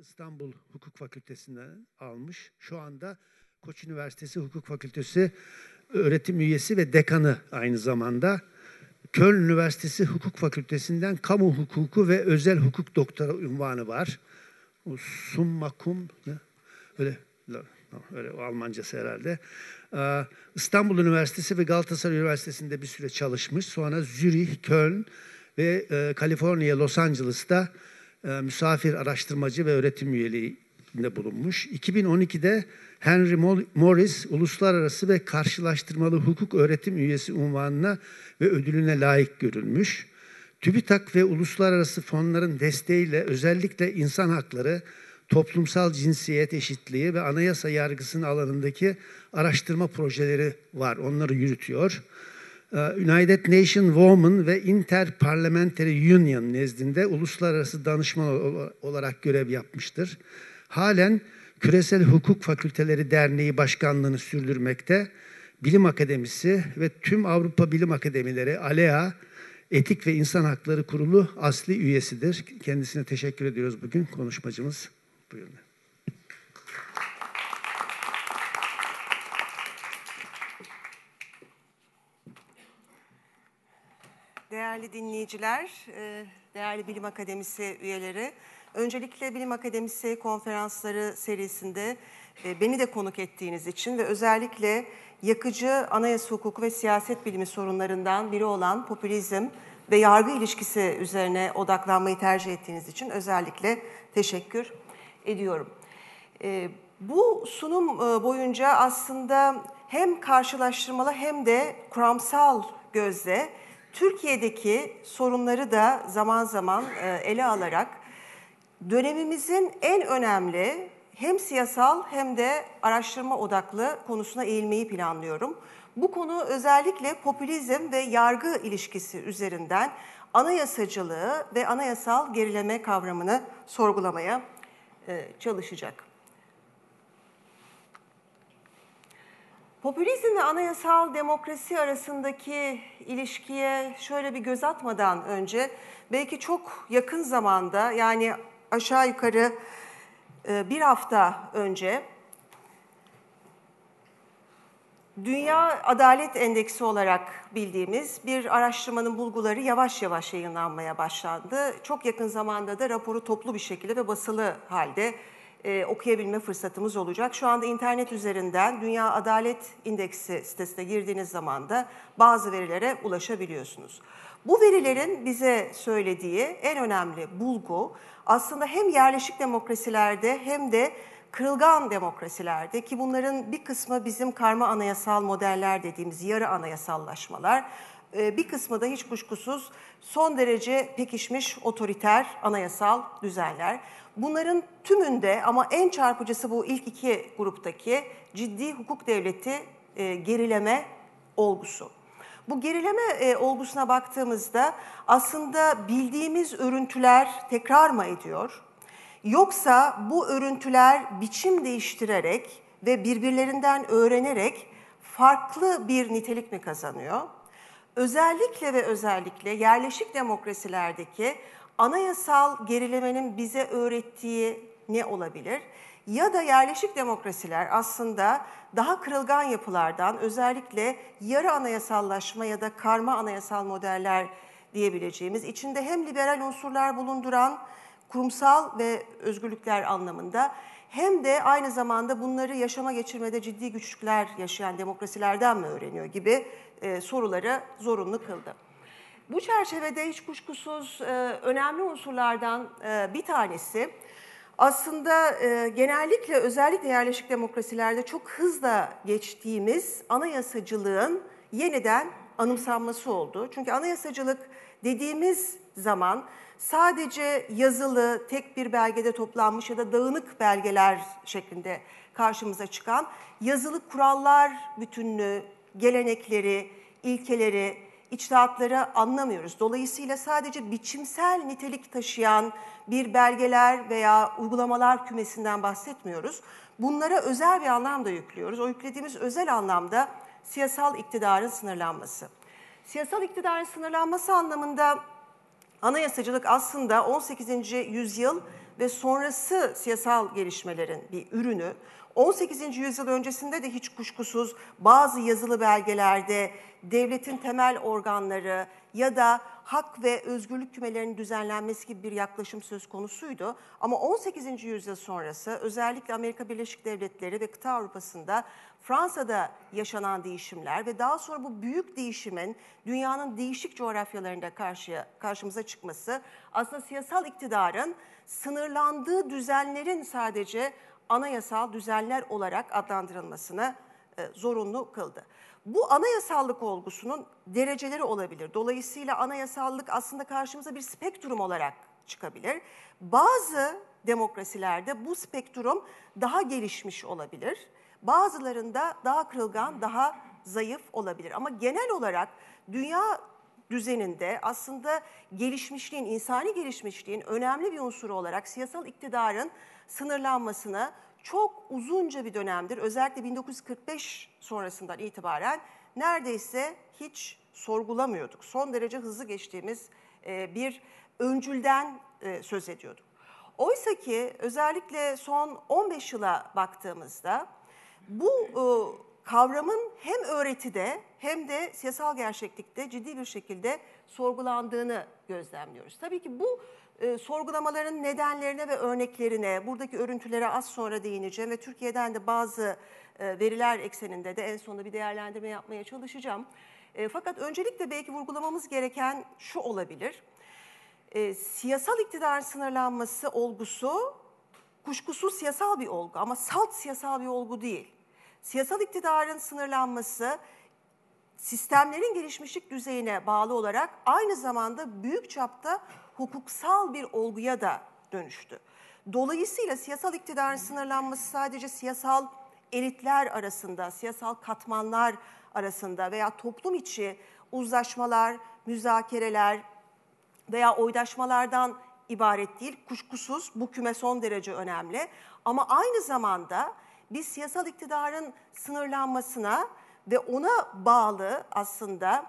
İstanbul Hukuk Fakültesinden almış. Şu anda Koç Üniversitesi Hukuk Fakültesi öğretim üyesi ve dekanı aynı zamanda. Köln Üniversitesi Hukuk Fakültesinden kamu hukuku ve özel hukuk doktora unvanı var. O summa? Öyle öyle o Almancası herhalde. Ee, İstanbul Üniversitesi ve Galatasaray Üniversitesi'nde bir süre çalışmış. Sonra Zürih, Köln ve e, Kaliforniya, Los Angeles'ta misafir araştırmacı ve öğretim üyeliğinde bulunmuş. 2012'de Henry Morris Uluslararası ve Karşılaştırmalı Hukuk Öğretim Üyesi unvanına ve ödülüne layık görülmüş. TÜBİTAK ve uluslararası fonların desteğiyle özellikle insan hakları, toplumsal cinsiyet eşitliği ve anayasa yargısının alanındaki araştırma projeleri var. Onları yürütüyor. Ee, United Nation Women ve Interparliamentary Union nezdinde uluslararası danışman olarak görev yapmıştır. Halen Küresel Hukuk Fakülteleri Derneği Başkanlığını sürdürmekte. Bilim Akademisi ve tüm Avrupa Bilim Akademileri ALEA Etik ve İnsan Hakları Kurulu asli üyesidir. Kendisine teşekkür ediyoruz bugün konuşmacımız. Buyurun. Değerli dinleyiciler, e, değerli Bilim Akademisi üyeleri, öncelikle Bilim Akademisi konferansları serisinde e, beni de konuk ettiğiniz için ve özellikle yakıcı anayasa hukuku ve siyaset bilimi sorunlarından biri olan popülizm ve yargı ilişkisi üzerine odaklanmayı tercih ettiğiniz için özellikle teşekkür ediyorum. E, bu sunum boyunca aslında hem karşılaştırmalı hem de kuramsal gözle Türkiye'deki sorunları da zaman zaman e, ele alarak dönemimizin en önemli hem siyasal hem de araştırma odaklı konusuna eğilmeyi planlıyorum. Bu konu özellikle popülizm ve yargı ilişkisi üzerinden anayasacılığı ve anayasal gerileme kavramını sorgulamaya e, çalışacak. Popülizm ve anayasal demokrasi arasındaki ilişkiye şöyle bir göz atmadan önce belki çok yakın zamanda yani aşağı yukarı e, bir hafta önce Dünya Adalet Endeksi olarak bildiğimiz bir araştırmanın bulguları yavaş yavaş yayınlanmaya başlandı. Çok yakın zamanda da raporu toplu bir şekilde ve basılı halde e, okuyabilme fırsatımız olacak. Şu anda internet üzerinden Dünya Adalet İndeksi sitesine girdiğiniz zaman da bazı verilere ulaşabiliyorsunuz. Bu verilerin bize söylediği en önemli bulgu aslında hem yerleşik demokrasilerde hem de kırılgan demokrasilerde ki bunların bir kısmı bizim karma anayasal modeller dediğimiz yarı anayasallaşmalar, e, bir kısmı da hiç kuşkusuz son derece pekişmiş otoriter anayasal düzenler. Bunların tümünde ama en çarpıcısı bu ilk iki gruptaki ciddi hukuk devleti e, gerileme olgusu. Bu gerileme e, olgusuna baktığımızda aslında bildiğimiz örüntüler tekrar mı ediyor? Yoksa bu örüntüler biçim değiştirerek ve birbirlerinden öğrenerek farklı bir nitelik mi kazanıyor? Özellikle ve özellikle yerleşik demokrasilerdeki anayasal gerilemenin bize öğrettiği ne olabilir? Ya da yerleşik demokrasiler aslında daha kırılgan yapılardan özellikle yarı anayasallaşma ya da karma anayasal modeller diyebileceğimiz içinde hem liberal unsurlar bulunduran kurumsal ve özgürlükler anlamında hem de aynı zamanda bunları yaşama geçirmede ciddi güçlükler yaşayan demokrasilerden mi öğreniyor gibi e, soruları zorunlu kıldı. Bu çerçevede hiç kuşkusuz e, önemli unsurlardan e, bir tanesi aslında e, genellikle özellikle yerleşik demokrasilerde çok hızla geçtiğimiz anayasacılığın yeniden anımsanması oldu. Çünkü anayasacılık dediğimiz zaman sadece yazılı, tek bir belgede toplanmış ya da dağınık belgeler şeklinde karşımıza çıkan yazılı kurallar bütünlüğü, gelenekleri, ilkeleri, içtihatları anlamıyoruz. Dolayısıyla sadece biçimsel nitelik taşıyan bir belgeler veya uygulamalar kümesinden bahsetmiyoruz. Bunlara özel bir anlam da yüklüyoruz. O yüklediğimiz özel anlamda siyasal iktidarın sınırlanması. Siyasal iktidarın sınırlanması anlamında anayasacılık aslında 18. yüzyıl ve sonrası siyasal gelişmelerin bir ürünü. 18. yüzyıl öncesinde de hiç kuşkusuz bazı yazılı belgelerde devletin temel organları ya da hak ve özgürlük kümelerinin düzenlenmesi gibi bir yaklaşım söz konusuydu. Ama 18. yüzyıl sonrası özellikle Amerika Birleşik Devletleri ve kıta Avrupa'sında Fransa'da yaşanan değişimler ve daha sonra bu büyük değişimin dünyanın değişik coğrafyalarında karşıya, karşımıza çıkması aslında siyasal iktidarın sınırlandığı düzenlerin sadece anayasal düzenler olarak adlandırılmasını e, zorunlu kıldı. Bu anayasallık olgusunun dereceleri olabilir. Dolayısıyla anayasallık aslında karşımıza bir spektrum olarak çıkabilir. Bazı demokrasilerde bu spektrum daha gelişmiş olabilir. Bazılarında daha kırılgan, daha zayıf olabilir. Ama genel olarak dünya düzeninde aslında gelişmişliğin, insani gelişmişliğin önemli bir unsuru olarak siyasal iktidarın sınırlanmasını çok uzunca bir dönemdir, özellikle 1945 sonrasından itibaren neredeyse hiç sorgulamıyorduk. Son derece hızlı geçtiğimiz e, bir öncülden e, söz ediyorduk. Oysa ki özellikle son 15 yıla baktığımızda bu e, kavramın hem öğretide hem de siyasal gerçeklikte ciddi bir şekilde sorgulandığını gözlemliyoruz. Tabii ki bu e, sorgulamaların nedenlerine ve örneklerine, buradaki örüntülere az sonra değineceğim ve Türkiye'den de bazı e, veriler ekseninde de en sonunda bir değerlendirme yapmaya çalışacağım. E, fakat öncelikle belki vurgulamamız gereken şu olabilir. E, siyasal iktidarın sınırlanması olgusu kuşkusuz siyasal bir olgu ama salt siyasal bir olgu değil. Siyasal iktidarın sınırlanması sistemlerin gelişmişlik düzeyine bağlı olarak aynı zamanda büyük çapta hukuksal bir olguya da dönüştü. Dolayısıyla siyasal iktidarın sınırlanması sadece siyasal elitler arasında, siyasal katmanlar arasında veya toplum içi uzlaşmalar, müzakereler veya oydaşmalardan ibaret değil. Kuşkusuz bu küme son derece önemli. Ama aynı zamanda biz siyasal iktidarın sınırlanmasına ve ona bağlı aslında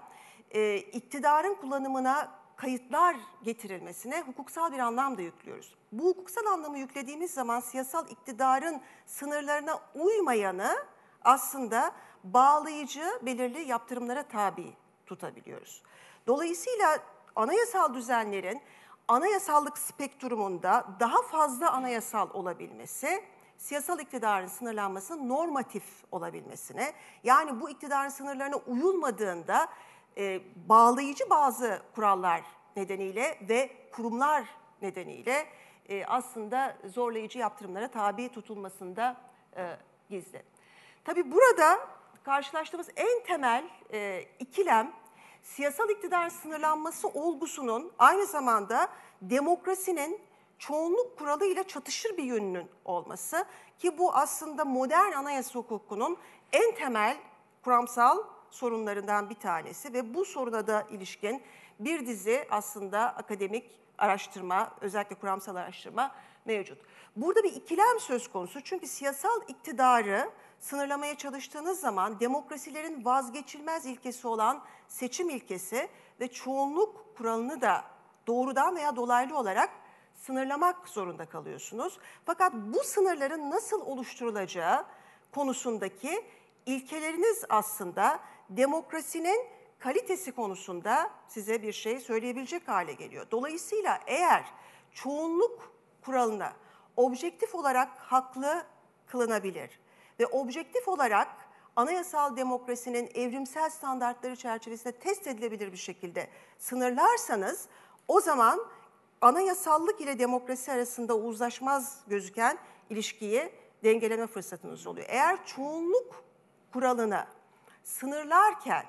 e, iktidarın kullanımına kayıtlar getirilmesine hukuksal bir anlam da yüklüyoruz. Bu hukuksal anlamı yüklediğimiz zaman siyasal iktidarın sınırlarına uymayanı aslında bağlayıcı belirli yaptırımlara tabi tutabiliyoruz. Dolayısıyla anayasal düzenlerin anayasallık spektrumunda daha fazla anayasal olabilmesi, siyasal iktidarın sınırlanmasının normatif olabilmesine, yani bu iktidarın sınırlarına uyulmadığında e, bağlayıcı bazı kurallar nedeniyle ve kurumlar nedeniyle e, aslında zorlayıcı yaptırımlara tabi tutulmasında e, gizli. Tabii burada karşılaştığımız en temel e, ikilem siyasal iktidar sınırlanması olgusunun aynı zamanda demokrasinin çoğunluk kuralı ile çatışır bir yönünün olması ki bu aslında modern anayasa hukukunun en temel kuramsal sorunlarından bir tanesi ve bu soruna da ilişkin bir dizi aslında akademik araştırma, özellikle kuramsal araştırma mevcut. Burada bir ikilem söz konusu çünkü siyasal iktidarı sınırlamaya çalıştığınız zaman demokrasilerin vazgeçilmez ilkesi olan seçim ilkesi ve çoğunluk kuralını da doğrudan veya dolaylı olarak sınırlamak zorunda kalıyorsunuz. Fakat bu sınırların nasıl oluşturulacağı konusundaki ilkeleriniz aslında demokrasinin kalitesi konusunda size bir şey söyleyebilecek hale geliyor. Dolayısıyla eğer çoğunluk kuralına objektif olarak haklı kılınabilir ve objektif olarak anayasal demokrasinin evrimsel standartları çerçevesinde test edilebilir bir şekilde sınırlarsanız o zaman anayasallık ile demokrasi arasında uzlaşmaz gözüken ilişkiyi dengeleme fırsatınız oluyor. Eğer çoğunluk kuralını sınırlarken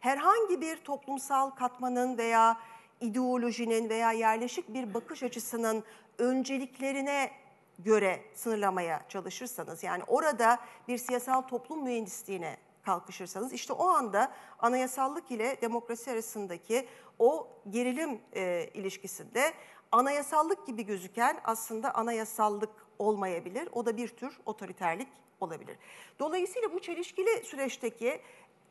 herhangi bir toplumsal katmanın veya ideolojinin veya yerleşik bir bakış açısının önceliklerine göre sınırlamaya çalışırsanız yani orada bir siyasal toplum mühendisliğine kalkışırsanız işte o anda anayasallık ile demokrasi arasındaki o gerilim e, ilişkisinde anayasallık gibi gözüken aslında anayasallık olmayabilir. O da bir tür otoriterlik olabilir. Dolayısıyla bu çelişkili süreçteki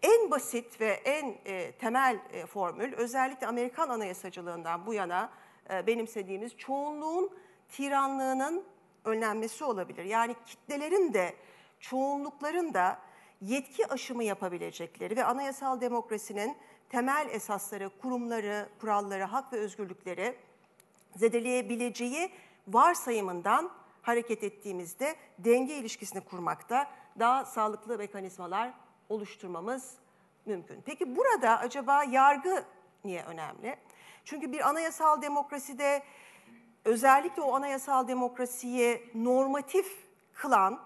en basit ve en e, temel e, formül özellikle Amerikan anayasacılığından bu yana e, benimsediğimiz çoğunluğun tiranlığının önlenmesi olabilir. Yani kitlelerin de çoğunlukların da yetki aşımı yapabilecekleri ve anayasal demokrasinin temel esasları, kurumları, kuralları, hak ve özgürlükleri zedeleyebileceği varsayımından hareket ettiğimizde denge ilişkisini kurmakta daha sağlıklı mekanizmalar oluşturmamız mümkün. Peki burada acaba yargı niye önemli? Çünkü bir anayasal demokraside özellikle o anayasal demokrasiyi normatif kılan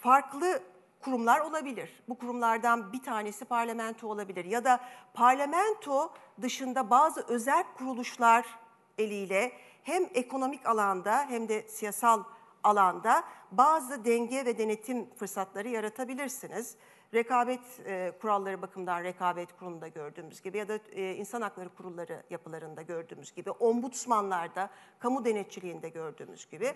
farklı kurumlar olabilir. Bu kurumlardan bir tanesi parlamento olabilir ya da parlamento dışında bazı özel kuruluşlar eliyle hem ekonomik alanda hem de siyasal alanda bazı denge ve denetim fırsatları yaratabilirsiniz. Rekabet e, kuralları bakımından rekabet kurulunda gördüğümüz gibi ya da e, insan hakları kurulları yapılarında gördüğümüz gibi, ombudsmanlarda, kamu denetçiliğinde gördüğümüz gibi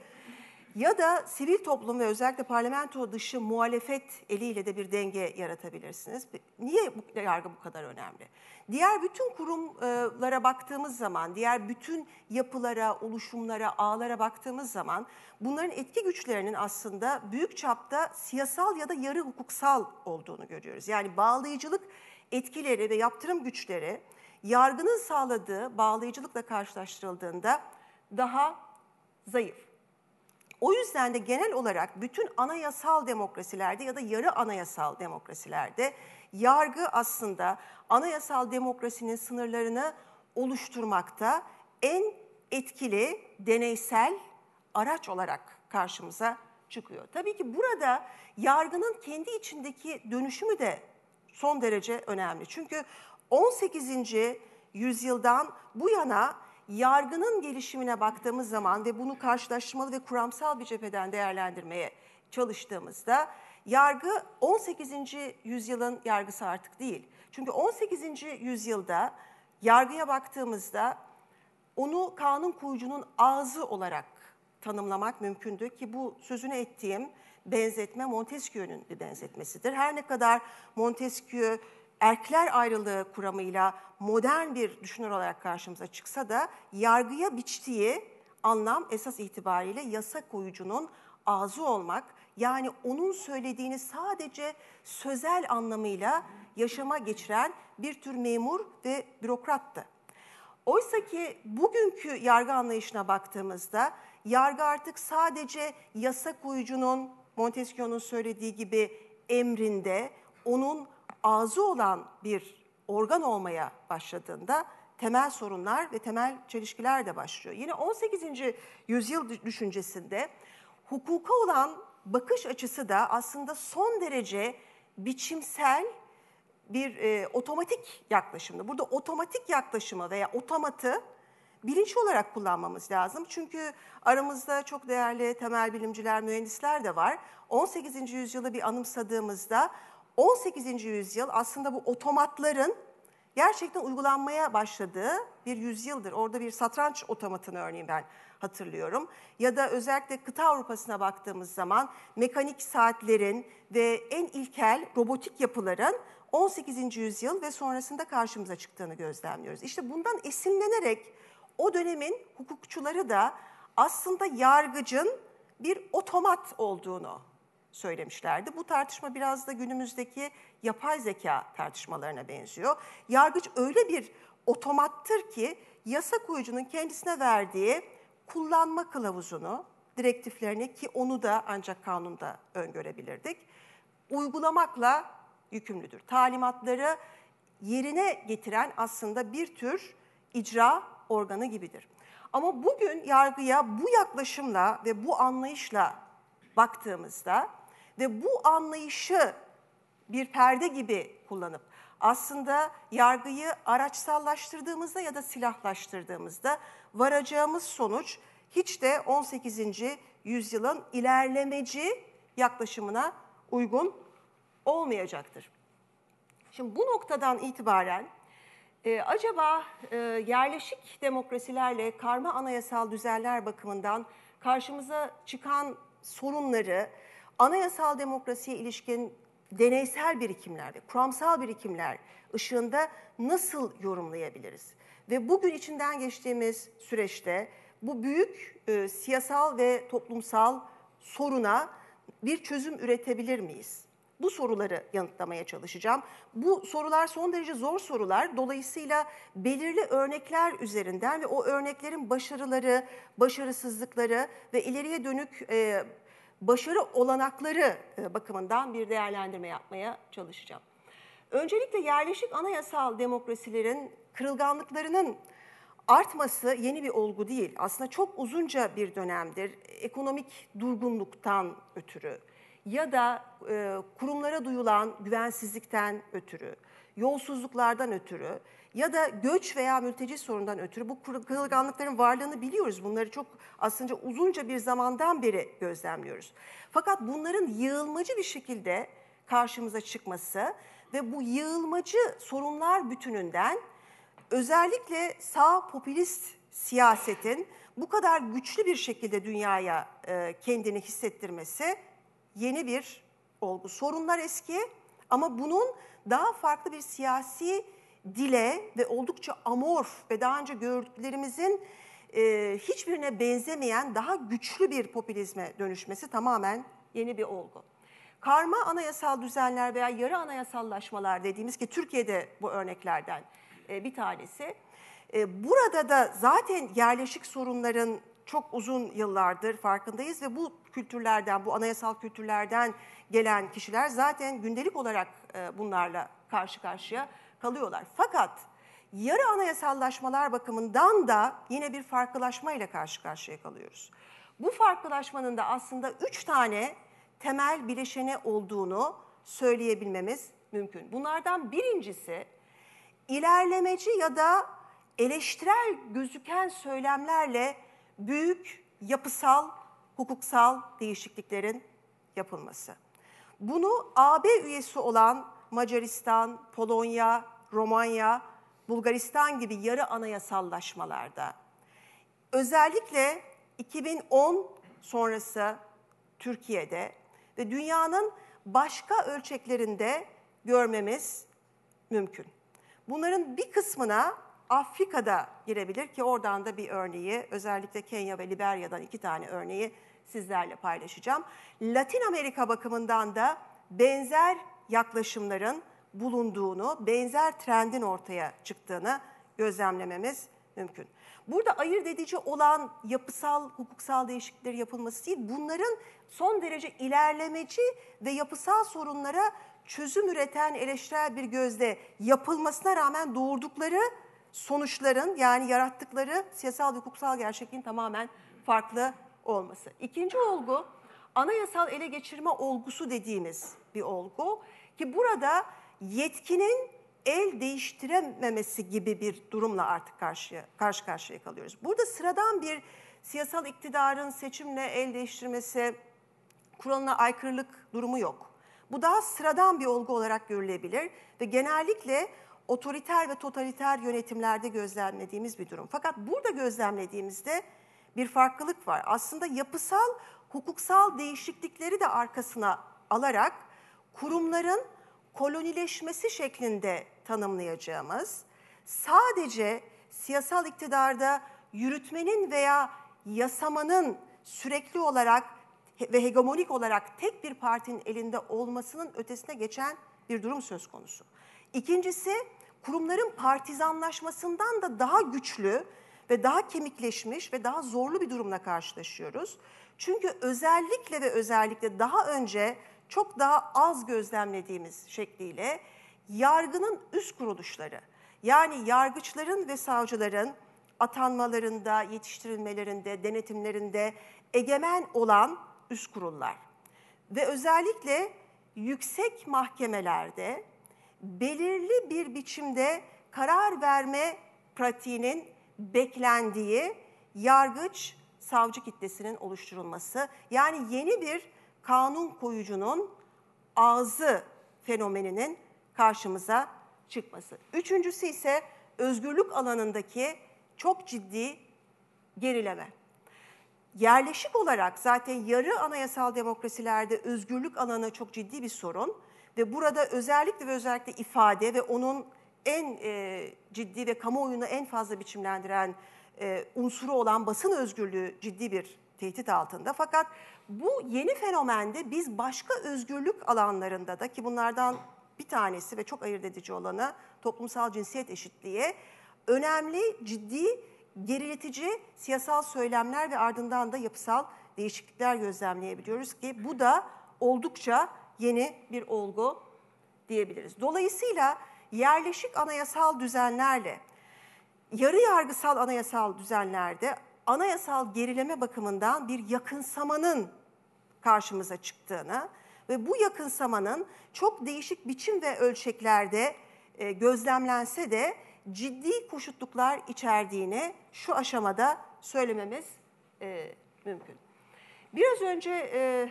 ya da sivil toplum ve özellikle parlamento dışı muhalefet eliyle de bir denge yaratabilirsiniz. Niye bu yargı bu kadar önemli? Diğer bütün kurumlara baktığımız zaman, diğer bütün yapılara, oluşumlara, ağlara baktığımız zaman bunların etki güçlerinin aslında büyük çapta siyasal ya da yarı hukuksal olduğunu görüyoruz. Yani bağlayıcılık etkileri ve yaptırım güçleri yargının sağladığı bağlayıcılıkla karşılaştırıldığında daha zayıf. O yüzden de genel olarak bütün anayasal demokrasilerde ya da yarı anayasal demokrasilerde yargı aslında anayasal demokrasinin sınırlarını oluşturmakta en etkili deneysel araç olarak karşımıza çıkıyor. Tabii ki burada yargının kendi içindeki dönüşümü de son derece önemli. Çünkü 18. yüzyıldan bu yana yargının gelişimine baktığımız zaman ve bunu karşılaştırmalı ve kuramsal bir cepheden değerlendirmeye çalıştığımızda yargı 18. yüzyılın yargısı artık değil. Çünkü 18. yüzyılda yargıya baktığımızda onu kanun koyucunun ağzı olarak tanımlamak mümkündü ki bu sözünü ettiğim benzetme Montesquieu'nun bir benzetmesidir. Her ne kadar Montesquieu erkler ayrılığı kuramıyla modern bir düşünür olarak karşımıza çıksa da yargıya biçtiği anlam esas itibariyle yasa koyucunun ağzı olmak, yani onun söylediğini sadece sözel anlamıyla yaşama geçiren bir tür memur ve bürokrattı. Oysa ki bugünkü yargı anlayışına baktığımızda yargı artık sadece yasa koyucunun Montesquieu'nun söylediği gibi emrinde, onun ağzı olan bir organ olmaya başladığında temel sorunlar ve temel çelişkiler de başlıyor. Yine 18. yüzyıl düşüncesinde hukuka olan bakış açısı da aslında son derece biçimsel bir e, otomatik yaklaşımda. Burada otomatik yaklaşımı veya otomatı bilinçli olarak kullanmamız lazım. Çünkü aramızda çok değerli temel bilimciler, mühendisler de var. 18. yüzyılı bir anımsadığımızda 18. yüzyıl aslında bu otomatların gerçekten uygulanmaya başladığı bir yüzyıldır. Orada bir satranç otomatını örneğin ben hatırlıyorum. Ya da özellikle kıta Avrupa'sına baktığımız zaman mekanik saatlerin ve en ilkel robotik yapıların 18. yüzyıl ve sonrasında karşımıza çıktığını gözlemliyoruz. İşte bundan esinlenerek o dönemin hukukçuları da aslında yargıcın bir otomat olduğunu söylemişlerdi. Bu tartışma biraz da günümüzdeki yapay zeka tartışmalarına benziyor. Yargıç öyle bir otomattır ki yasa koyucunun kendisine verdiği kullanma kılavuzunu, direktiflerini ki onu da ancak kanunda öngörebilirdik, uygulamakla yükümlüdür. Talimatları yerine getiren aslında bir tür icra organı gibidir. Ama bugün yargıya bu yaklaşımla ve bu anlayışla baktığımızda ve bu anlayışı bir perde gibi kullanıp aslında yargıyı araçsallaştırdığımızda ya da silahlaştırdığımızda varacağımız sonuç hiç de 18. yüzyılın ilerlemeci yaklaşımına uygun olmayacaktır. Şimdi bu noktadan itibaren e, acaba e, yerleşik demokrasilerle karma anayasal düzenler bakımından karşımıza çıkan sorunları anayasal demokrasiye ilişkin deneysel birikimlerde, kuramsal birikimler ışığında nasıl yorumlayabiliriz? Ve bugün içinden geçtiğimiz süreçte bu büyük e, siyasal ve toplumsal soruna bir çözüm üretebilir miyiz? Bu soruları yanıtlamaya çalışacağım. Bu sorular son derece zor sorular. Dolayısıyla belirli örnekler üzerinden ve o örneklerin başarıları, başarısızlıkları ve ileriye dönük e, başarı olanakları e, bakımından bir değerlendirme yapmaya çalışacağım. Öncelikle yerleşik anayasal demokrasilerin kırılganlıklarının artması yeni bir olgu değil. Aslında çok uzunca bir dönemdir ekonomik durgunluktan ötürü ya da e, kurumlara duyulan güvensizlikten ötürü, yolsuzluklardan ötürü ya da göç veya mülteci sorundan ötürü bu kırılganlıkların varlığını biliyoruz. Bunları çok aslında uzunca bir zamandan beri gözlemliyoruz. Fakat bunların yığılmacı bir şekilde karşımıza çıkması ve bu yığılmacı sorunlar bütününden özellikle sağ popülist siyasetin bu kadar güçlü bir şekilde dünyaya e, kendini hissettirmesi yeni bir olgu. Sorunlar eski ama bunun daha farklı bir siyasi dile ve oldukça amorf ve daha önce gördüklerimizin e, hiçbirine benzemeyen daha güçlü bir popülizme dönüşmesi tamamen yeni bir olgu. Karma anayasal düzenler veya yarı anayasallaşmalar dediğimiz ki Türkiye'de bu örneklerden e, bir tanesi. E, burada da zaten yerleşik sorunların çok uzun yıllardır farkındayız ve bu kültürlerden, bu anayasal kültürlerden gelen kişiler zaten gündelik olarak e, bunlarla karşı karşıya kalıyorlar. Fakat yarı anayasallaşmalar bakımından da yine bir farklılaşmayla karşı karşıya kalıyoruz. Bu farklılaşmanın da aslında üç tane temel bileşeni olduğunu söyleyebilmemiz mümkün. Bunlardan birincisi ilerlemeci ya da eleştirel gözüken söylemlerle büyük yapısal, hukuksal değişikliklerin yapılması. Bunu AB üyesi olan Macaristan, Polonya, Romanya, Bulgaristan gibi yarı anayasallaşmalarda özellikle 2010 sonrası Türkiye'de ve dünyanın başka ölçeklerinde görmemiz mümkün. Bunların bir kısmına Afrika'da girebilir ki oradan da bir örneği özellikle Kenya ve Liberya'dan iki tane örneği sizlerle paylaşacağım. Latin Amerika bakımından da benzer yaklaşımların bulunduğunu, benzer trendin ortaya çıktığını gözlemlememiz mümkün. Burada ayırt edici olan yapısal, hukuksal değişiklikler yapılması değil, bunların son derece ilerlemeci ve yapısal sorunlara çözüm üreten eleştirel bir gözle yapılmasına rağmen doğurdukları sonuçların yani yarattıkları siyasal ve hukuksal gerçekliğin tamamen farklı olması. İkinci olgu anayasal ele geçirme olgusu dediğimiz bir olgu ki burada yetkinin el değiştirememesi gibi bir durumla artık karşıya, karşı karşıya kalıyoruz. Burada sıradan bir siyasal iktidarın seçimle el değiştirmesi kuralına aykırılık durumu yok. Bu daha sıradan bir olgu olarak görülebilir ve genellikle otoriter ve totaliter yönetimlerde gözlemlediğimiz bir durum. Fakat burada gözlemlediğimizde bir farklılık var. Aslında yapısal, hukuksal değişiklikleri de arkasına alarak kurumların kolonileşmesi şeklinde tanımlayacağımız, sadece siyasal iktidarda yürütmenin veya yasamanın sürekli olarak ve hegemonik olarak tek bir partinin elinde olmasının ötesine geçen bir durum söz konusu. İkincisi, kurumların partizanlaşmasından da daha güçlü ve daha kemikleşmiş ve daha zorlu bir durumla karşılaşıyoruz. Çünkü özellikle ve özellikle daha önce çok daha az gözlemlediğimiz şekliyle yargının üst kuruluşları yani yargıçların ve savcıların atanmalarında, yetiştirilmelerinde, denetimlerinde egemen olan üst kurullar ve özellikle yüksek mahkemelerde belirli bir biçimde karar verme pratiğinin beklendiği yargıç savcı kitlesinin oluşturulması. Yani yeni bir kanun koyucunun ağzı fenomeninin karşımıza çıkması. Üçüncüsü ise özgürlük alanındaki çok ciddi gerileme. Yerleşik olarak zaten yarı anayasal demokrasilerde özgürlük alanı çok ciddi bir sorun. Ve burada özellikle ve özellikle ifade ve onun en e, ciddi ve kamuoyunu en fazla biçimlendiren e, unsuru olan basın özgürlüğü ciddi bir tehdit altında. Fakat bu yeni fenomende biz başka özgürlük alanlarında da ki bunlardan bir tanesi ve çok ayırt edici olanı toplumsal cinsiyet eşitliği önemli, ciddi, geriletici siyasal söylemler ve ardından da yapısal değişiklikler gözlemleyebiliyoruz ki bu da oldukça yeni bir olgu diyebiliriz. Dolayısıyla yerleşik anayasal düzenlerle yarı yargısal anayasal düzenlerde anayasal gerileme bakımından bir yakınsamanın karşımıza çıktığını ve bu yakınsamanın çok değişik biçim ve ölçeklerde e, gözlemlense de ciddi koşutluklar içerdiğini şu aşamada söylememiz e, mümkün. Biraz önce e,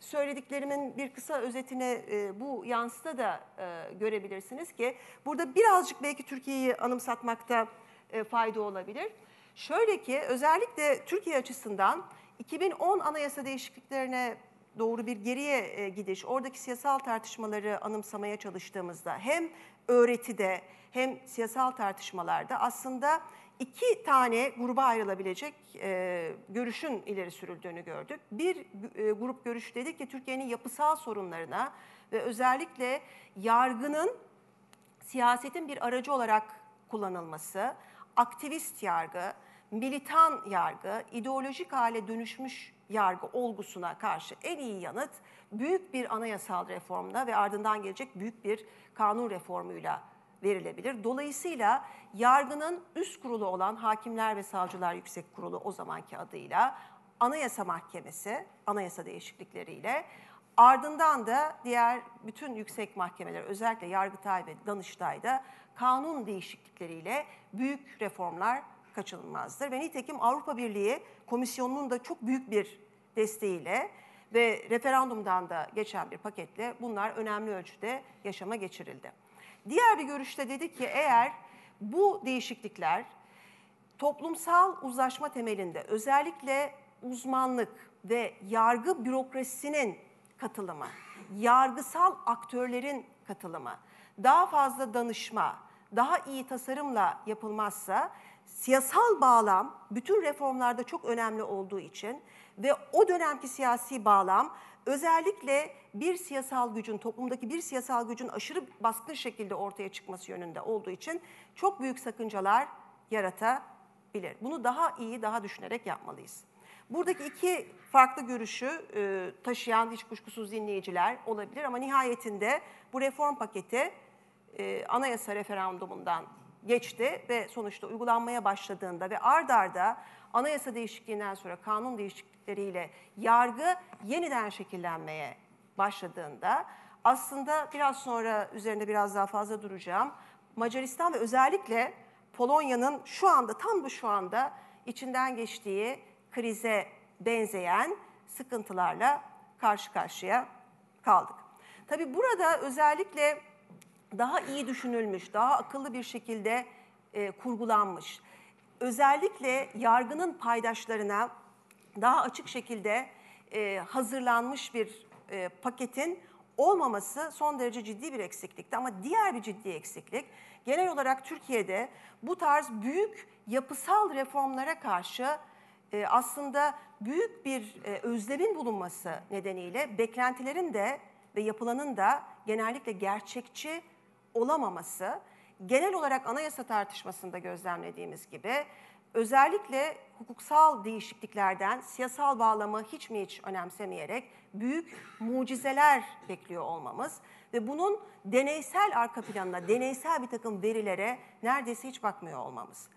söylediklerimin bir kısa özetine e, bu yansıda da görebilirsiniz ki burada birazcık belki Türkiye'yi anımsatmakta fayda olabilir. Şöyle ki özellikle Türkiye açısından 2010 anayasa değişikliklerine doğru bir geriye e, gidiş, oradaki siyasal tartışmaları anımsamaya çalıştığımızda hem öğretide hem siyasal tartışmalarda aslında iki tane gruba ayrılabilecek e, görüşün ileri sürüldüğünü gördük. Bir e, grup görüş dedi ki Türkiye'nin yapısal sorunlarına ve özellikle yargının siyasetin bir aracı olarak kullanılması, aktivist yargı, militan yargı, ideolojik hale dönüşmüş yargı olgusuna karşı en iyi yanıt büyük bir anayasal reformla ve ardından gelecek büyük bir kanun reformuyla verilebilir. Dolayısıyla yargının üst kurulu olan Hakimler ve Savcılar Yüksek Kurulu o zamanki adıyla Anayasa Mahkemesi, anayasa değişiklikleriyle ardından da diğer bütün yüksek mahkemeler özellikle Yargıtay ve Danıştay'da kanun değişiklikleriyle büyük reformlar kaçınılmazdır. Ve nitekim Avrupa Birliği Komisyonu'nun da çok büyük bir desteğiyle ve referandumdan da geçen bir paketle bunlar önemli ölçüde yaşama geçirildi. Diğer bir görüşte dedi ki eğer bu değişiklikler toplumsal uzlaşma temelinde özellikle uzmanlık ve yargı bürokrasisinin katılımı, yargısal aktörlerin katılımı, daha fazla danışma, daha iyi tasarımla yapılmazsa siyasal bağlam bütün reformlarda çok önemli olduğu için ve o dönemki siyasi bağlam özellikle bir siyasal gücün, toplumdaki bir siyasal gücün aşırı baskın şekilde ortaya çıkması yönünde olduğu için çok büyük sakıncalar yaratabilir. Bunu daha iyi, daha düşünerek yapmalıyız. Buradaki iki farklı görüşü e, taşıyan hiç kuşkusuz dinleyiciler olabilir ama nihayetinde bu reform paketi e, anayasa referandumundan geçti ve sonuçta uygulanmaya başladığında ve ard arda anayasa değişikliğinden sonra kanun değişiklikleriyle yargı yeniden şekillenmeye başladığında aslında biraz sonra üzerinde biraz daha fazla duracağım. Macaristan ve özellikle Polonya'nın şu anda tam bu şu anda içinden geçtiği krize benzeyen sıkıntılarla karşı karşıya kaldık. Tabii burada özellikle daha iyi düşünülmüş, daha akıllı bir şekilde e, kurgulanmış, özellikle yargının paydaşlarına daha açık şekilde e, hazırlanmış bir e, paketin olmaması son derece ciddi bir eksiklikti. Ama diğer bir ciddi eksiklik, genel olarak Türkiye'de bu tarz büyük yapısal reformlara karşı e, aslında büyük bir e, özlemin bulunması nedeniyle beklentilerin de ve yapılanın da genellikle gerçekçi olamaması, genel olarak anayasa tartışmasında gözlemlediğimiz gibi özellikle hukuksal değişikliklerden siyasal bağlamı hiç mi hiç önemsemeyerek büyük mucizeler bekliyor olmamız ve bunun deneysel arka planına, deneysel bir takım verilere neredeyse hiç bakmıyor olmamız.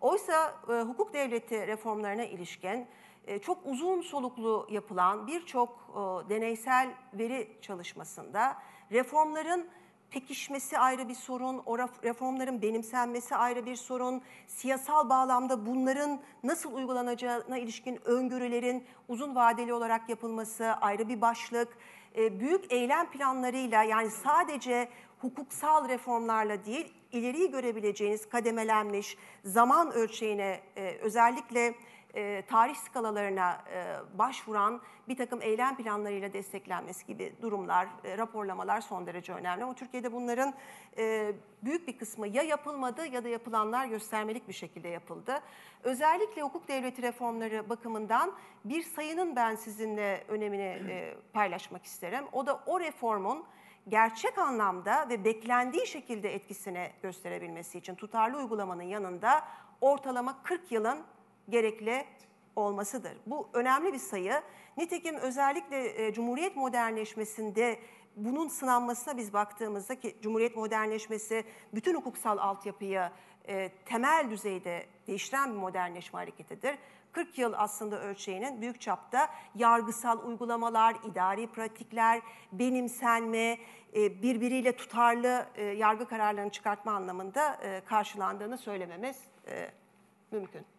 Oysa e, hukuk devleti reformlarına ilişkin e, çok uzun soluklu yapılan birçok e, deneysel veri çalışmasında reformların pekişmesi ayrı bir sorun, o reformların benimsenmesi ayrı bir sorun, siyasal bağlamda bunların nasıl uygulanacağına ilişkin öngörülerin uzun vadeli olarak yapılması ayrı bir başlık. E, büyük eylem planlarıyla yani sadece hukuksal reformlarla değil, ileriyi görebileceğiniz kademelenmiş zaman ölçeğine e, özellikle e, tarih skalalarına e, başvuran bir takım eylem planlarıyla desteklenmesi gibi durumlar, e, raporlamalar son derece önemli. Ama Türkiye'de bunların e, büyük bir kısmı ya yapılmadı ya da yapılanlar göstermelik bir şekilde yapıldı. Özellikle hukuk devleti reformları bakımından bir sayının ben sizinle önemini e, paylaşmak isterim. O da o reformun gerçek anlamda ve beklendiği şekilde etkisini gösterebilmesi için tutarlı uygulamanın yanında ortalama 40 yılın gerekli olmasıdır. Bu önemli bir sayı. Nitekim özellikle e, Cumhuriyet modernleşmesinde bunun sınanmasına biz baktığımızda ki Cumhuriyet modernleşmesi bütün hukuksal altyapıyı e, temel düzeyde değiştiren bir modernleşme hareketidir. 40 yıl aslında ölçeğinin büyük çapta yargısal uygulamalar, idari pratikler, benimsenme, e, birbiriyle tutarlı e, yargı kararlarını çıkartma anlamında e, karşılandığını söylememiz e, mümkün.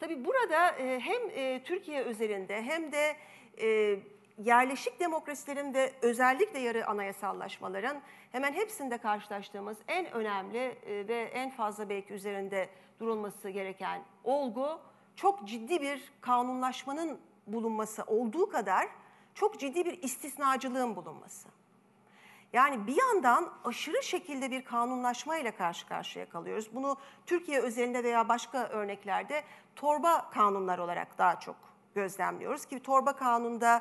Tabii burada e, hem e, Türkiye özelinde hem de e, yerleşik demokrasilerin ve özellikle yarı anayasallaşmaların hemen hepsinde karşılaştığımız en önemli ve en fazla belki üzerinde durulması gereken olgu çok ciddi bir kanunlaşmanın bulunması olduğu kadar çok ciddi bir istisnacılığın bulunması. Yani bir yandan aşırı şekilde bir kanunlaşma ile karşı karşıya kalıyoruz. Bunu Türkiye özelinde veya başka örneklerde torba kanunlar olarak daha çok gözlemliyoruz ki torba kanunda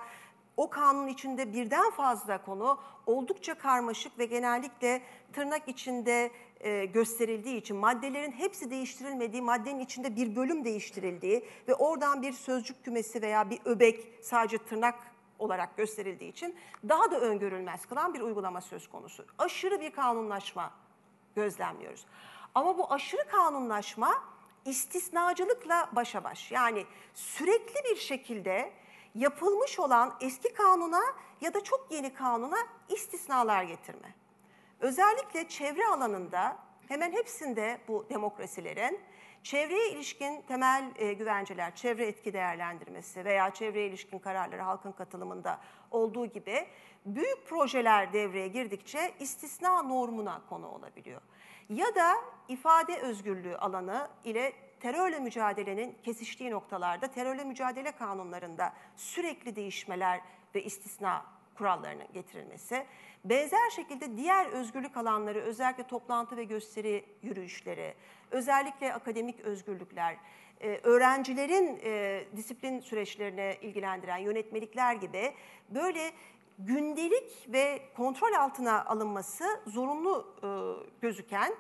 o kanun içinde birden fazla konu oldukça karmaşık ve genellikle tırnak içinde e, gösterildiği için maddelerin hepsi değiştirilmediği, maddenin içinde bir bölüm değiştirildiği ve oradan bir sözcük kümesi veya bir öbek sadece tırnak olarak gösterildiği için daha da öngörülmez kılan bir uygulama söz konusu. Aşırı bir kanunlaşma gözlemliyoruz. Ama bu aşırı kanunlaşma istisnacılıkla başa baş. Yani sürekli bir şekilde yapılmış olan eski kanuna ya da çok yeni kanuna istisnalar getirme. Özellikle çevre alanında hemen hepsinde bu demokrasilerin çevreye ilişkin temel e, güvenceler, çevre etki değerlendirmesi veya çevreye ilişkin kararları halkın katılımında olduğu gibi büyük projeler devreye girdikçe istisna normuna konu olabiliyor. Ya da ifade özgürlüğü alanı ile terörle mücadelenin kesiştiği noktalarda terörle mücadele kanunlarında sürekli değişmeler ve istisna kurallarının getirilmesi, benzer şekilde diğer özgürlük alanları özellikle toplantı ve gösteri yürüyüşleri, özellikle akademik özgürlükler, e, öğrencilerin e, disiplin süreçlerine ilgilendiren yönetmelikler gibi böyle gündelik ve kontrol altına alınması zorunlu e, gözüken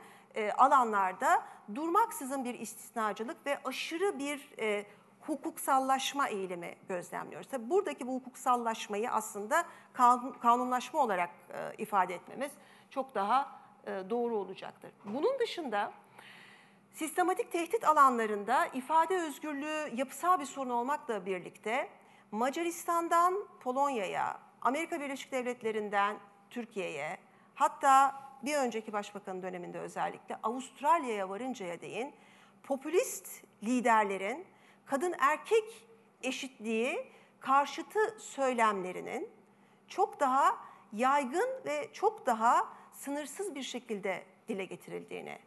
alanlarda durmaksızın bir istisnacılık ve aşırı bir hukuksallaşma eğilimi gözlemliyoruz. Tabii buradaki bu hukuksallaşmayı aslında kanun, kanunlaşma olarak e, ifade etmemiz çok daha e, doğru olacaktır. Bunun dışında sistematik tehdit alanlarında ifade özgürlüğü yapısal bir sorun olmakla birlikte Macaristan'dan Polonya'ya, Amerika Birleşik Devletleri'nden Türkiye'ye, hatta bir önceki başbakanın döneminde özellikle Avustralya'ya varıncaya değin popülist liderlerin kadın erkek eşitliği karşıtı söylemlerinin çok daha yaygın ve çok daha sınırsız bir şekilde dile getirildiğini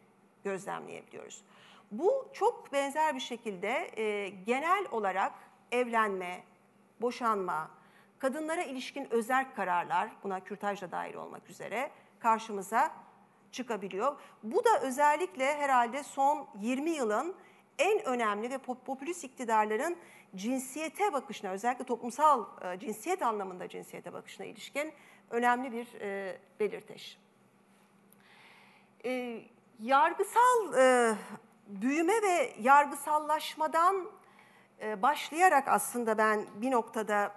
gözlemleyebiliyoruz. Bu çok benzer bir şekilde e, genel olarak evlenme, boşanma, kadınlara ilişkin özel kararlar, buna kürtaj da dahil olmak üzere karşımıza çıkabiliyor. Bu da özellikle herhalde son 20 yılın en önemli ve popülist iktidarların cinsiyete bakışına, özellikle toplumsal e, cinsiyet anlamında cinsiyete bakışına ilişkin önemli bir e, belirteç. E, yargısal e, büyüme ve yargısallaşmadan e, başlayarak aslında ben bir noktada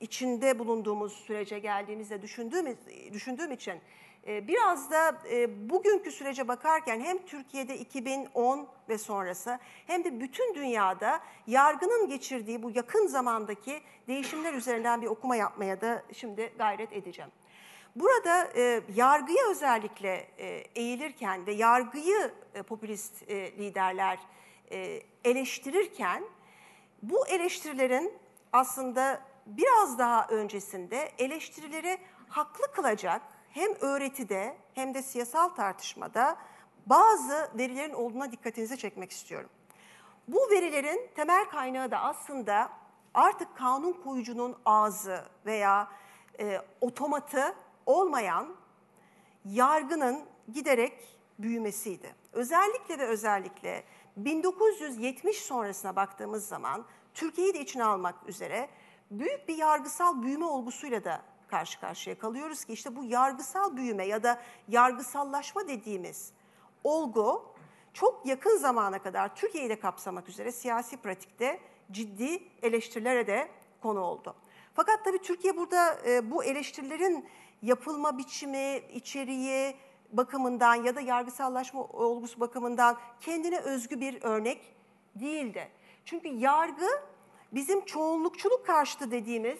içinde bulunduğumuz sürece geldiğimizde düşündüğüm, düşündüğüm için biraz da e, bugünkü sürece bakarken hem Türkiye'de 2010 ve sonrası hem de bütün dünyada yargının geçirdiği bu yakın zamandaki değişimler üzerinden bir okuma yapmaya da şimdi gayret edeceğim. Burada e, yargıya özellikle e, eğilirken ve yargıyı popülist liderler eleştirirken bu eleştirilerin aslında biraz daha öncesinde eleştirileri haklı kılacak hem öğretide hem de siyasal tartışmada bazı verilerin olduğuna dikkatinizi çekmek istiyorum. Bu verilerin temel kaynağı da aslında artık kanun koyucunun ağzı veya e, otomatı olmayan yargının giderek büyümesiydi. Özellikle ve özellikle 1970 sonrasına baktığımız zaman Türkiye'yi de içine almak üzere büyük bir yargısal büyüme olgusuyla da karşı karşıya kalıyoruz ki işte bu yargısal büyüme ya da yargısallaşma dediğimiz olgu çok yakın zamana kadar Türkiye'yi de kapsamak üzere siyasi pratikte ciddi eleştirilere de konu oldu. Fakat tabii Türkiye burada e, bu eleştirilerin yapılma biçimi, içeriği bakımından ya da yargısallaşma olgusu bakımından kendine özgü bir örnek değildi. Çünkü yargı bizim çoğunlukçuluk karşıtı dediğimiz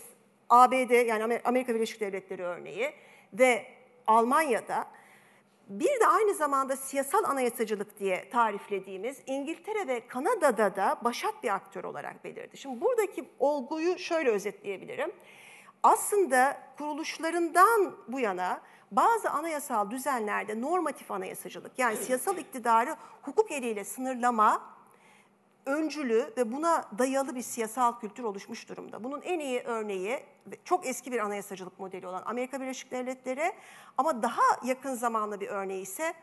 ABD yani Amerika Birleşik Devletleri örneği ve Almanya'da bir de aynı zamanda siyasal anayasacılık diye tariflediğimiz İngiltere ve Kanada'da da başat bir aktör olarak belirdi. Şimdi buradaki olguyu şöyle özetleyebilirim. Aslında kuruluşlarından bu yana bazı anayasal düzenlerde normatif anayasacılık yani siyasal iktidarı hukuk eliyle sınırlama öncülü ve buna dayalı bir siyasal kültür oluşmuş durumda. Bunun en iyi örneği çok eski bir anayasacılık modeli olan Amerika Birleşik Devletleri ama daha yakın zamanlı bir örneği ise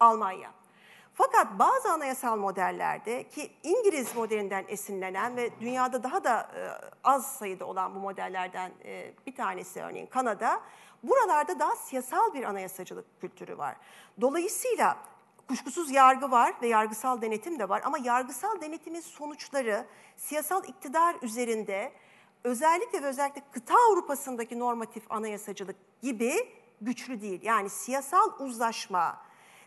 Almanya. Fakat bazı anayasal modellerde ki İngiliz modelinden esinlenen ve dünyada daha da e, az sayıda olan bu modellerden e, bir tanesi örneğin Kanada, buralarda daha siyasal bir anayasacılık kültürü var. Dolayısıyla kuşkusuz yargı var ve yargısal denetim de var ama yargısal denetimin sonuçları siyasal iktidar üzerinde özellikle ve özellikle kıta Avrupa'sındaki normatif anayasacılık gibi güçlü değil. Yani siyasal uzlaşma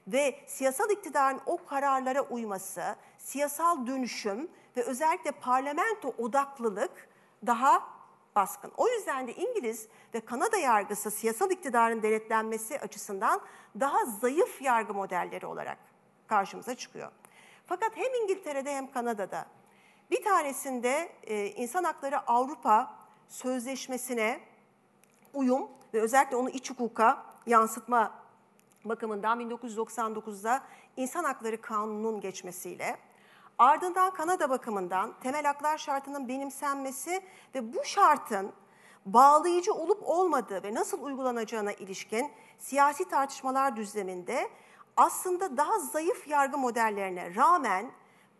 ve siyasal iktidarın o kararlara uyması, siyasal dönüşüm ve özellikle parlamento odaklılık daha baskın. O yüzden de İngiliz ve Kanada yargısı siyasal iktidarın denetlenmesi açısından daha zayıf yargı modelleri olarak karşımıza çıkıyor. Fakat hem İngiltere'de hem Kanada'da bir tanesinde e, İnsan Hakları Avrupa Sözleşmesi'ne uyum ve özellikle onu iç hukuka yansıtma bakımından 1999'da İnsan Hakları Kanunu'nun geçmesiyle ardından Kanada bakımından temel haklar şartının benimsenmesi ve bu şartın bağlayıcı olup olmadığı ve nasıl uygulanacağına ilişkin siyasi tartışmalar düzleminde aslında daha zayıf yargı modellerine rağmen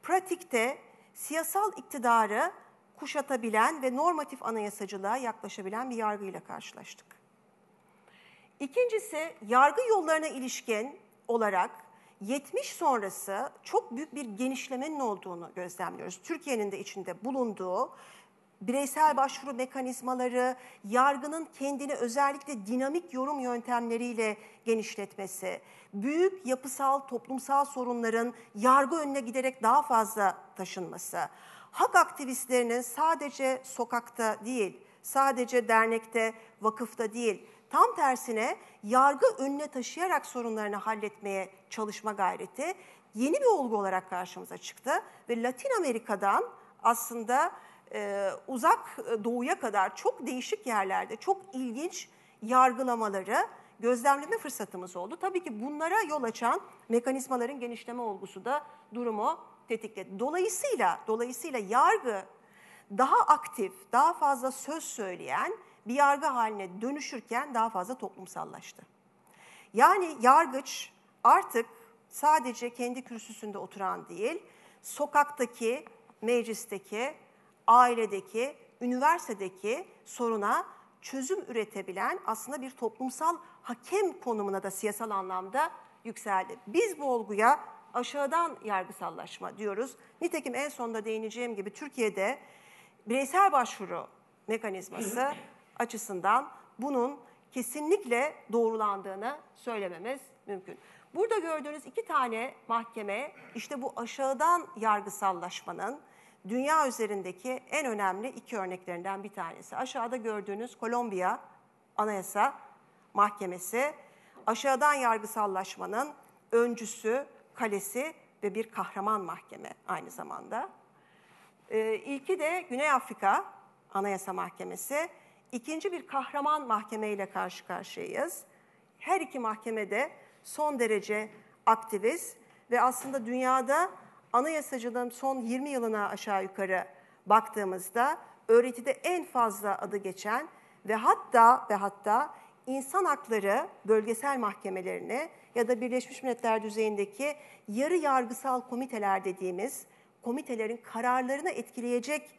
pratikte siyasal iktidarı kuşatabilen ve normatif anayasacılığa yaklaşabilen bir yargıyla karşılaştık. İkincisi, yargı yollarına ilişkin olarak 70 sonrası çok büyük bir genişlemenin olduğunu gözlemliyoruz. Türkiye'nin de içinde bulunduğu bireysel başvuru mekanizmaları, yargının kendini özellikle dinamik yorum yöntemleriyle genişletmesi, büyük yapısal, toplumsal sorunların yargı önüne giderek daha fazla taşınması, hak aktivistlerinin sadece sokakta değil, sadece dernekte, vakıfta değil, tam tersine yargı önüne taşıyarak sorunlarını halletmeye çalışma gayreti yeni bir olgu olarak karşımıza çıktı ve Latin Amerika'dan aslında e, uzak doğuya kadar çok değişik yerlerde çok ilginç yargılamaları gözlemleme fırsatımız oldu. Tabii ki bunlara yol açan mekanizmaların genişleme olgusu da durumu tetikledi. Dolayısıyla dolayısıyla yargı daha aktif, daha fazla söz söyleyen bir yargı haline dönüşürken daha fazla toplumsallaştı. Yani yargıç artık sadece kendi kürsüsünde oturan değil, sokaktaki, meclisteki, ailedeki, üniversitedeki soruna çözüm üretebilen aslında bir toplumsal hakem konumuna da siyasal anlamda yükseldi. Biz bu olguya aşağıdan yargısallaşma diyoruz. Nitekim en sonunda değineceğim gibi Türkiye'de bireysel başvuru mekanizması açısından bunun kesinlikle doğrulandığını söylememiz mümkün. Burada gördüğünüz iki tane mahkeme işte bu aşağıdan yargısallaşmanın dünya üzerindeki en önemli iki örneklerinden bir tanesi. Aşağıda gördüğünüz Kolombiya Anayasa Mahkemesi aşağıdan yargısallaşmanın öncüsü, kalesi ve bir kahraman mahkeme aynı zamanda. Ee, ilki de Güney Afrika Anayasa Mahkemesi. İkinci bir kahraman mahkeme ile karşı karşıyayız. Her iki mahkemede son derece aktivist ve aslında dünyada anayasacılığın son 20 yılına aşağı yukarı baktığımızda öğretide en fazla adı geçen ve hatta ve hatta insan hakları bölgesel mahkemelerine ya da Birleşmiş Milletler düzeyindeki yarı yargısal komiteler dediğimiz komitelerin kararlarını etkileyecek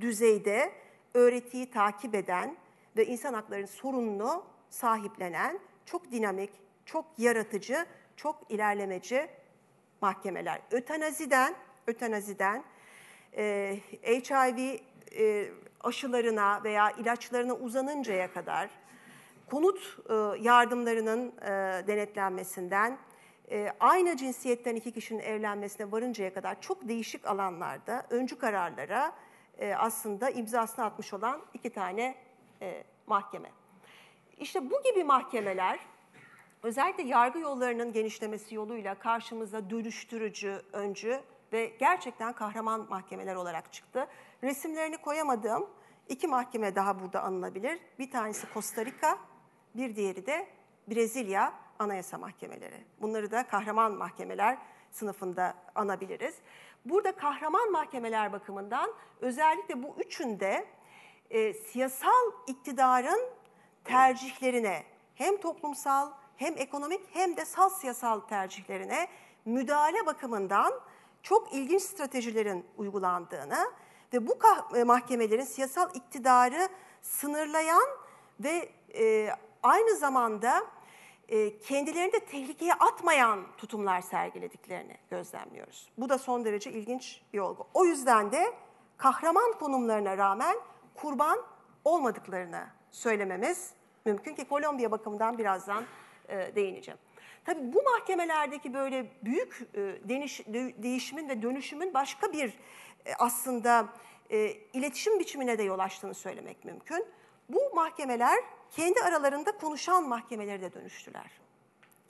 düzeyde öğretiyi takip eden ve insan haklarının sorununu sahiplenen çok dinamik, çok yaratıcı, çok ilerlemeci mahkemeler. Ötenaziden, ötenaziden e, HIV e, aşılarına veya ilaçlarına uzanıncaya kadar konut e, yardımlarının e, denetlenmesinden e, aynı cinsiyetten iki kişinin evlenmesine varıncaya kadar çok değişik alanlarda öncü kararlara e, aslında imzasını atmış olan iki tane e, mahkeme. İşte bu gibi mahkemeler özellikle yargı yollarının genişlemesi yoluyla karşımıza dönüştürücü, öncü ve gerçekten kahraman mahkemeler olarak çıktı. Resimlerini koyamadığım iki mahkeme daha burada anılabilir. Bir tanesi Costa Rica, bir diğeri de Brezilya Anayasa Mahkemeleri. Bunları da kahraman mahkemeler sınıfında anabiliriz. Burada kahraman mahkemeler bakımından özellikle bu üçünde e, siyasal iktidarın tercihlerine hem toplumsal hem ekonomik hem de sal siyasal tercihlerine müdahale bakımından çok ilginç stratejilerin uygulandığını ve bu e, mahkemelerin siyasal iktidarı sınırlayan ve e, aynı zamanda kendilerini de tehlikeye atmayan tutumlar sergilediklerini gözlemliyoruz. Bu da son derece ilginç bir olgu. O yüzden de kahraman konumlarına rağmen kurban olmadıklarını söylememiz mümkün ki Kolombiya bakımından birazdan e, değineceğim. Tabii bu mahkemelerdeki böyle büyük e, deniş, de, değişimin ve dönüşümün başka bir e, aslında e, iletişim biçimine de yol açtığını söylemek mümkün. Bu mahkemeler kendi aralarında konuşan mahkemeleri de dönüştüler.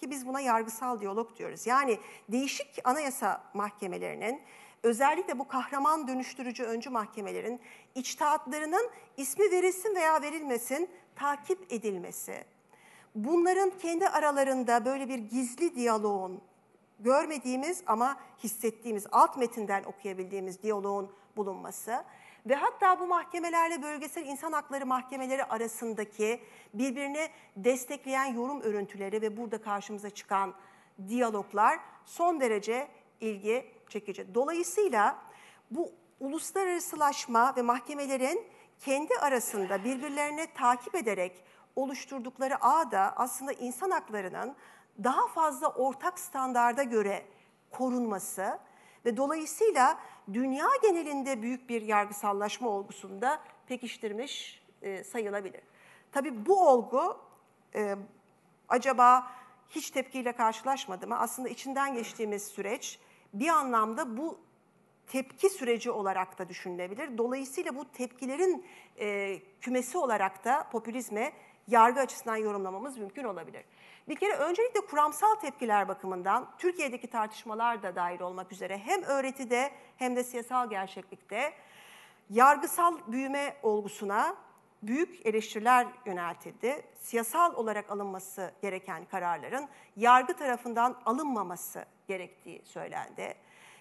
Ki biz buna yargısal diyalog diyoruz. Yani değişik anayasa mahkemelerinin özellikle bu kahraman dönüştürücü öncü mahkemelerin içtihatlarının ismi verilsin veya verilmesin takip edilmesi, bunların kendi aralarında böyle bir gizli diyaloğun, görmediğimiz ama hissettiğimiz, alt metinden okuyabildiğimiz diyaloğun bulunması ve hatta bu mahkemelerle bölgesel insan hakları mahkemeleri arasındaki birbirini destekleyen yorum örüntüleri ve burada karşımıza çıkan diyaloglar son derece ilgi çekici. Dolayısıyla bu uluslararasılaşma ve mahkemelerin kendi arasında birbirlerini takip ederek oluşturdukları ağda aslında insan haklarının daha fazla ortak standarda göre korunması ve dolayısıyla dünya genelinde büyük bir yargısallaşma olgusunda pekiştirmiş e, sayılabilir. Tabii bu olgu e, acaba hiç tepkiyle karşılaşmadı mı? Aslında içinden geçtiğimiz süreç bir anlamda bu tepki süreci olarak da düşünülebilir. Dolayısıyla bu tepkilerin e, kümesi olarak da popülizme yargı açısından yorumlamamız mümkün olabilir. Bir kere öncelikle kuramsal tepkiler bakımından Türkiye'deki tartışmalar da dahil olmak üzere hem öğretide hem de siyasal gerçeklikte yargısal büyüme olgusuna büyük eleştiriler yöneltildi. Siyasal olarak alınması gereken kararların yargı tarafından alınmaması gerektiği söylendi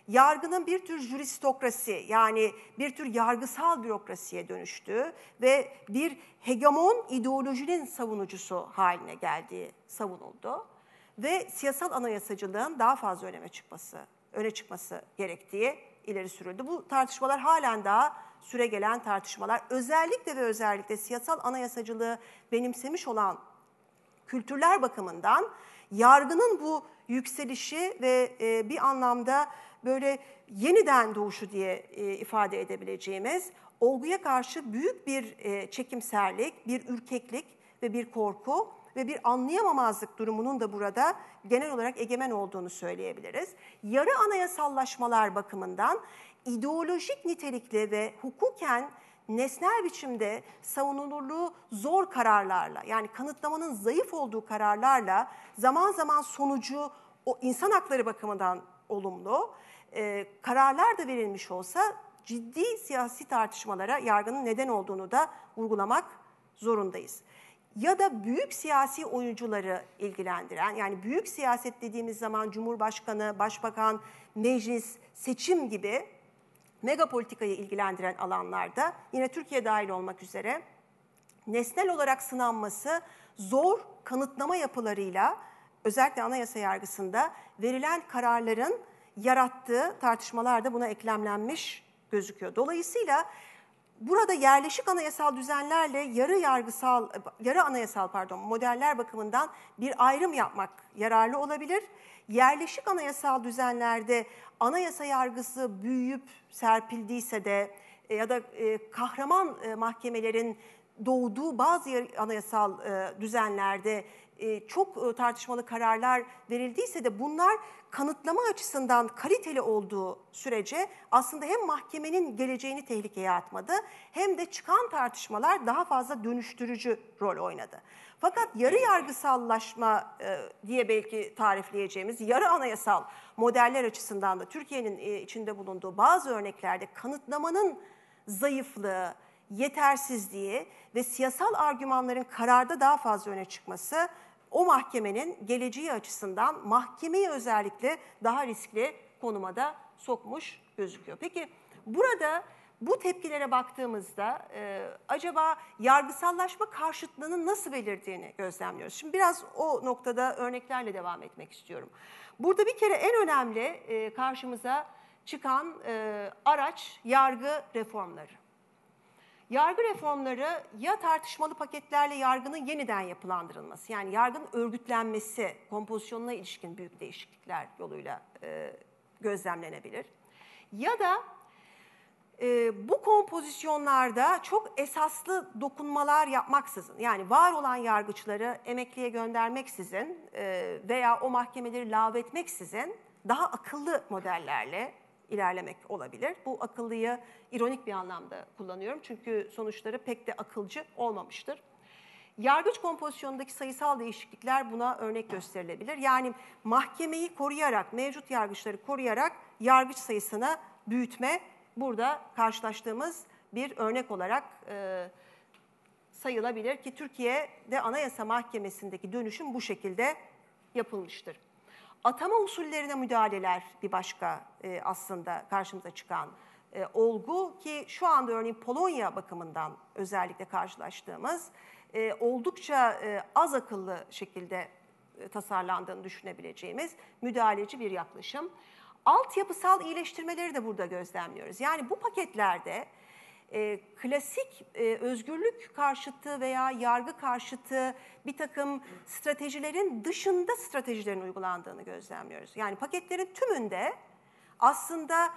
yargının bir tür juristokrasi yani bir tür yargısal bürokrasiye dönüştüğü ve bir hegemon ideolojinin savunucusu haline geldiği savunuldu. Ve siyasal anayasacılığın daha fazla öneme çıkması, öne çıkması gerektiği ileri sürüldü. Bu tartışmalar halen daha süre gelen tartışmalar. Özellikle ve özellikle siyasal anayasacılığı benimsemiş olan kültürler bakımından yargının bu yükselişi ve e, bir anlamda böyle yeniden doğuşu diye e, ifade edebileceğimiz olguya karşı büyük bir e, çekimserlik, bir ürkeklik ve bir korku ve bir anlayamamazlık durumunun da burada genel olarak egemen olduğunu söyleyebiliriz. Yarı anayasallaşmalar bakımından ideolojik nitelikli ve hukuken nesnel biçimde savunulurluğu zor kararlarla yani kanıtlamanın zayıf olduğu kararlarla zaman zaman sonucu o insan hakları bakımından olumlu e, kararlar da verilmiş olsa ciddi siyasi tartışmalara yargının neden olduğunu da vurgulamak zorundayız. ya da büyük siyasi oyuncuları ilgilendiren yani büyük siyaset dediğimiz zaman Cumhurbaşkanı, Başbakan, meclis, seçim gibi mega politikayı ilgilendiren alanlarda yine Türkiye dahil olmak üzere nesnel olarak sınanması zor kanıtlama yapılarıyla özellikle anayasa yargısında verilen kararların yarattığı tartışmalar da buna eklemlenmiş gözüküyor. Dolayısıyla burada yerleşik anayasal düzenlerle yarı yargısal yarı anayasal pardon modeller bakımından bir ayrım yapmak yararlı olabilir. Yerleşik anayasal düzenlerde anayasa yargısı büyüyüp serpildiyse de e, ya da e, kahraman e, mahkemelerin doğduğu bazı anayasal düzenlerde çok e, tartışmalı kararlar verildiyse de bunlar kanıtlama açısından kaliteli olduğu sürece aslında hem mahkemenin geleceğini tehlikeye atmadı hem de çıkan tartışmalar daha fazla dönüştürücü rol oynadı. Fakat yarı yargısallaşma e, diye belki tarifleyeceğimiz yarı anayasal modeller açısından da Türkiye'nin e, içinde bulunduğu bazı örneklerde kanıtlamanın zayıflığı, yetersizliği ve siyasal argümanların kararda daha fazla öne çıkması o mahkemenin geleceği açısından mahkemeyi özellikle daha riskli konuma da sokmuş gözüküyor. Peki burada bu tepkilere baktığımızda e, acaba yargısallaşma karşıtlığının nasıl belirdiğini gözlemliyoruz. Şimdi biraz o noktada örneklerle devam etmek istiyorum. Burada bir kere en önemli e, karşımıza çıkan e, araç yargı reformları. Yargı reformları ya tartışmalı paketlerle yargının yeniden yapılandırılması, yani yargının örgütlenmesi, kompozisyonuna ilişkin büyük değişiklikler yoluyla e, gözlemlenebilir. Ya da e, bu kompozisyonlarda çok esaslı dokunmalar yapmaksızın, yani var olan yargıçları emekliye göndermeksizin e, veya o mahkemeleri lağvetmeksizin daha akıllı modellerle ilerlemek olabilir. Bu akıllıyı ironik bir anlamda kullanıyorum çünkü sonuçları pek de akılcı olmamıştır. Yargıç kompozisyonundaki sayısal değişiklikler buna örnek gösterilebilir. Yani mahkemeyi koruyarak, mevcut yargıçları koruyarak yargıç sayısını büyütme burada karşılaştığımız bir örnek olarak e, sayılabilir ki Türkiye'de Anayasa Mahkemesi'ndeki dönüşüm bu şekilde yapılmıştır. Atama usullerine müdahaleler bir başka e, aslında karşımıza çıkan e, olgu ki şu anda örneğin Polonya bakımından özellikle karşılaştığımız e, oldukça e, az akıllı şekilde e, tasarlandığını düşünebileceğimiz müdahaleci bir yaklaşım. Altyapısal iyileştirmeleri de burada gözlemliyoruz. Yani bu paketlerde e, klasik e, özgürlük karşıtı veya yargı karşıtı bir takım stratejilerin dışında stratejilerin uygulandığını gözlemliyoruz. Yani paketlerin tümünde aslında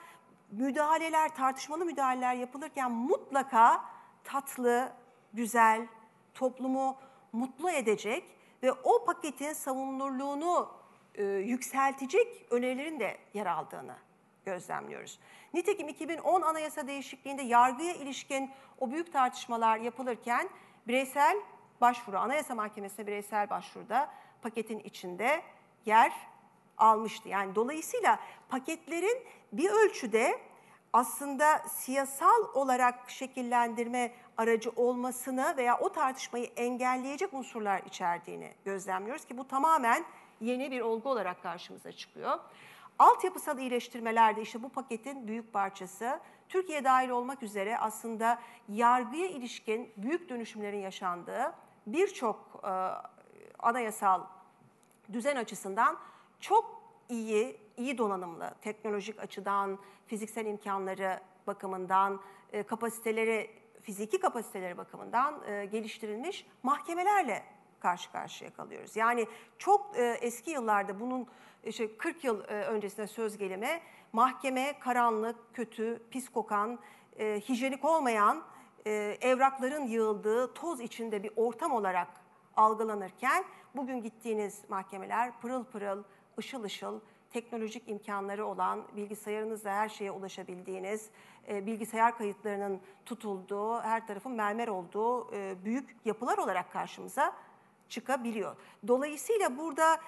müdahaleler, tartışmalı müdahaleler yapılırken mutlaka tatlı, güzel, toplumu mutlu edecek ve o paketin savunulurluğunu e, yükseltecek önerilerin de yer aldığını gözlemliyoruz. Nitekim 2010 anayasa değişikliğinde yargıya ilişkin o büyük tartışmalar yapılırken bireysel başvuru, Anayasa Mahkemesi'ne bireysel başvuruda paketin içinde yer almıştı. Yani dolayısıyla paketlerin bir ölçüde aslında siyasal olarak şekillendirme aracı olmasını veya o tartışmayı engelleyecek unsurlar içerdiğini gözlemliyoruz ki bu tamamen yeni bir olgu olarak karşımıza çıkıyor. Altyapısal iyileştirmeler de işte bu paketin büyük parçası. Türkiye dahil olmak üzere aslında yargıya ilişkin büyük dönüşümlerin yaşandığı birçok e, anayasal düzen açısından çok iyi, iyi donanımlı, teknolojik açıdan, fiziksel imkanları bakımından, e, kapasiteleri, fiziki kapasiteleri bakımından e, geliştirilmiş mahkemelerle karşı karşıya kalıyoruz. Yani çok e, eski yıllarda bunun işte 40 yıl e, öncesine söz gelimi mahkeme karanlık, kötü, pis kokan, e, hijyenik olmayan e, evrakların yığıldığı toz içinde bir ortam olarak algılanırken bugün gittiğiniz mahkemeler pırıl pırıl, ışıl ışıl, teknolojik imkanları olan, bilgisayarınızla her şeye ulaşabildiğiniz, e, bilgisayar kayıtlarının tutulduğu, her tarafın mermer olduğu e, büyük yapılar olarak karşımıza çıkabiliyor. Dolayısıyla burada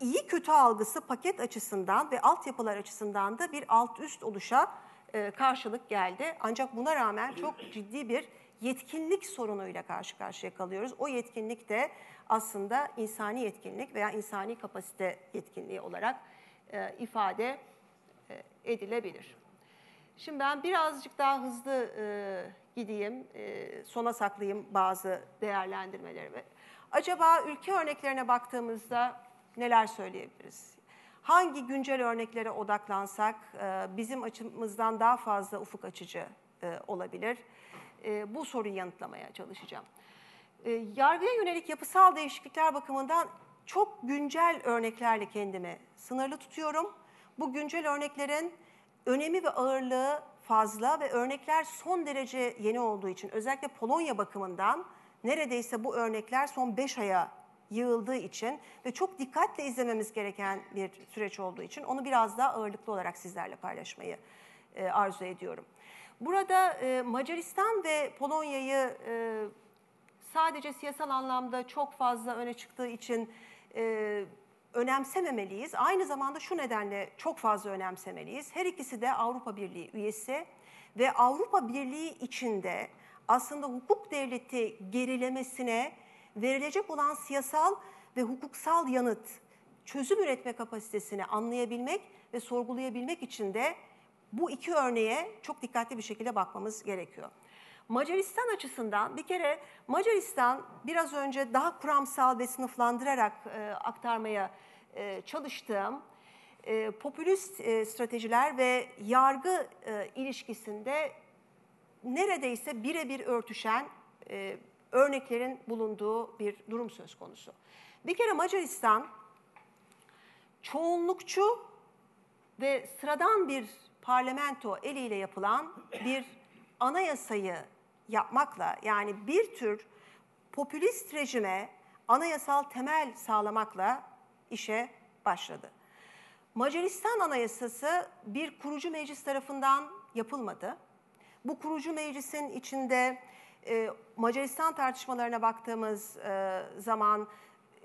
iyi kötü algısı paket açısından ve altyapılar açısından da bir alt üst oluşa e, karşılık geldi. Ancak buna rağmen çok ciddi bir yetkinlik sorunuyla karşı karşıya kalıyoruz. O yetkinlik de aslında insani yetkinlik veya insani kapasite yetkinliği olarak e, ifade e, edilebilir. Şimdi ben birazcık daha hızlı e, gideyim, e, sona saklayayım bazı değerlendirmelerimi. Acaba ülke örneklerine baktığımızda neler söyleyebiliriz? Hangi güncel örneklere odaklansak e, bizim açımızdan daha fazla ufuk açıcı e, olabilir? E, bu soruyu yanıtlamaya çalışacağım. Yargıya yönelik yapısal değişiklikler bakımından çok güncel örneklerle kendimi sınırlı tutuyorum. Bu güncel örneklerin önemi ve ağırlığı fazla ve örnekler son derece yeni olduğu için özellikle Polonya bakımından neredeyse bu örnekler son 5 aya yığıldığı için ve çok dikkatle izlememiz gereken bir süreç olduğu için onu biraz daha ağırlıklı olarak sizlerle paylaşmayı e, arzu ediyorum. Burada e, Macaristan ve Polonya'yı e, sadece siyasal anlamda çok fazla öne çıktığı için e, önemsememeliyiz. Aynı zamanda şu nedenle çok fazla önemsemeliyiz. Her ikisi de Avrupa Birliği üyesi ve Avrupa Birliği içinde aslında hukuk devleti gerilemesine verilecek olan siyasal ve hukuksal yanıt, çözüm üretme kapasitesini anlayabilmek ve sorgulayabilmek için de bu iki örneğe çok dikkatli bir şekilde bakmamız gerekiyor. Macaristan açısından bir kere Macaristan biraz önce daha kuramsal ve sınıflandırarak e, aktarmaya e, çalıştığım e, popülist e, stratejiler ve yargı e, ilişkisinde neredeyse birebir örtüşen e, örneklerin bulunduğu bir durum söz konusu. Bir kere Macaristan çoğunlukçu ve sıradan bir parlamento eliyle yapılan bir anayasayı yapmakla yani bir tür popülist rejime anayasal temel sağlamakla işe başladı. Macaristan Anayasası bir kurucu meclis tarafından yapılmadı. Bu kurucu meclisin içinde e, Macaristan tartışmalarına baktığımız e, zaman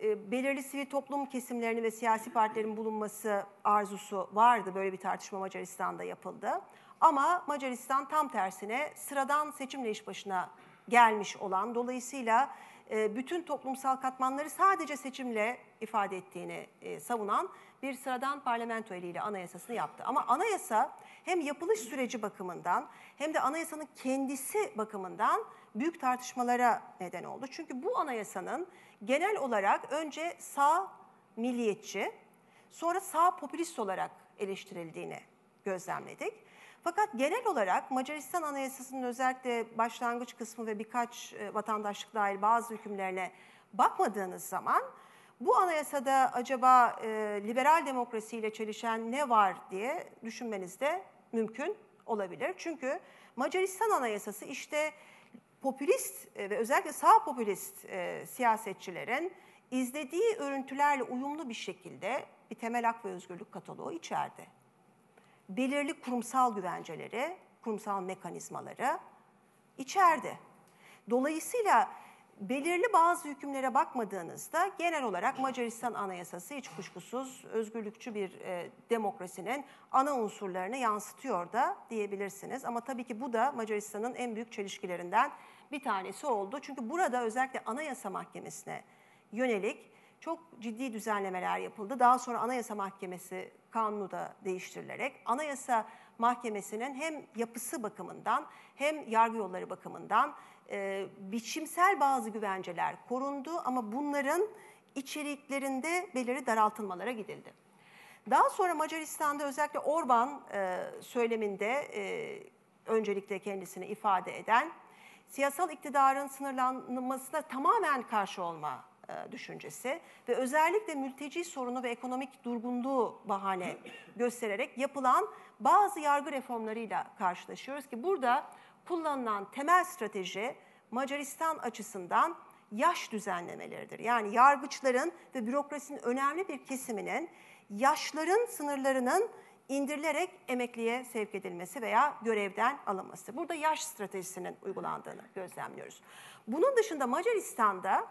e, belirli sivil toplum kesimlerinin ve siyasi partilerin bulunması arzusu vardı. Böyle bir tartışma Macaristan'da yapıldı. Ama Macaristan tam tersine sıradan seçimle iş başına gelmiş olan, dolayısıyla e, bütün toplumsal katmanları sadece seçimle ifade ettiğini e, savunan bir sıradan parlamento eliyle anayasasını yaptı. Ama anayasa hem yapılış süreci bakımından hem de anayasanın kendisi bakımından büyük tartışmalara neden oldu. Çünkü bu anayasanın genel olarak önce sağ milliyetçi, sonra sağ popülist olarak eleştirildiğini gözlemledik. Fakat genel olarak Macaristan Anayasası'nın özellikle başlangıç kısmı ve birkaç e, vatandaşlık dahil bazı hükümlerine bakmadığınız zaman bu anayasada acaba e, liberal demokrasiyle çelişen ne var diye düşünmeniz de mümkün olabilir. Çünkü Macaristan Anayasası işte popülist e, ve özellikle sağ popülist siyasetçilerin izlediği örüntülerle uyumlu bir şekilde bir temel hak ve özgürlük kataloğu içerdi. Belirli kurumsal güvenceleri, kurumsal mekanizmaları içerdi. Dolayısıyla belirli bazı hükümlere bakmadığınızda genel olarak Macaristan Anayasası hiç kuşkusuz özgürlükçü bir e, demokrasinin ana unsurlarını yansıtıyor da diyebilirsiniz. Ama tabii ki bu da Macaristan'ın en büyük çelişkilerinden bir tanesi oldu. Çünkü burada özellikle Anayasa Mahkemesi'ne yönelik çok ciddi düzenlemeler yapıldı. Daha sonra Anayasa Mahkemesi kanunu da değiştirilerek Anayasa Mahkemesi'nin hem yapısı bakımından hem yargı yolları bakımından e, biçimsel bazı güvenceler korundu ama bunların içeriklerinde belirli daraltılmalara gidildi. Daha sonra Macaristan'da özellikle Orban e, söyleminde e, öncelikle kendisini ifade eden siyasal iktidarın sınırlanmasına tamamen karşı olma düşüncesi ve özellikle mülteci sorunu ve ekonomik durgunluğu bahane göstererek yapılan bazı yargı reformlarıyla karşılaşıyoruz ki burada kullanılan temel strateji Macaristan açısından yaş düzenlemeleridir. Yani yargıçların ve bürokrasinin önemli bir kesiminin yaşların sınırlarının indirilerek emekliye sevk edilmesi veya görevden alınması. Burada yaş stratejisinin uygulandığını gözlemliyoruz. Bunun dışında Macaristan'da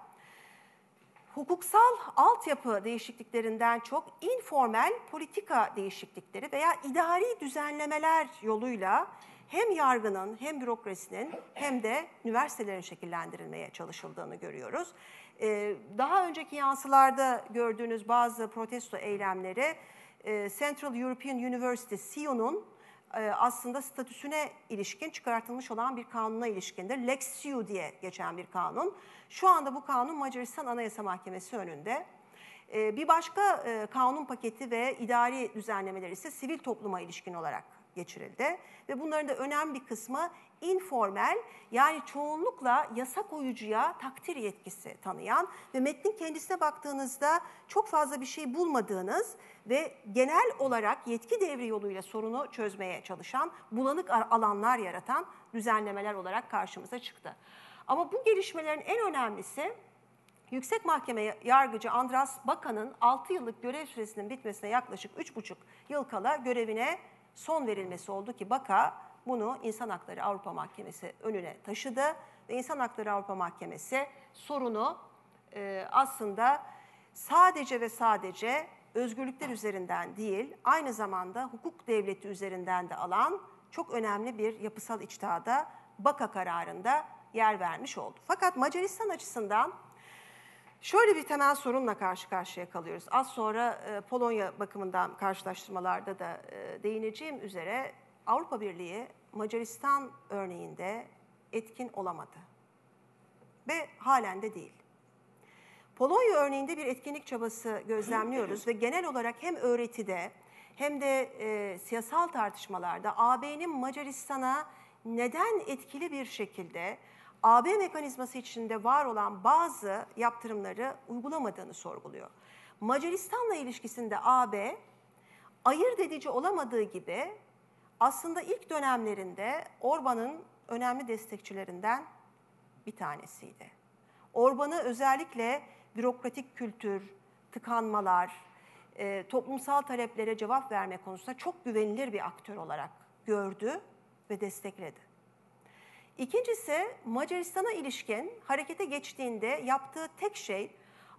hukuksal altyapı değişikliklerinden çok informal politika değişiklikleri veya idari düzenlemeler yoluyla hem yargının hem bürokrasinin hem de üniversitelerin şekillendirilmeye çalışıldığını görüyoruz. Ee, daha önceki yansılarda gördüğünüz bazı protesto eylemleri e, Central European University, CEU'nun aslında statüsüne ilişkin çıkartılmış olan bir kanuna ilişkindir. Lex CEU diye geçen bir kanun. Şu anda bu kanun Macaristan Anayasa Mahkemesi önünde. E, bir başka kanun paketi ve idari düzenlemeler ise sivil topluma ilişkin olarak geçirildi. Ve bunların da önemli bir kısmı informal yani çoğunlukla yasa koyucuya takdir yetkisi tanıyan ve metnin kendisine baktığınızda çok fazla bir şey bulmadığınız ve genel olarak yetki devri yoluyla sorunu çözmeye çalışan, bulanık alanlar yaratan düzenlemeler olarak karşımıza çıktı. Ama bu gelişmelerin en önemlisi Yüksek Mahkeme Yargıcı Andras Bakan'ın 6 yıllık görev süresinin bitmesine yaklaşık 3,5 yıl kala görevine son verilmesi oldu ki Baka bunu İnsan Hakları Avrupa Mahkemesi önüne taşıdı ve İnsan Hakları Avrupa Mahkemesi sorunu e, aslında sadece ve sadece özgürlükler üzerinden değil, aynı zamanda hukuk devleti üzerinden de alan çok önemli bir yapısal içtihada Baka kararında yer vermiş oldu. Fakat Macaristan açısından şöyle bir temel sorunla karşı karşıya kalıyoruz. Az sonra e, Polonya bakımından karşılaştırmalarda da e, değineceğim üzere Avrupa Birliği Macaristan örneğinde etkin olamadı. Ve halen de değil. Polonya örneğinde bir etkinlik çabası gözlemliyoruz ve genel olarak hem öğretide hem de e, siyasal tartışmalarda AB'nin Macaristan'a neden etkili bir şekilde AB mekanizması içinde var olan bazı yaptırımları uygulamadığını sorguluyor. Macaristan'la ilişkisinde AB ayırt edici olamadığı gibi aslında ilk dönemlerinde Orban'ın önemli destekçilerinden bir tanesiydi. Orban'ı özellikle bürokratik kültür, tıkanmalar, e, toplumsal taleplere cevap verme konusunda çok güvenilir bir aktör olarak gördü ve destekledi. İkincisi Macaristan'a ilişkin harekete geçtiğinde yaptığı tek şey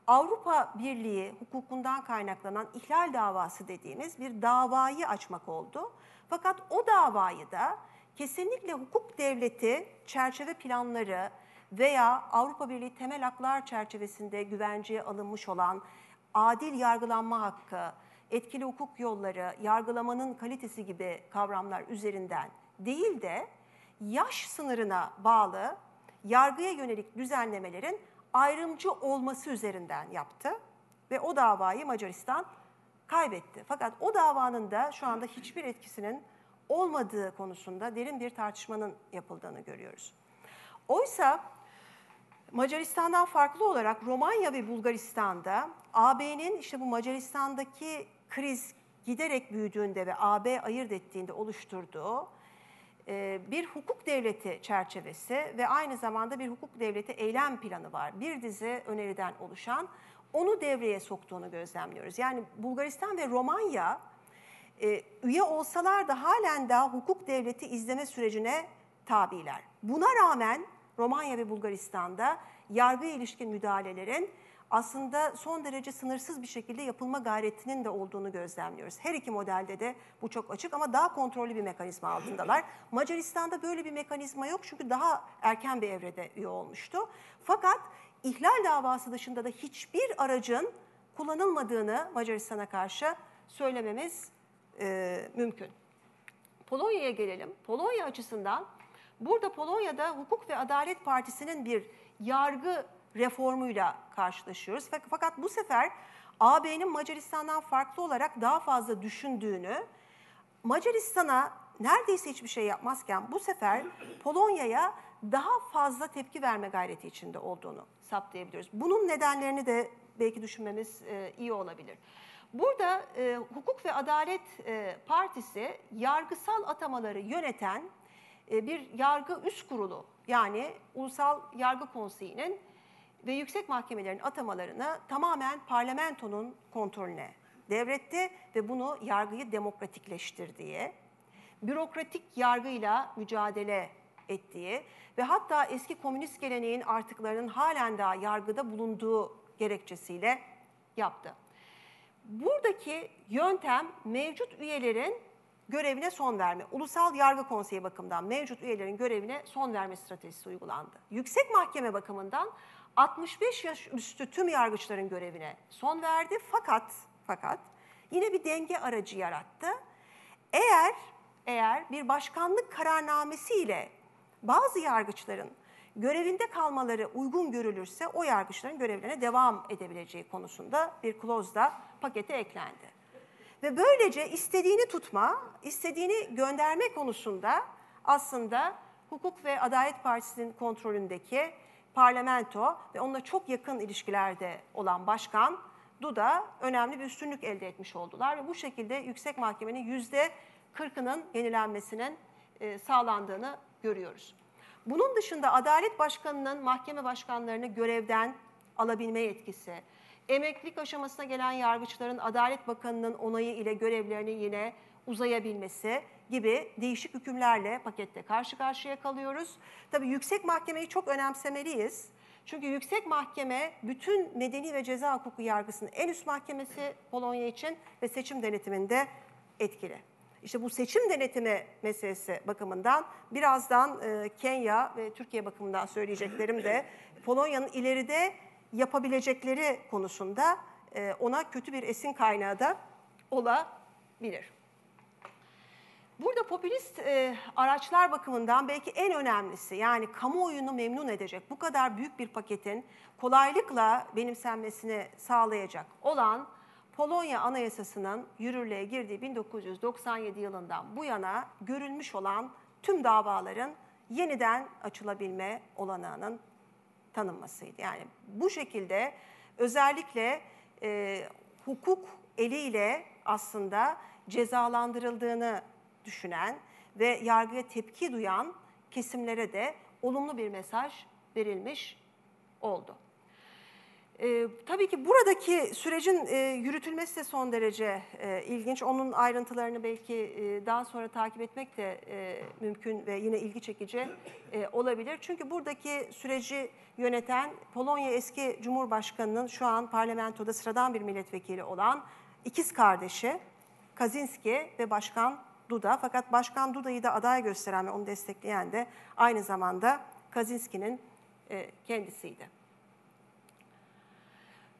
Avrupa Birliği hukukundan kaynaklanan ihlal davası dediğimiz bir davayı açmak oldu. Fakat o davayı da kesinlikle hukuk devleti çerçeve planları veya Avrupa Birliği temel haklar çerçevesinde güvenceye alınmış olan adil yargılanma hakkı, etkili hukuk yolları, yargılamanın kalitesi gibi kavramlar üzerinden değil de yaş sınırına bağlı yargıya yönelik düzenlemelerin ayrımcı olması üzerinden yaptı ve o davayı Macaristan kaybetti. Fakat o davanın da şu anda hiçbir etkisinin olmadığı konusunda derin bir tartışmanın yapıldığını görüyoruz. Oysa Macaristan'dan farklı olarak Romanya ve Bulgaristan'da AB'nin işte bu Macaristan'daki kriz giderek büyüdüğünde ve AB ayırt ettiğinde oluşturduğu bir hukuk devleti çerçevesi ve aynı zamanda bir hukuk devleti eylem planı var. Bir dizi öneriden oluşan onu devreye soktuğunu gözlemliyoruz. Yani Bulgaristan ve Romanya e, üye olsalar da halen daha hukuk devleti izleme sürecine tabiler. Buna rağmen Romanya ve Bulgaristan'da yargıya ilişkin müdahalelerin aslında son derece sınırsız bir şekilde yapılma gayretinin de olduğunu gözlemliyoruz. Her iki modelde de bu çok açık ama daha kontrollü bir mekanizma altındalar. Macaristan'da böyle bir mekanizma yok çünkü daha erken bir evrede üye olmuştu. Fakat ihlal davası dışında da hiçbir aracın kullanılmadığını Macaristan'a karşı söylememiz e, mümkün. Polonya'ya gelelim. Polonya açısından burada Polonya'da Hukuk ve Adalet Partisi'nin bir yargı reformuyla karşılaşıyoruz. Fakat bu sefer AB'nin Macaristan'dan farklı olarak daha fazla düşündüğünü, Macaristan'a neredeyse hiçbir şey yapmazken bu sefer Polonya'ya daha fazla tepki verme gayreti içinde olduğunu saptayabiliyoruz. Bunun nedenlerini de belki düşünmemiz e, iyi olabilir. Burada e, Hukuk ve Adalet e, Partisi yargısal atamaları yöneten e, bir yargı üst kurulu yani Ulusal Yargı Konseyi'nin ve yüksek mahkemelerin atamalarını tamamen parlamentonun kontrolüne devretti ve bunu yargıyı demokratikleştirdiği, bürokratik yargıyla mücadele ettiği ve hatta eski komünist geleneğin artıklarının halen daha yargıda bulunduğu gerekçesiyle yaptı. Buradaki yöntem mevcut üyelerin görevine son verme. Ulusal Yargı Konseyi bakımından mevcut üyelerin görevine son verme stratejisi uygulandı. Yüksek Mahkeme bakımından 65 yaş üstü tüm yargıçların görevine son verdi fakat fakat yine bir denge aracı yarattı. Eğer eğer bir başkanlık kararnamesiyle bazı yargıçların görevinde kalmaları uygun görülürse o yargıçların görevlerine devam edebileceği konusunda bir kloz da pakete eklendi. Ve böylece istediğini tutma, istediğini gönderme konusunda aslında Hukuk ve Adalet Partisi'nin kontrolündeki parlamento ve onunla çok yakın ilişkilerde olan başkan Duda önemli bir üstünlük elde etmiş oldular. Ve bu şekilde yüksek mahkemenin yüzde 40'ının yenilenmesinin e, sağlandığını görüyoruz. Bunun dışında Adalet Başkanı'nın mahkeme başkanlarını görevden alabilme yetkisi, emeklilik aşamasına gelen yargıçların Adalet Bakanı'nın onayı ile görevlerini yine uzayabilmesi gibi değişik hükümlerle pakette karşı karşıya kalıyoruz. Tabii yüksek mahkemeyi çok önemsemeliyiz. Çünkü yüksek mahkeme bütün medeni ve ceza hukuku yargısının en üst mahkemesi Polonya için ve seçim denetiminde etkili. İşte bu seçim denetimi meselesi bakımından birazdan e, Kenya ve Türkiye bakımından söyleyeceklerim de Polonya'nın ileride yapabilecekleri konusunda e, ona kötü bir esin kaynağı da olabilir. Burada popülist e, araçlar bakımından belki en önemlisi yani kamuoyunu memnun edecek bu kadar büyük bir paketin kolaylıkla benimsenmesini sağlayacak olan Polonya Anayasası'nın yürürlüğe girdiği 1997 yılından bu yana görülmüş olan tüm davaların yeniden açılabilme olanağının tanınmasıydı. Yani bu şekilde özellikle e, hukuk eliyle aslında cezalandırıldığını düşünen ve yargıya tepki duyan kesimlere de olumlu bir mesaj verilmiş oldu. E, tabii ki buradaki sürecin e, yürütülmesi de son derece e, ilginç. Onun ayrıntılarını belki e, daha sonra takip etmek de e, mümkün ve yine ilgi çekici e, olabilir. Çünkü buradaki süreci yöneten Polonya eski Cumhurbaşkanı'nın şu an parlamentoda sıradan bir milletvekili olan ikiz kardeşi Kazinski ve Başkan Duda. Fakat Başkan Duda'yı da aday gösteren ve onu destekleyen de aynı zamanda Kazinski'nin e, kendisiydi.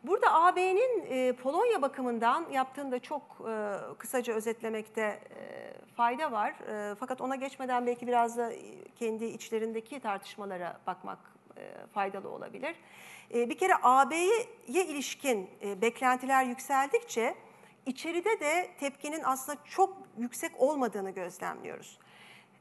Burada AB'nin e, Polonya bakımından yaptığında çok e, kısaca özetlemekte fayda var. Fakat ona geçmeden belki biraz da kendi içlerindeki tartışmalara bakmak faydalı olabilir. Bir kere AB'ye ilişkin beklentiler yükseldikçe içeride de tepkinin aslında çok yüksek olmadığını gözlemliyoruz.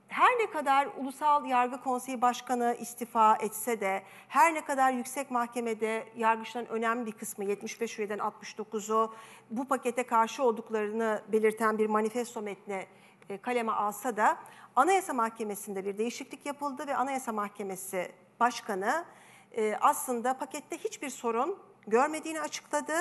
Her ne kadar Ulusal Yargı Konseyi Başkanı istifa etse de, her ne kadar yüksek mahkemede yargıçların önemli bir kısmı, 75 üyeden 69'u bu pakete karşı olduklarını belirten bir manifesto metni e, kaleme alsa da, Anayasa Mahkemesi'nde bir değişiklik yapıldı ve Anayasa Mahkemesi Başkanı e, aslında pakette hiçbir sorun görmediğini açıkladı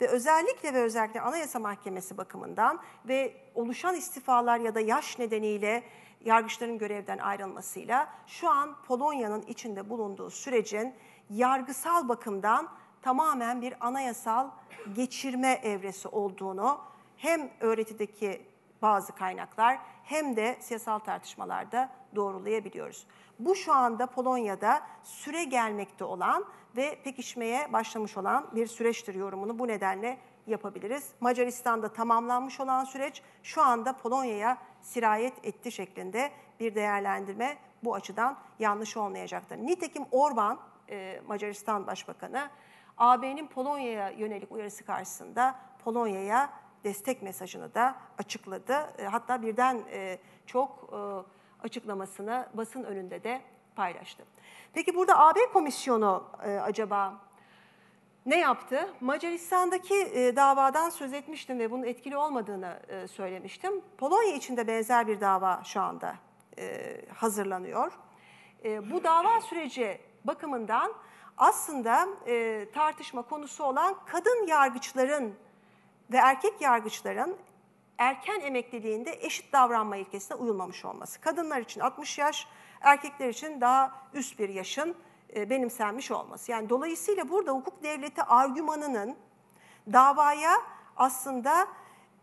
ve özellikle ve özellikle Anayasa Mahkemesi bakımından ve oluşan istifalar ya da yaş nedeniyle yargıçların görevden ayrılmasıyla şu an Polonya'nın içinde bulunduğu sürecin yargısal bakımdan tamamen bir anayasal geçirme evresi olduğunu hem öğretideki bazı kaynaklar hem de siyasal tartışmalarda doğrulayabiliyoruz. Bu şu anda Polonya'da süre gelmekte olan ve pekişmeye başlamış olan bir süreçtir yorumunu bu nedenle yapabiliriz. Macaristan'da tamamlanmış olan süreç şu anda Polonya'ya sirayet etti şeklinde bir değerlendirme bu açıdan yanlış olmayacaktır. Nitekim Orban, e, Macaristan Başbakanı, AB'nin Polonya'ya yönelik uyarısı karşısında Polonya'ya destek mesajını da açıkladı. E, hatta birden e, çok açıklamasını basın önünde de paylaştı. Peki burada AB Komisyonu acaba ne yaptı? Macaristan'daki e, davadan söz etmiştim ve bunun etkili olmadığını e, söylemiştim. Polonya için de benzer bir dava şu anda e, hazırlanıyor. E, bu dava süreci bakımından aslında e, tartışma konusu olan kadın yargıçların ve erkek yargıçların erken emekliliğinde eşit davranma ilkesine uyulmamış olması. Kadınlar için 60 yaş, erkekler için daha üst bir yaşın e, benimsenmiş olması. Yani dolayısıyla burada hukuk devleti argümanının davaya aslında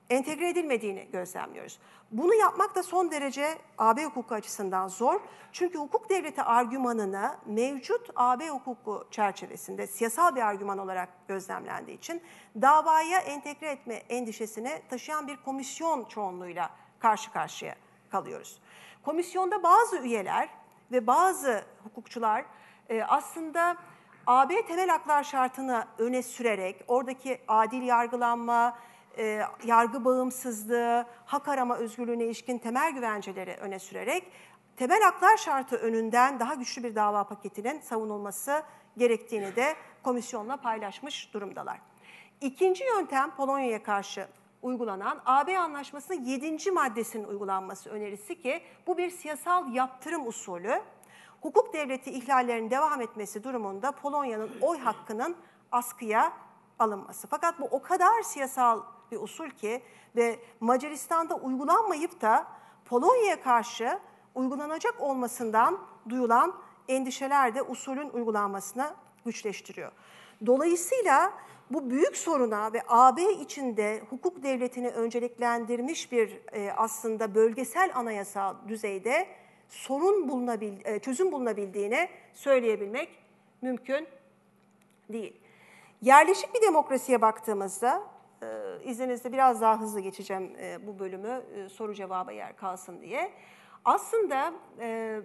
entegre edilmediğini gözlemliyoruz. Bunu yapmak da son derece AB hukuku açısından zor. Çünkü hukuk devleti argümanını mevcut AB hukuku çerçevesinde siyasal bir argüman olarak gözlemlendiği için davaya entegre etme endişesini taşıyan bir komisyon çoğunluğuyla karşı karşıya kalıyoruz. Komisyonda bazı üyeler ve bazı hukukçular e, aslında AB temel haklar şartını öne sürerek oradaki adil yargılanma, e, yargı bağımsızlığı, hak arama özgürlüğüne ilişkin temel güvenceleri öne sürerek temel haklar şartı önünden daha güçlü bir dava paketinin savunulması gerektiğini de komisyonla paylaşmış durumdalar. İkinci yöntem Polonya'ya karşı uygulanan AB Anlaşması'nın 7. maddesinin uygulanması önerisi ki bu bir siyasal yaptırım usulü. Hukuk devleti ihlallerinin devam etmesi durumunda Polonya'nın oy hakkının askıya alınması. Fakat bu o kadar siyasal bir usul ki ve Macaristan'da uygulanmayıp da Polonya'ya karşı uygulanacak olmasından duyulan endişeler de usulün uygulanmasına güçleştiriyor. Dolayısıyla bu büyük soruna ve AB içinde hukuk devletini önceliklendirmiş bir e, aslında bölgesel anayasal düzeyde sorun bulunabil, e, çözüm bulunabildiğini söyleyebilmek mümkün değil. Yerleşik bir demokrasiye baktığımızda, e, izninizle biraz daha hızlı geçeceğim e, bu bölümü e, soru cevaba yer kalsın diye. Aslında e,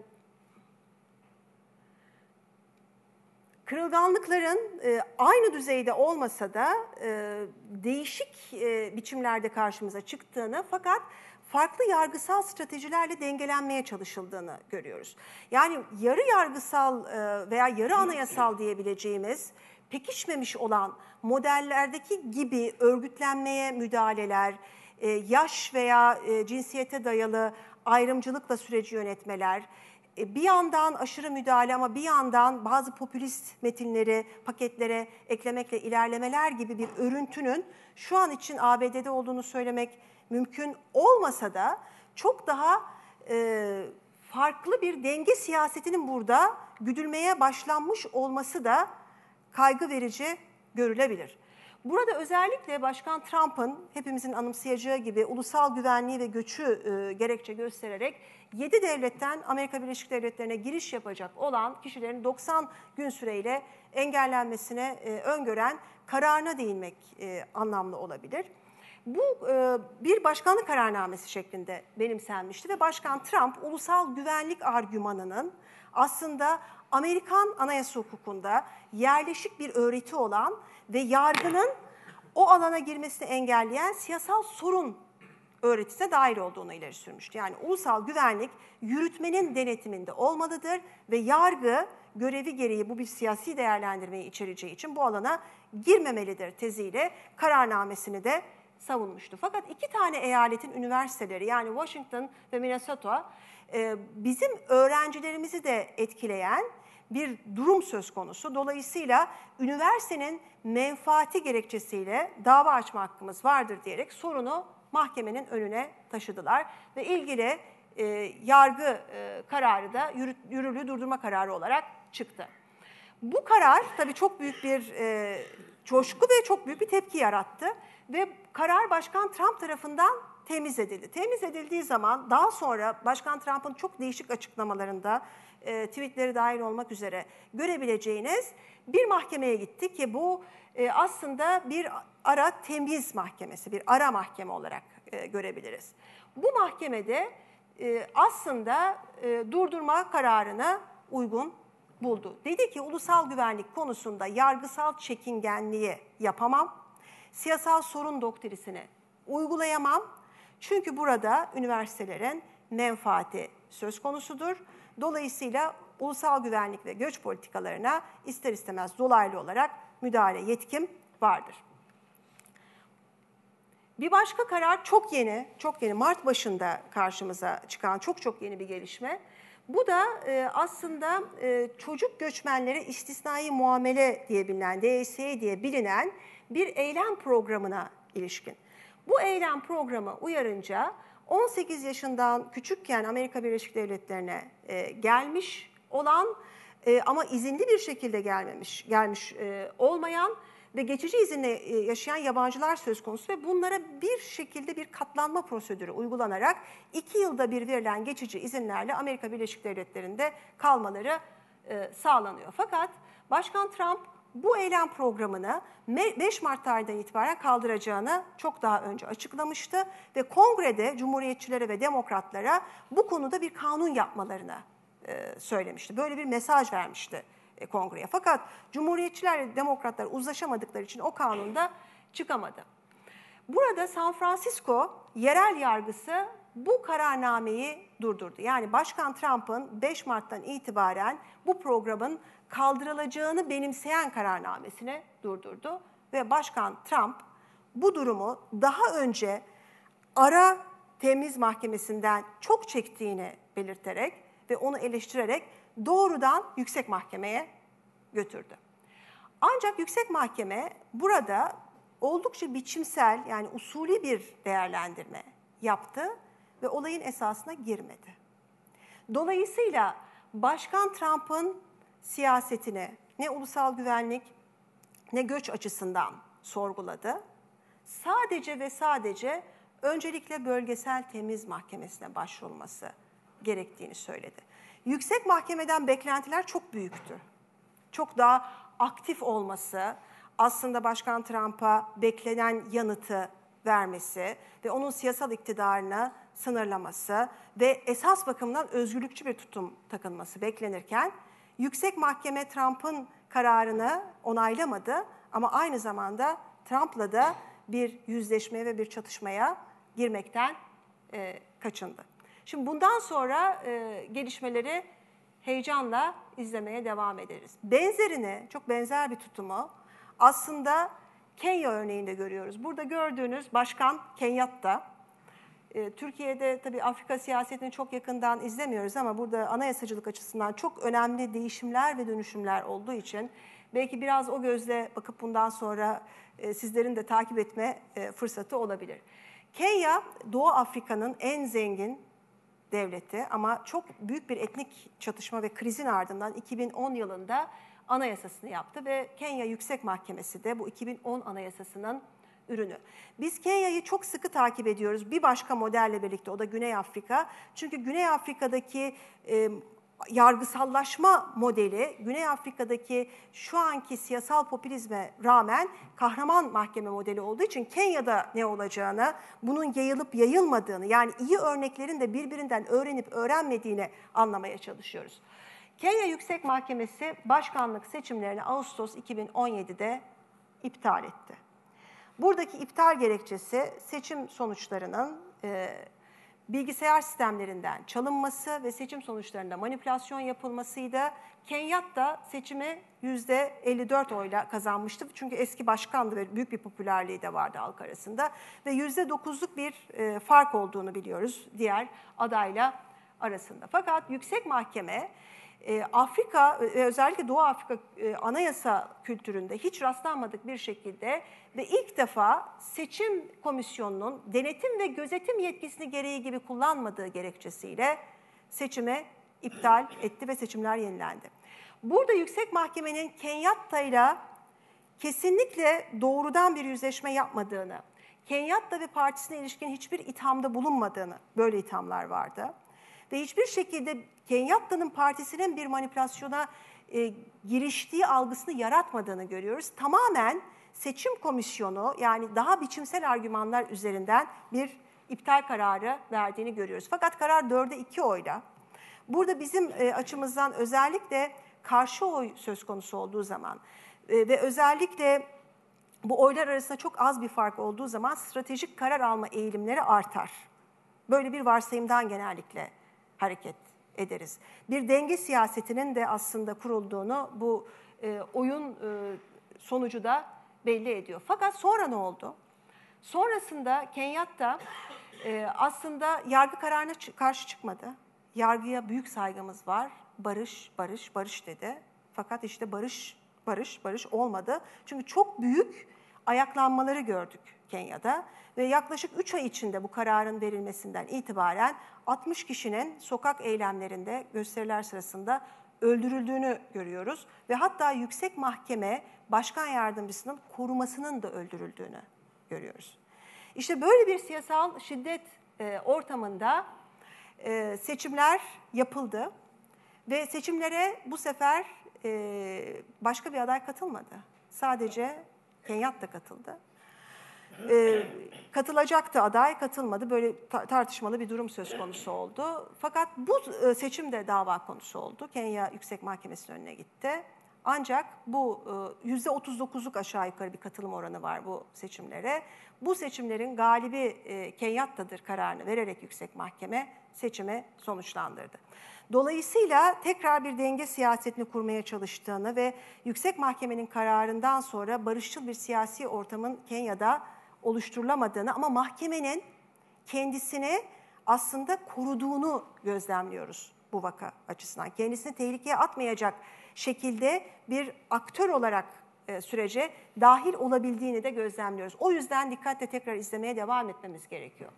kırılganlıkların e, aynı düzeyde olmasa da e, değişik e, biçimlerde karşımıza çıktığını fakat farklı yargısal stratejilerle dengelenmeye çalışıldığını görüyoruz. Yani yarı yargısal e, veya yarı anayasal diyebileceğimiz pekişmemiş olan modellerdeki gibi örgütlenmeye müdahaleler, e, yaş veya e, cinsiyete dayalı ayrımcılıkla süreci yönetmeler, e, bir yandan aşırı müdahale ama bir yandan bazı popülist metinleri paketlere eklemekle ilerlemeler gibi bir örüntünün şu an için ABD'de olduğunu söylemek mümkün olmasa da çok daha farklı bir denge siyasetinin burada güdülmeye başlanmış olması da kaygı verici görülebilir. Burada özellikle Başkan Trump'ın hepimizin anımsayacağı gibi ulusal güvenliği ve göçü e, gerekçe göstererek 7 devletten Amerika Birleşik Devletleri'ne giriş yapacak olan kişilerin 90 gün süreyle engellenmesine e, öngören kararına değinmek e, anlamlı olabilir. Bu bir başkanlık kararnamesi şeklinde benimsenmişti ve Başkan Trump ulusal güvenlik argümanının aslında Amerikan anayasa hukukunda yerleşik bir öğreti olan ve yargının o alana girmesini engelleyen siyasal sorun öğretisine dair olduğunu ileri sürmüştü. Yani ulusal güvenlik yürütmenin denetiminde olmalıdır ve yargı görevi gereği bu bir siyasi değerlendirmeyi içereceği için bu alana girmemelidir teziyle kararnamesini de savunmuştu. Fakat iki tane eyaletin üniversiteleri yani Washington ve Minnesota e, bizim öğrencilerimizi de etkileyen bir durum söz konusu. Dolayısıyla üniversitenin menfaati gerekçesiyle dava açma hakkımız vardır diyerek sorunu mahkemenin önüne taşıdılar ve ilgili e, yargı e, kararı da yürü, yürürlüğü durdurma kararı olarak çıktı. Bu karar tabii çok büyük bir e, coşku ve çok büyük bir tepki yarattı ve karar Başkan Trump tarafından temiz edildi. Temiz edildiği zaman daha sonra Başkan Trump'ın çok değişik açıklamalarında e, tweetleri dahil olmak üzere görebileceğiniz bir mahkemeye gitti ki bu e, aslında bir ara temiz mahkemesi, bir ara mahkeme olarak e, görebiliriz. Bu mahkemede e, aslında e, durdurma kararına uygun buldu. Dedi ki ulusal güvenlik konusunda yargısal çekingenliği yapamam, siyasal sorun doktrisini uygulayamam. Çünkü burada üniversitelerin menfaati söz konusudur. Dolayısıyla ulusal güvenlik ve göç politikalarına ister istemez dolaylı olarak müdahale yetkim vardır. Bir başka karar çok yeni, çok yeni Mart başında karşımıza çıkan çok çok yeni bir gelişme. Bu da e, aslında e, çocuk göçmenlere istisnai muamele diye bilinen, DSE diye bilinen bir eylem programına ilişkin. Bu eylem programı uyarınca 18 yaşından küçükken Amerika Birleşik Devletleri'ne e, gelmiş olan e, ama izinli bir şekilde gelmemiş, gelmiş e, olmayan ve geçici izinle e, yaşayan yabancılar söz konusu ve bunlara bir şekilde bir katlanma prosedürü uygulanarak iki yılda bir verilen geçici izinlerle Amerika Birleşik Devletleri'nde kalmaları e, sağlanıyor. Fakat Başkan Trump bu eylem programını 5 Mart itibaren kaldıracağını çok daha önce açıklamıştı ve kongrede Cumhuriyetçilere ve Demokratlara bu konuda bir kanun yapmalarını e, söylemişti. Böyle bir mesaj vermişti e, kongreye. Fakat Cumhuriyetçiler ve Demokratlar uzlaşamadıkları için o kanunda çıkamadı. Burada San Francisco yerel yargısı bu kararnameyi durdurdu. Yani Başkan Trump'ın 5 Mart'tan itibaren bu programın kaldırılacağını benimseyen kararnamesini durdurdu ve Başkan Trump bu durumu daha önce ara temiz mahkemesinden çok çektiğini belirterek ve onu eleştirerek doğrudan yüksek mahkemeye götürdü. Ancak yüksek mahkeme burada oldukça biçimsel yani usulü bir değerlendirme yaptı ve olayın esasına girmedi. Dolayısıyla Başkan Trump'ın siyasetini ne ulusal güvenlik ne göç açısından sorguladı. Sadece ve sadece öncelikle bölgesel temiz mahkemesine başvurulması gerektiğini söyledi. Yüksek mahkemeden beklentiler çok büyüktü. Çok daha aktif olması, aslında Başkan Trump'a beklenen yanıtı vermesi ve onun siyasal iktidarını sınırlaması ve esas bakımdan özgürlükçü bir tutum takınması beklenirken Yüksek Mahkeme Trump'ın kararını onaylamadı ama aynı zamanda Trump'la da bir yüzleşmeye ve bir çatışmaya girmekten e, kaçındı. Şimdi bundan sonra e, gelişmeleri heyecanla izlemeye devam ederiz. Benzerini, çok benzer bir tutumu aslında Kenya örneğinde görüyoruz. Burada gördüğünüz Başkan Kenyatta, e, Türkiye'de tabii Afrika siyasetini çok yakından izlemiyoruz ama burada anayasacılık açısından çok önemli değişimler ve dönüşümler olduğu için belki biraz o gözle bakıp bundan sonra e, sizlerin de takip etme e, fırsatı olabilir. Kenya, Doğu Afrika'nın en zengin devleti ama çok büyük bir etnik çatışma ve krizin ardından 2010 yılında anayasasını yaptı ve Kenya Yüksek Mahkemesi de bu 2010 anayasasının ürünü. Biz Kenya'yı çok sıkı takip ediyoruz. Bir başka modelle birlikte o da Güney Afrika. Çünkü Güney Afrika'daki e, yargısallaşma modeli Güney Afrika'daki şu anki siyasal popülizme rağmen kahraman mahkeme modeli olduğu için Kenya'da ne olacağını, bunun yayılıp yayılmadığını yani iyi örneklerin de birbirinden öğrenip öğrenmediğini anlamaya çalışıyoruz. Kenya Yüksek Mahkemesi başkanlık seçimlerini Ağustos 2017'de iptal etti. Buradaki iptal gerekçesi seçim sonuçlarının e, bilgisayar sistemlerinden çalınması ve seçim sonuçlarında manipülasyon yapılmasıydı. Kenyatta seçimi %54 oyla kazanmıştı. Çünkü eski başkandı ve büyük bir popülerliği de vardı halk arasında. Ve %9'luk bir e, fark olduğunu biliyoruz diğer adayla arasında. Fakat yüksek mahkeme e, Afrika ve özellikle Doğu Afrika e, anayasa kültüründe hiç rastlanmadık bir şekilde ve ilk defa seçim komisyonunun denetim ve gözetim yetkisini gereği gibi kullanmadığı gerekçesiyle seçime iptal etti ve seçimler yenilendi. Burada yüksek mahkemenin Kenyatta ile kesinlikle doğrudan bir yüzleşme yapmadığını, Kenyatta ve partisine ilişkin hiçbir ithamda bulunmadığını, böyle ithamlar vardı. Ve hiçbir şekilde Kenyatta'nın partisinin bir manipülasyona e, giriştiği algısını yaratmadığını görüyoruz. Tamamen seçim komisyonu yani daha biçimsel argümanlar üzerinden bir iptal kararı verdiğini görüyoruz. Fakat karar 4'e 2 oyla. Burada bizim e, açımızdan özellikle karşı oy söz konusu olduğu zaman e, ve özellikle bu oylar arasında çok az bir fark olduğu zaman stratejik karar alma eğilimleri artar. Böyle bir varsayımdan genellikle hareket ederiz. Bir denge siyasetinin de aslında kurulduğunu bu e, oyun e, sonucu da belli ediyor. Fakat sonra ne oldu? Sonrasında Kenyatta e, aslında yargı kararına karşı çıkmadı. Yargıya büyük saygımız var. Barış, barış, barış dedi. Fakat işte barış, barış, barış olmadı. Çünkü çok büyük ayaklanmaları gördük Kenya'da ve yaklaşık 3 ay içinde bu kararın verilmesinden itibaren 60 kişinin sokak eylemlerinde, gösteriler sırasında öldürüldüğünü görüyoruz ve hatta yüksek mahkeme başkan yardımcısının korumasının da öldürüldüğünü görüyoruz. İşte böyle bir siyasal şiddet e, ortamında e, seçimler yapıldı ve seçimlere bu sefer e, başka bir aday katılmadı. Sadece Kenyat da katıldı. E, katılacaktı aday, katılmadı. Böyle ta- tartışmalı bir durum söz konusu oldu. Fakat bu e, seçim de dava konusu oldu. Kenya Yüksek Mahkemesi'nin önüne gitti. Ancak bu e, yüzde 39'luk aşağı yukarı bir katılım oranı var bu seçimlere. Bu seçimlerin galibi e, Kenyatta'dır kararını vererek Yüksek Mahkeme seçimi sonuçlandırdı. Dolayısıyla tekrar bir denge siyasetini kurmaya çalıştığını ve Yüksek Mahkemenin kararından sonra barışçıl bir siyasi ortamın Kenya'da oluşturulamadığını ama mahkemenin kendisini aslında koruduğunu gözlemliyoruz bu vaka açısından. Kendisini tehlikeye atmayacak şekilde bir aktör olarak e, sürece dahil olabildiğini de gözlemliyoruz. O yüzden dikkatle tekrar izlemeye devam etmemiz gerekiyor.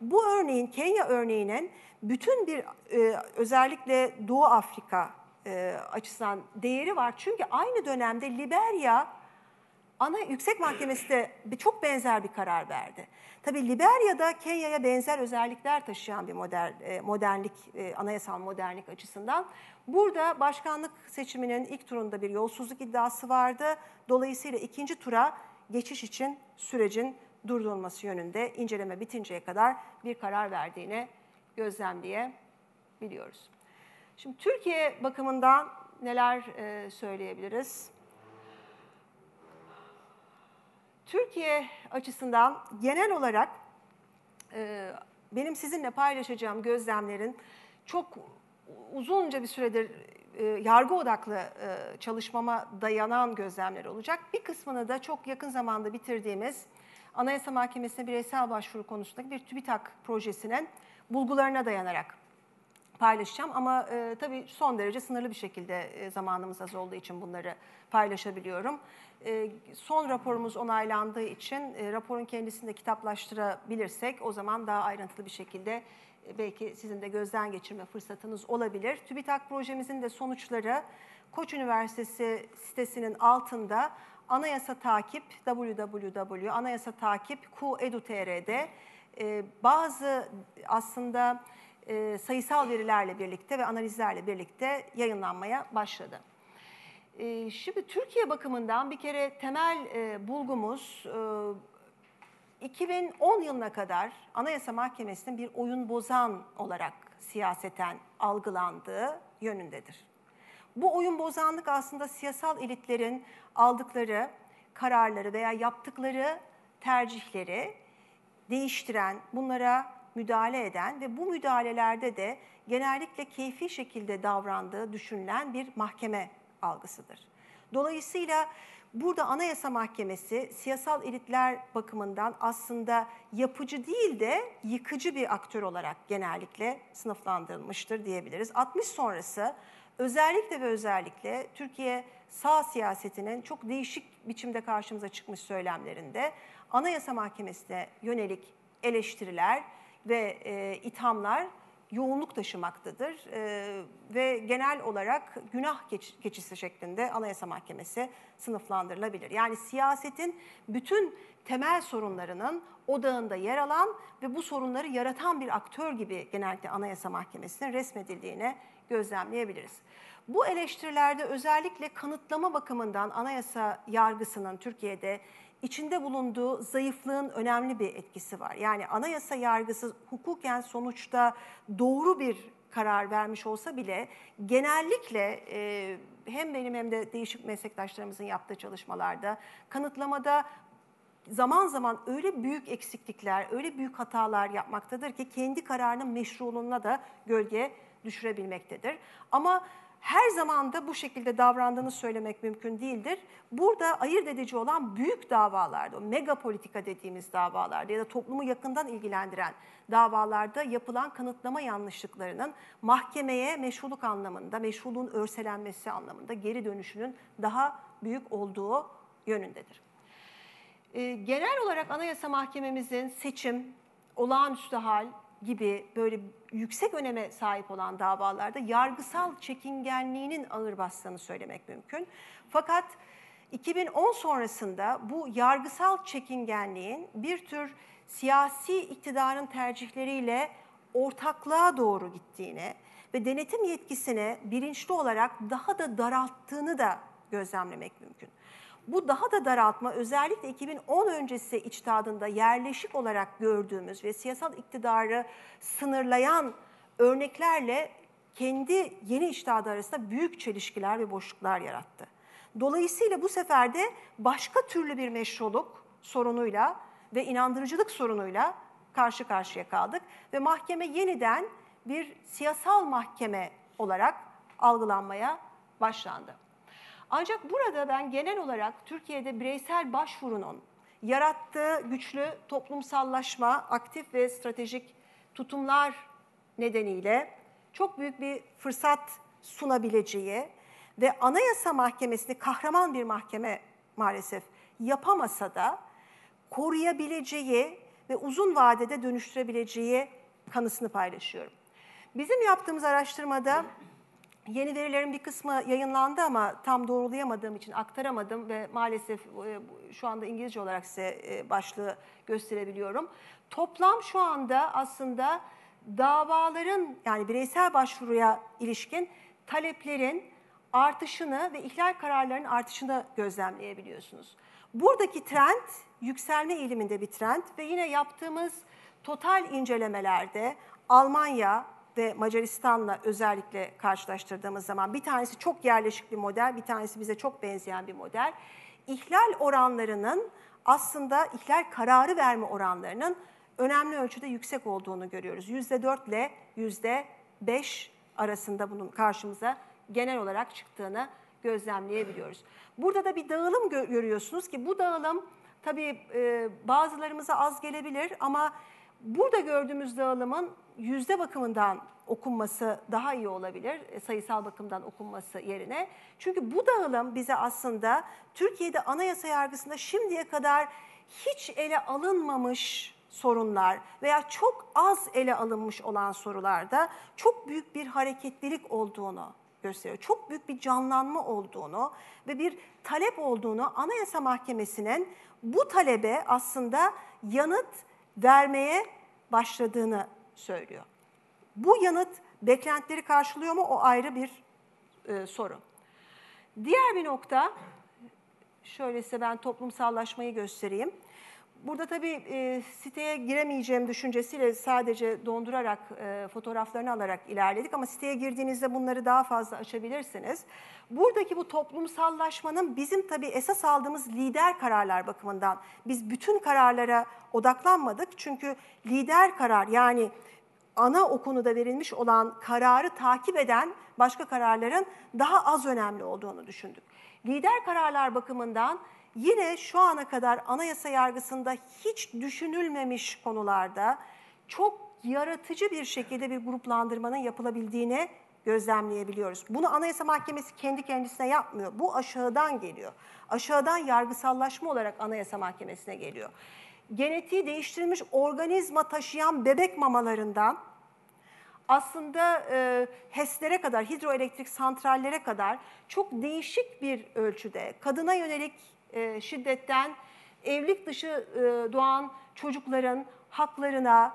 Bu örneğin Kenya örneğinin bütün bir e, özellikle Doğu Afrika e, açısından değeri var. Çünkü aynı dönemde Liberya Ana Yüksek Mahkemesi de bir- çok benzer bir karar verdi. Tabii Liberya'da Kenya'ya benzer özellikler taşıyan bir modern, e, modernlik, e, anayasal modernlik açısından. Burada başkanlık seçiminin ilk turunda bir yolsuzluk iddiası vardı. Dolayısıyla ikinci tura geçiş için sürecin durdurulması yönünde inceleme bitinceye kadar bir karar verdiğini gözlemleyebiliyoruz. Şimdi Türkiye bakımından neler e, söyleyebiliriz? Türkiye açısından genel olarak e, benim sizinle paylaşacağım gözlemlerin çok uzunca bir süredir e, yargı odaklı e, çalışmama dayanan gözlemler olacak. Bir kısmını da çok yakın zamanda bitirdiğimiz Anayasa Mahkemesi'ne bireysel başvuru konusundaki bir TÜBİTAK projesinin bulgularına dayanarak paylaşacağım ama e, tabii son derece sınırlı bir şekilde zamanımız az olduğu için bunları paylaşabiliyorum. E, son raporumuz onaylandığı için e, raporun kendisini de kitaplaştırabilirsek o zaman daha ayrıntılı bir şekilde e, belki sizin de gözden geçirme fırsatınız olabilir. TÜBİTAK projemizin de sonuçları Koç Üniversitesi sitesinin altında Anayasa Takip www.anayasa takip QEDU.tr'de e, bazı aslında e, sayısal verilerle birlikte ve analizlerle birlikte yayınlanmaya başladı. E, şimdi Türkiye bakımından bir kere temel e, bulgumuz e, 2010 yılına kadar Anayasa Mahkemesi'nin bir oyun bozan olarak siyaseten algılandığı yönündedir. Bu oyun bozanlık aslında siyasal elitlerin aldıkları kararları veya yaptıkları tercihleri değiştiren, bunlara müdahale eden ve bu müdahalelerde de genellikle keyfi şekilde davrandığı düşünülen bir mahkeme algısıdır. Dolayısıyla burada Anayasa Mahkemesi siyasal elitler bakımından aslında yapıcı değil de yıkıcı bir aktör olarak genellikle sınıflandırılmıştır diyebiliriz. 60 sonrası özellikle ve özellikle Türkiye sağ siyasetinin çok değişik biçimde karşımıza çıkmış söylemlerinde Anayasa Mahkemesi'ne yönelik eleştiriler ve e, ithamlar yoğunluk taşımaktadır E, ve genel olarak günah geç- keçisi şeklinde Anayasa Mahkemesi sınıflandırılabilir. Yani siyasetin bütün temel sorunlarının odağında yer alan ve bu sorunları yaratan bir aktör gibi genellikle Anayasa Mahkemesi'nin resmedildiğini gözlemleyebiliriz. Bu eleştirilerde özellikle kanıtlama bakımından anayasa yargısının Türkiye'de içinde bulunduğu zayıflığın önemli bir etkisi var. Yani anayasa yargısı hukuken sonuçta doğru bir karar vermiş olsa bile genellikle e, hem benim hem de değişik meslektaşlarımızın yaptığı çalışmalarda kanıtlamada zaman zaman öyle büyük eksiklikler, öyle büyük hatalar yapmaktadır ki kendi kararının meşruluğuna da gölge düşürebilmektedir. Ama her zaman da bu şekilde davrandığını söylemek mümkün değildir. Burada ayırt edici olan büyük davalarda, mega politika dediğimiz davalarda ya da toplumu yakından ilgilendiren davalarda yapılan kanıtlama yanlışlıklarının mahkemeye meşruluk anlamında, meşruluğun örselenmesi anlamında geri dönüşünün daha büyük olduğu yönündedir. Ee, genel olarak Anayasa Mahkememizin seçim, olağanüstü hal, gibi böyle yüksek öneme sahip olan davalarda yargısal çekingenliğinin ağır bastığını söylemek mümkün. Fakat 2010 sonrasında bu yargısal çekingenliğin bir tür siyasi iktidarın tercihleriyle ortaklığa doğru gittiğini ve denetim yetkisini bilinçli olarak daha da daralttığını da gözlemlemek mümkün. Bu daha da daraltma özellikle 2010 öncesi içtihadında yerleşik olarak gördüğümüz ve siyasal iktidarı sınırlayan örneklerle kendi yeni içtihadı arasında büyük çelişkiler ve boşluklar yarattı. Dolayısıyla bu sefer de başka türlü bir meşruluk sorunuyla ve inandırıcılık sorunuyla karşı karşıya kaldık ve mahkeme yeniden bir siyasal mahkeme olarak algılanmaya başlandı. Ancak burada ben genel olarak Türkiye'de bireysel başvurunun yarattığı güçlü toplumsallaşma, aktif ve stratejik tutumlar nedeniyle çok büyük bir fırsat sunabileceği ve Anayasa Mahkemesi'ni kahraman bir mahkeme maalesef yapamasa da koruyabileceği ve uzun vadede dönüştürebileceği kanısını paylaşıyorum. Bizim yaptığımız araştırmada Yeni verilerin bir kısmı yayınlandı ama tam doğrulayamadığım için aktaramadım ve maalesef e, şu anda İngilizce olarak size e, başlığı gösterebiliyorum. Toplam şu anda aslında davaların yani bireysel başvuruya ilişkin taleplerin artışını ve ihlal kararlarının artışını gözlemleyebiliyorsunuz. Buradaki trend yükselme eğiliminde bir trend ve yine yaptığımız total incelemelerde Almanya, ve Macaristan'la özellikle karşılaştırdığımız zaman bir tanesi çok yerleşik bir model, bir tanesi bize çok benzeyen bir model. İhlal oranlarının aslında ihlal kararı verme oranlarının önemli ölçüde yüksek olduğunu görüyoruz. Yüzde dört ile yüzde beş arasında bunun karşımıza genel olarak çıktığını gözlemleyebiliyoruz. Burada da bir dağılım görüyorsunuz ki bu dağılım tabii e, bazılarımıza az gelebilir ama burada gördüğümüz dağılımın yüzde bakımından okunması daha iyi olabilir, e, sayısal bakımdan okunması yerine. Çünkü bu dağılım bize aslında Türkiye'de anayasa yargısında şimdiye kadar hiç ele alınmamış sorunlar veya çok az ele alınmış olan sorularda çok büyük bir hareketlilik olduğunu gösteriyor. Çok büyük bir canlanma olduğunu ve bir talep olduğunu Anayasa Mahkemesi'nin bu talebe aslında yanıt vermeye başladığını söylüyor. Bu yanıt beklentileri karşılıyor mu o ayrı bir e, soru. Diğer bir nokta, şöyle size ben toplumsallaşmayı göstereyim. Burada tabii e, siteye giremeyeceğim düşüncesiyle sadece dondurarak, e, fotoğraflarını alarak ilerledik ama siteye girdiğinizde bunları daha fazla açabilirsiniz. Buradaki bu toplumsallaşmanın bizim tabii esas aldığımız lider kararlar bakımından biz bütün kararlara odaklanmadık. Çünkü lider karar yani ana okunuda verilmiş olan kararı takip eden başka kararların daha az önemli olduğunu düşündük. Lider kararlar bakımından yine şu ana kadar anayasa yargısında hiç düşünülmemiş konularda çok yaratıcı bir şekilde bir gruplandırmanın yapılabildiğini gözlemleyebiliyoruz. Bunu Anayasa Mahkemesi kendi kendisine yapmıyor. Bu aşağıdan geliyor. Aşağıdan yargısallaşma olarak Anayasa Mahkemesi'ne geliyor. Genetiği değiştirilmiş organizma taşıyan bebek mamalarından aslında e, HES'lere kadar, hidroelektrik santrallere kadar çok değişik bir ölçüde kadına yönelik e, şiddetten evlilik dışı e, doğan çocukların haklarına,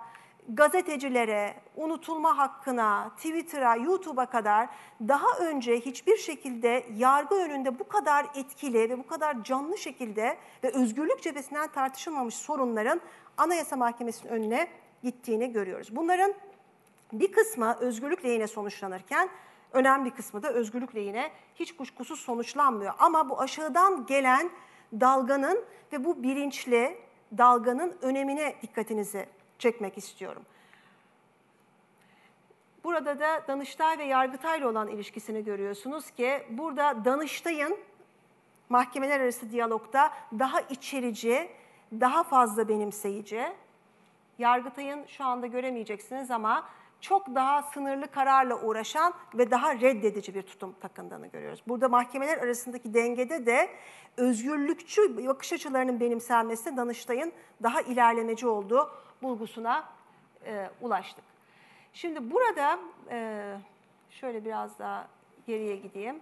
gazetecilere, unutulma hakkına, Twitter'a, YouTube'a kadar daha önce hiçbir şekilde yargı önünde bu kadar etkili ve bu kadar canlı şekilde ve özgürlük cephesinden tartışılmamış sorunların Anayasa Mahkemesi'nin önüne gittiğini görüyoruz. Bunların bir kısmı özgürlük lehine sonuçlanırken önemli bir kısmı da özgürlük lehine hiç kuşkusuz sonuçlanmıyor. Ama bu aşağıdan gelen dalganın ve bu bilinçli dalganın önemine dikkatinizi çekmek istiyorum. Burada da Danıştay ve Yargıtay'la olan ilişkisini görüyorsunuz ki burada Danıştay'ın mahkemeler arası diyalogda daha içerici, daha fazla benimseyici, Yargıtay'ın şu anda göremeyeceksiniz ama çok daha sınırlı kararla uğraşan ve daha reddedici bir tutum takındığını görüyoruz. Burada mahkemeler arasındaki dengede de özgürlükçü bakış açılarının benimsenmesi Danıştay'ın daha ilerlemeci olduğu bulgusuna e, ulaştık. Şimdi burada e, şöyle biraz daha geriye gideyim.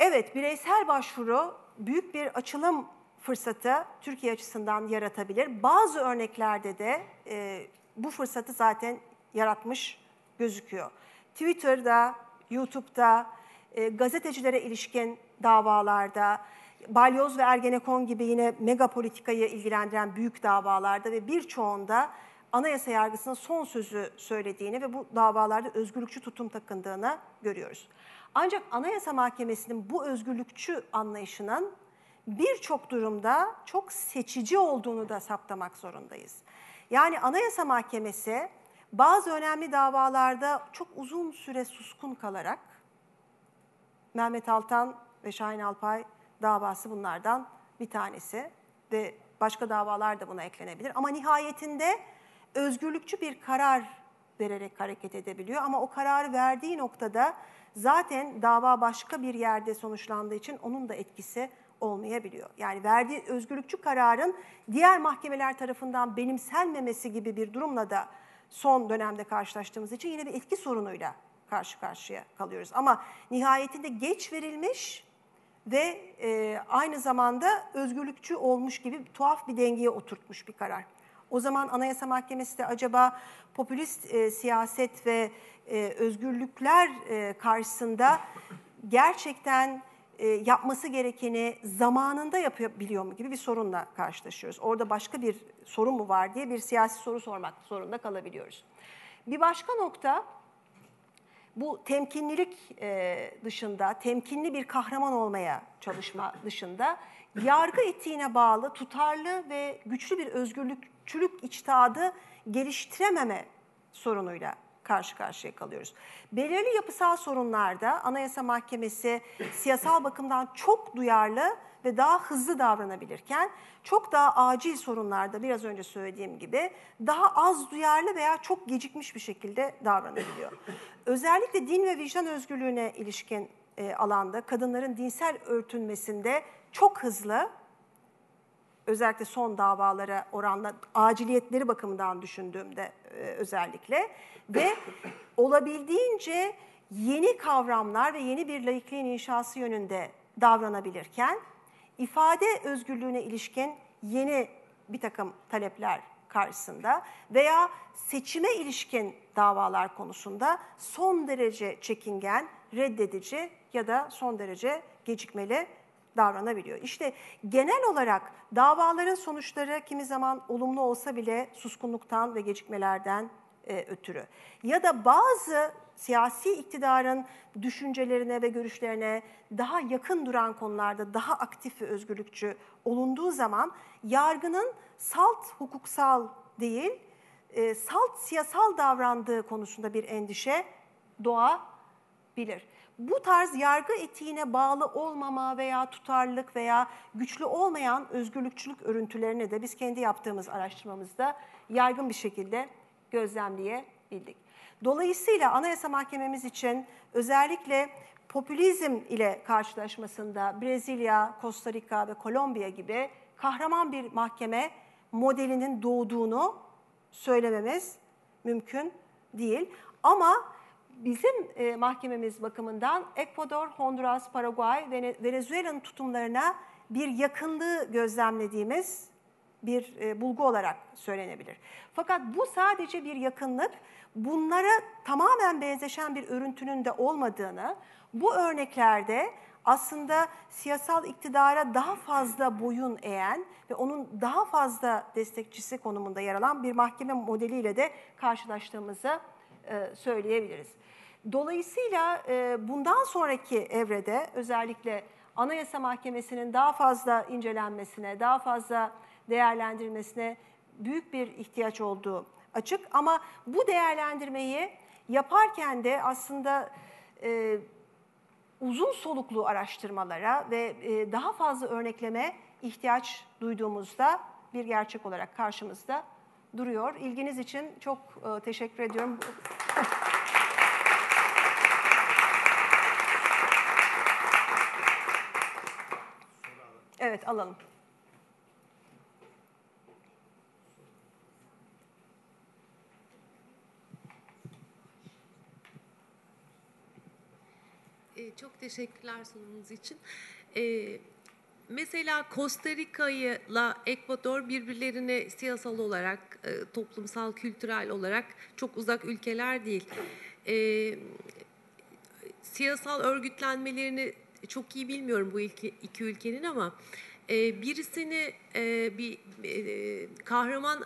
Evet, bireysel başvuru büyük bir açılım fırsatı Türkiye açısından yaratabilir. Bazı örneklerde de e, bu fırsatı zaten yaratmış gözüküyor. Twitter'da, YouTube'da, e, gazetecilere ilişkin davalarda, Balyoz ve Ergenekon gibi yine mega politikayı ilgilendiren büyük davalarda ve birçoğunda anayasa yargısının son sözü söylediğini ve bu davalarda özgürlükçü tutum takındığını görüyoruz. Ancak Anayasa Mahkemesi'nin bu özgürlükçü anlayışının birçok durumda çok seçici olduğunu da saptamak zorundayız. Yani Anayasa Mahkemesi bazı önemli davalarda çok uzun süre suskun kalarak Mehmet Altan ve Şahin Alpay davası bunlardan bir tanesi ve başka davalar da buna eklenebilir. Ama nihayetinde özgürlükçü bir karar vererek hareket edebiliyor. Ama o kararı verdiği noktada zaten dava başka bir yerde sonuçlandığı için onun da etkisi olmayabiliyor. Yani verdiği özgürlükçü kararın diğer mahkemeler tarafından benimsenmemesi gibi bir durumla da son dönemde karşılaştığımız için yine bir etki sorunuyla karşı karşıya kalıyoruz. Ama nihayetinde geç verilmiş ve e, aynı zamanda özgürlükçü olmuş gibi tuhaf bir dengeye oturtmuş bir karar. O zaman Anayasa Mahkemesi de acaba popülist e, siyaset ve e, özgürlükler e, karşısında gerçekten yapması gerekeni zamanında yapabiliyor mu gibi bir sorunla karşılaşıyoruz. Orada başka bir sorun mu var diye bir siyasi soru sormak zorunda kalabiliyoruz. Bir başka nokta bu temkinlilik e, dışında, temkinli bir kahraman olmaya çalışma dışında yargı etiğine bağlı tutarlı ve güçlü bir özgürlükçülük içtihadı geliştirememe sorunuyla karşı karşıya kalıyoruz. Belirli yapısal sorunlarda Anayasa Mahkemesi siyasal bakımdan çok duyarlı ve daha hızlı davranabilirken çok daha acil sorunlarda biraz önce söylediğim gibi daha az duyarlı veya çok gecikmiş bir şekilde davranabiliyor. Özellikle din ve vicdan özgürlüğüne ilişkin e, alanda kadınların dinsel örtünmesinde çok hızlı özellikle son davalara oranla aciliyetleri bakımından düşündüğümde e, özellikle ve olabildiğince yeni kavramlar ve yeni bir laikliğin inşası yönünde davranabilirken ifade özgürlüğüne ilişkin yeni bir takım talepler karşısında veya seçime ilişkin davalar konusunda son derece çekingen, reddedici ya da son derece gecikmeli davranabiliyor. İşte genel olarak davaların sonuçları kimi zaman olumlu olsa bile suskunluktan ve gecikmelerden e, ötürü. Ya da bazı siyasi iktidarın düşüncelerine ve görüşlerine daha yakın duran konularda daha aktif ve özgürlükçü olunduğu zaman yargının salt hukuksal değil, e, salt siyasal davrandığı konusunda bir endişe doğabilir. Bu tarz yargı etiğine bağlı olmama veya tutarlılık veya güçlü olmayan özgürlükçülük örüntülerini de biz kendi yaptığımız araştırmamızda yaygın bir şekilde gözlemleyebildik. Dolayısıyla Anayasa Mahkememiz için özellikle popülizm ile karşılaşmasında Brezilya, Costa Rica ve Kolombiya gibi kahraman bir mahkeme modelinin doğduğunu söylememiz mümkün değil. Ama bizim e, mahkememiz bakımından Ekvador, Honduras, Paraguay ve Venezuela'nın tutumlarına bir yakınlığı gözlemlediğimiz bir e, bulgu olarak söylenebilir. Fakat bu sadece bir yakınlık, bunlara tamamen benzeşen bir örüntünün de olmadığını, bu örneklerde aslında siyasal iktidara daha fazla boyun eğen ve onun daha fazla destekçisi konumunda yer alan bir mahkeme modeliyle de karşılaştığımızı söyleyebiliriz. Dolayısıyla e, bundan sonraki evrede özellikle Anayasa Mahkemesi'nin daha fazla incelenmesine, daha fazla değerlendirmesine büyük bir ihtiyaç olduğu açık. Ama bu değerlendirmeyi yaparken de aslında e, uzun soluklu araştırmalara ve e, daha fazla örnekleme ihtiyaç duyduğumuzda bir gerçek olarak karşımızda duruyor. İlginiz için çok e, teşekkür ediyorum. Evet alalım. E, çok teşekkürler sunumunuz için. Ee, mesela Costa Rica'yla Ekvador birbirlerine siyasal olarak, e, toplumsal, kültürel olarak çok uzak ülkeler değil. Ee, siyasal örgütlenmelerini çok iyi bilmiyorum bu iki, ülkenin ama e, birisini e, bir e, kahraman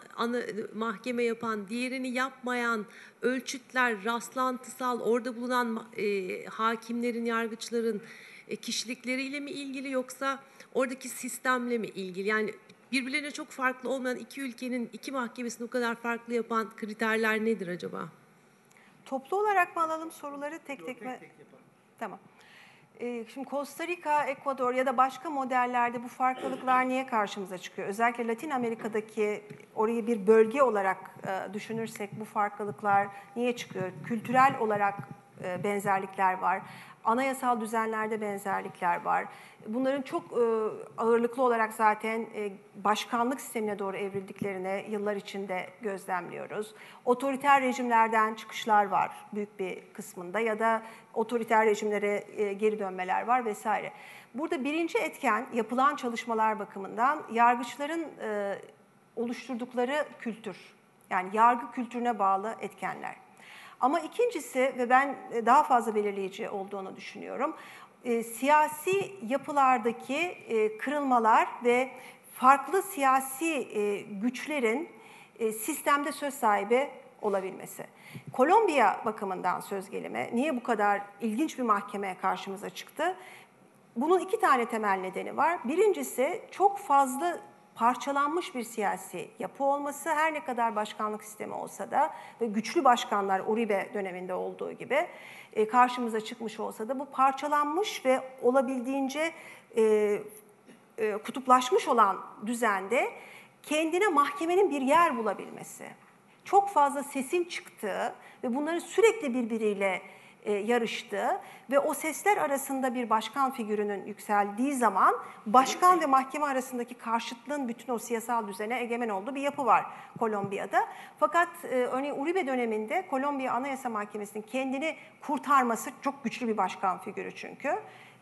mahkeme yapan, diğerini yapmayan ölçütler, rastlantısal, orada bulunan e, hakimlerin, yargıçların e, kişilikleriyle mi ilgili yoksa oradaki sistemle mi ilgili? Yani birbirlerine çok farklı olmayan iki ülkenin iki mahkemesini o kadar farklı yapan kriterler nedir acaba? Toplu olarak mı alalım soruları tek tek mi? Tamam. Ee, şimdi Costa Rica, Ekvador ya da başka modellerde bu farklılıklar niye karşımıza çıkıyor? Özellikle Latin Amerika'daki orayı bir bölge olarak e, düşünürsek bu farklılıklar niye çıkıyor? Kültürel olarak e, benzerlikler var. Anayasal düzenlerde benzerlikler var. Bunların çok e, ağırlıklı olarak zaten e, başkanlık sistemine doğru evrildiklerini yıllar içinde gözlemliyoruz. Otoriter rejimlerden çıkışlar var büyük bir kısmında ya da otoriter rejimlere e, geri dönmeler var vesaire. Burada birinci etken yapılan çalışmalar bakımından yargıçların oluşturdukları kültür. Yani yargı kültürüne bağlı etkenler. Ama ikincisi ve ben e, daha fazla belirleyici olduğunu düşünüyorum. E, siyasi yapılardaki e, kırılmalar ve farklı siyasi güçlerin sistemde söz sahibi olabilmesi. Kolombiya bakımından söz gelimi niye bu kadar ilginç bir mahkemeye karşımıza çıktı? Bunun iki tane temel nedeni var. Birincisi çok fazla parçalanmış bir siyasi yapı olması her ne kadar başkanlık sistemi olsa da ve güçlü başkanlar Uribe döneminde olduğu gibi e, karşımıza çıkmış olsa da bu parçalanmış ve olabildiğince e, e, kutuplaşmış olan düzende kendine mahkemenin bir yer bulabilmesi, çok fazla sesin çıktığı ve bunların sürekli birbiriyle e, yarıştığı ve o sesler arasında bir başkan figürünün yükseldiği zaman başkan ve mahkeme arasındaki karşıtlığın bütün o siyasal düzene egemen olduğu bir yapı var Kolombiya'da. Fakat e, örneğin Uribe döneminde Kolombiya Anayasa Mahkemesi'nin kendini kurtarması çok güçlü bir başkan figürü çünkü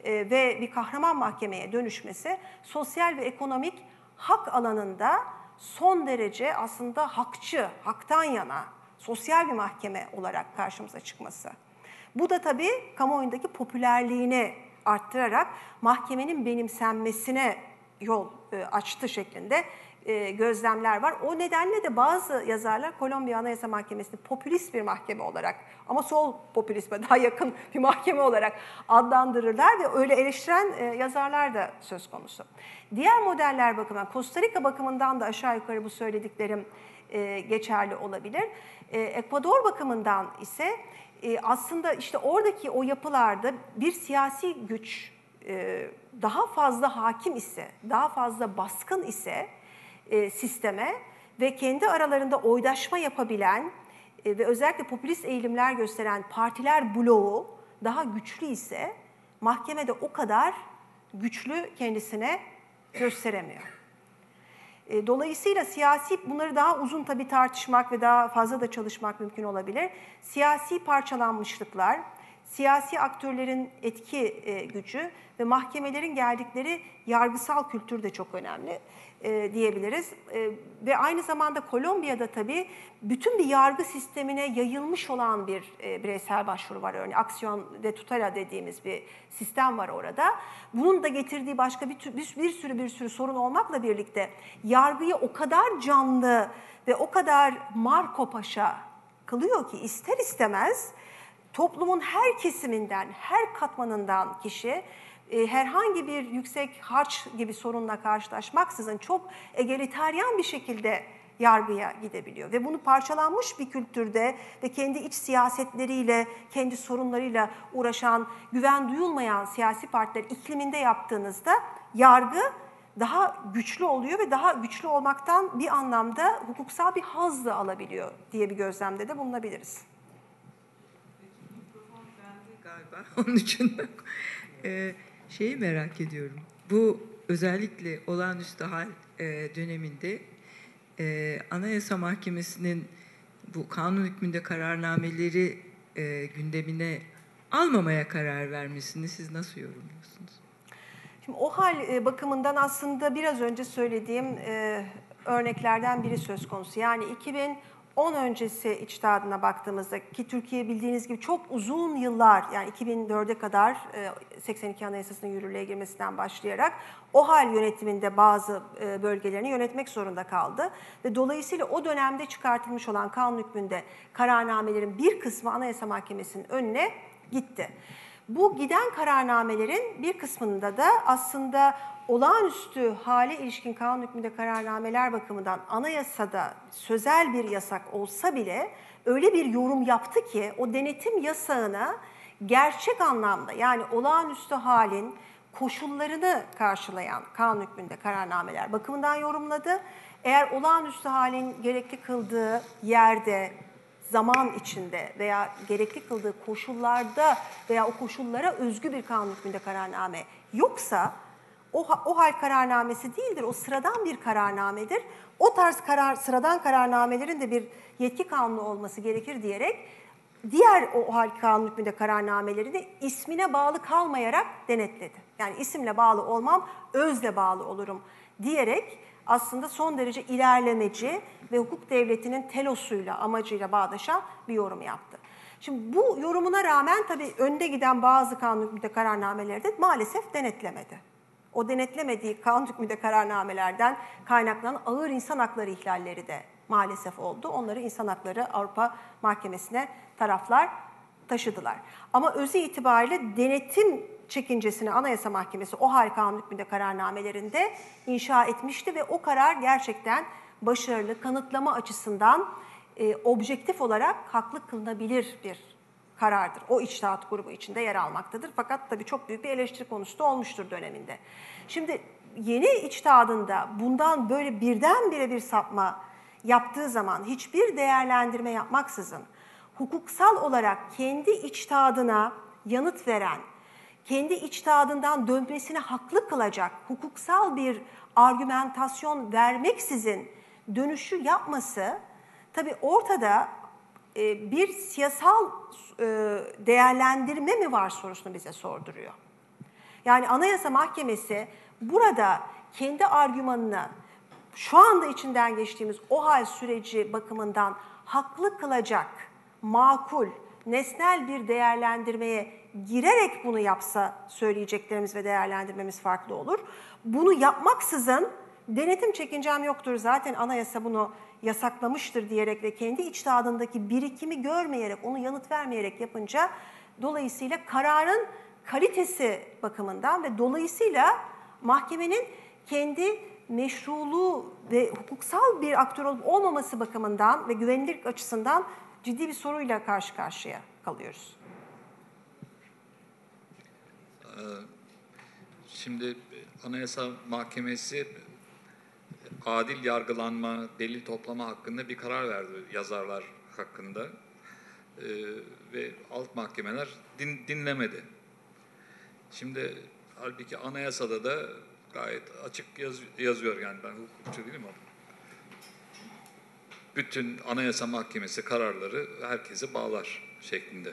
e, ve bir kahraman mahkemeye dönüşmesi sosyal ve ekonomik hak alanında son derece aslında hakçı, haktan yana sosyal bir mahkeme olarak karşımıza çıkması. Bu da tabii kamuoyundaki popülerliğini arttırarak mahkemenin benimsenmesine yol e, açtı şeklinde e, gözlemler var. O nedenle de bazı yazarlar Kolombiya Anayasa Mahkemesi'ni popülist bir mahkeme olarak ama sol popülizme daha yakın bir mahkeme olarak adlandırırlar ve öyle eleştiren e, yazarlar da söz konusu. Diğer modeller bakımından, Costa Rica bakımından da aşağı yukarı bu söylediklerim geçerli olabilir. Ekvador bakımından ise e, aslında işte oradaki o yapılarda bir siyasi güç e, daha fazla hakim ise, daha fazla baskın ise e, sisteme ve kendi aralarında oydaşma yapabilen ve özellikle popülist eğilimler gösteren partiler bloğu daha güçlü ise mahkemede o kadar güçlü kendisine gösteremiyor. E, dolayısıyla siyasi, bunları daha uzun tabii tartışmak ve daha fazla da çalışmak mümkün olabilir. Siyasi parçalanmışlıklar, siyasi aktörlerin etki e, gücü ve mahkemelerin geldikleri yargısal kültür de çok önemli e, diyebiliriz. E, ve aynı zamanda Kolombiya'da tabii bütün bir yargı sistemine yayılmış olan bir e, bireysel başvuru var. Örneğin aksiyon de tutela dediğimiz bir sistem var orada. Bunun da getirdiği başka bir, bir, bir sürü bir sürü sorun olmakla birlikte yargıyı o kadar canlı ve o kadar Marco Paşa kılıyor ki ister istemez toplumun her kesiminden, her katmanından kişi e, herhangi bir yüksek harç gibi sorunla karşılaşmaksızın çok egaliteryan bir şekilde yargıya gidebiliyor. Ve bunu parçalanmış bir kültürde ve kendi iç siyasetleriyle, kendi sorunlarıyla uğraşan, güven duyulmayan siyasi partiler ikliminde yaptığınızda yargı daha güçlü oluyor ve daha güçlü olmaktan bir anlamda hukuksal bir haz da alabiliyor diye bir gözlemde de bulunabiliriz. galiba onun için e, şeyi merak ediyorum. Bu özellikle olağanüstü hal e, döneminde e, Anayasa Mahkemesi'nin bu kanun hükmünde kararnameleri e, gündemine almamaya karar vermesini siz nasıl yorumluyorsunuz? Şimdi o hal e, bakımından aslında biraz önce söylediğim e, örneklerden biri söz konusu. Yani 2010 öncesi içtihadına baktığımızda ki Türkiye bildiğiniz gibi çok uzun yıllar yani 2004'e kadar e, 82 Anayasası'nın yürürlüğe girmesinden başlayarak o hal yönetiminde bazı e, bölgelerini yönetmek zorunda kaldı. Ve dolayısıyla o dönemde çıkartılmış olan kanun hükmünde kararnamelerin bir kısmı Anayasa Mahkemesi'nin önüne gitti. Bu giden kararnamelerin bir kısmında da aslında olağanüstü hale ilişkin kanun hükmünde kararnameler bakımından anayasada sözel bir yasak olsa bile öyle bir yorum yaptı ki o denetim yasağına gerçek anlamda yani olağanüstü halin koşullarını karşılayan kanun hükmünde kararnameler bakımından yorumladı. Eğer olağanüstü halin gerekli kıldığı yerde, zaman içinde veya gerekli kıldığı koşullarda veya o koşullara özgü bir kanun hükmünde kararname yoksa o, o hal kararnamesi değildir. O sıradan bir kararnamedir. O tarz karar, sıradan kararnamelerin de bir yetki kanunu olması gerekir diyerek diğer o hal kanun hükmünde kararnamelerini ismine bağlı kalmayarak denetledi. Yani isimle bağlı olmam, özle bağlı olurum diyerek aslında son derece ilerlemeci ve hukuk devletinin telosuyla, amacıyla bağdaşan bir yorum yaptı. Şimdi bu yorumuna rağmen tabii önde giden bazı kanun hükmünde kararnameleri de maalesef denetlemedi. O denetlemediği kanun hükmünde kararnamelerden kaynaklanan ağır insan hakları ihlalleri de maalesef oldu. Onları insan hakları Avrupa Mahkemesi'ne taraflar taşıdılar. Ama özü itibariyle denetim çekincesini Anayasa Mahkemesi o hal kanun hükmünde kararnamelerinde inşa etmişti ve o karar gerçekten başarılı, kanıtlama açısından e, objektif olarak haklı kılınabilir bir karardır. O içtihat grubu içinde yer almaktadır. Fakat tabii çok büyük bir eleştiri konusu da olmuştur döneminde. Şimdi yeni içtihadında bundan böyle birdenbire bir sapma yaptığı zaman hiçbir değerlendirme yapmaksızın hukuksal olarak kendi içtihadına yanıt veren, kendi içtihadından dönmesine haklı kılacak hukuksal bir argümentasyon vermeksizin dönüşü yapması tabii ortada e, bir siyasal e, değerlendirme mi var sorusunu bize sorduruyor. Yani Anayasa Mahkemesi burada kendi argümanını şu anda içinden geçtiğimiz o hal süreci bakımından haklı kılacak, makul, nesnel bir değerlendirmeye girerek bunu yapsa söyleyeceklerimiz ve değerlendirmemiz farklı olur. Bunu yapmaksızın denetim çekincem yoktur zaten anayasa bunu yasaklamıştır diyerek ve kendi içtihadındaki birikimi görmeyerek, onu yanıt vermeyerek yapınca dolayısıyla kararın kalitesi bakımından ve dolayısıyla mahkemenin kendi meşruluğu ve hukuksal bir aktör olup olmaması bakımından ve güvenilirlik açısından ciddi bir soruyla karşı karşıya kalıyoruz. Şimdi Anayasa Mahkemesi adil yargılanma, delil toplama hakkında bir karar verdi yazarlar hakkında. Ee, ve alt mahkemeler din, dinlemedi. Şimdi halbuki anayasada da gayet açık yaz, yazıyor yani ben hukukçu değilim ama. Bütün Anayasa Mahkemesi kararları herkese bağlar şeklinde.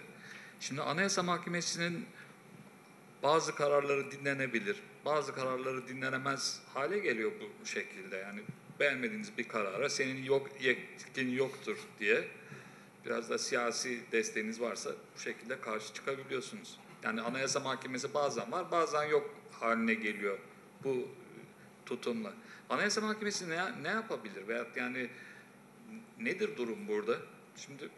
Şimdi Anayasa Mahkemesi'nin bazı kararları dinlenebilir, bazı kararları dinlenemez hale geliyor bu şekilde. Yani beğenmediğiniz bir karara senin yok yetkin yoktur diye biraz da siyasi desteğiniz varsa bu şekilde karşı çıkabiliyorsunuz. Yani Anayasa Mahkemesi bazen var, bazen yok haline geliyor bu tutumla. Anayasa Mahkemesi ne, ne yapabilir? Veyahut yani nedir durum burada? Şimdi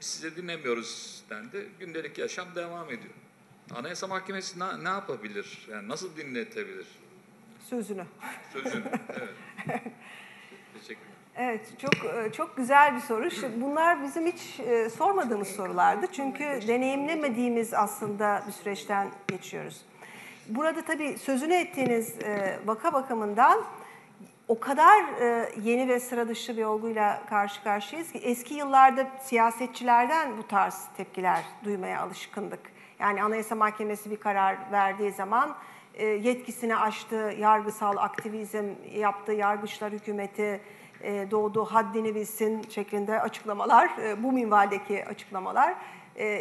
size dinlemiyoruz dendi. Gündelik yaşam devam ediyor. Anayasa Mahkemesi ne, ne yapabilir? Yani nasıl dinletebilir? Sözünü. Sözünü. Evet. Teşekkür Evet, çok çok güzel bir soru. Bunlar bizim hiç e, sormadığımız sorulardı. Çünkü deneyimlemediğimiz aslında bir süreçten geçiyoruz. Burada tabii sözünü ettiğiniz e, vaka bakımından o kadar e, yeni ve sıra dışı bir olguyla karşı karşıyayız ki eski yıllarda siyasetçilerden bu tarz tepkiler duymaya alışkındık. Yani Anayasa Mahkemesi bir karar verdiği zaman e, yetkisini aştı, yargısal aktivizm yaptı, yargıçlar hükümeti e, doğduğu haddini bilsin şeklinde açıklamalar, e, bu minvaldeki açıklamalar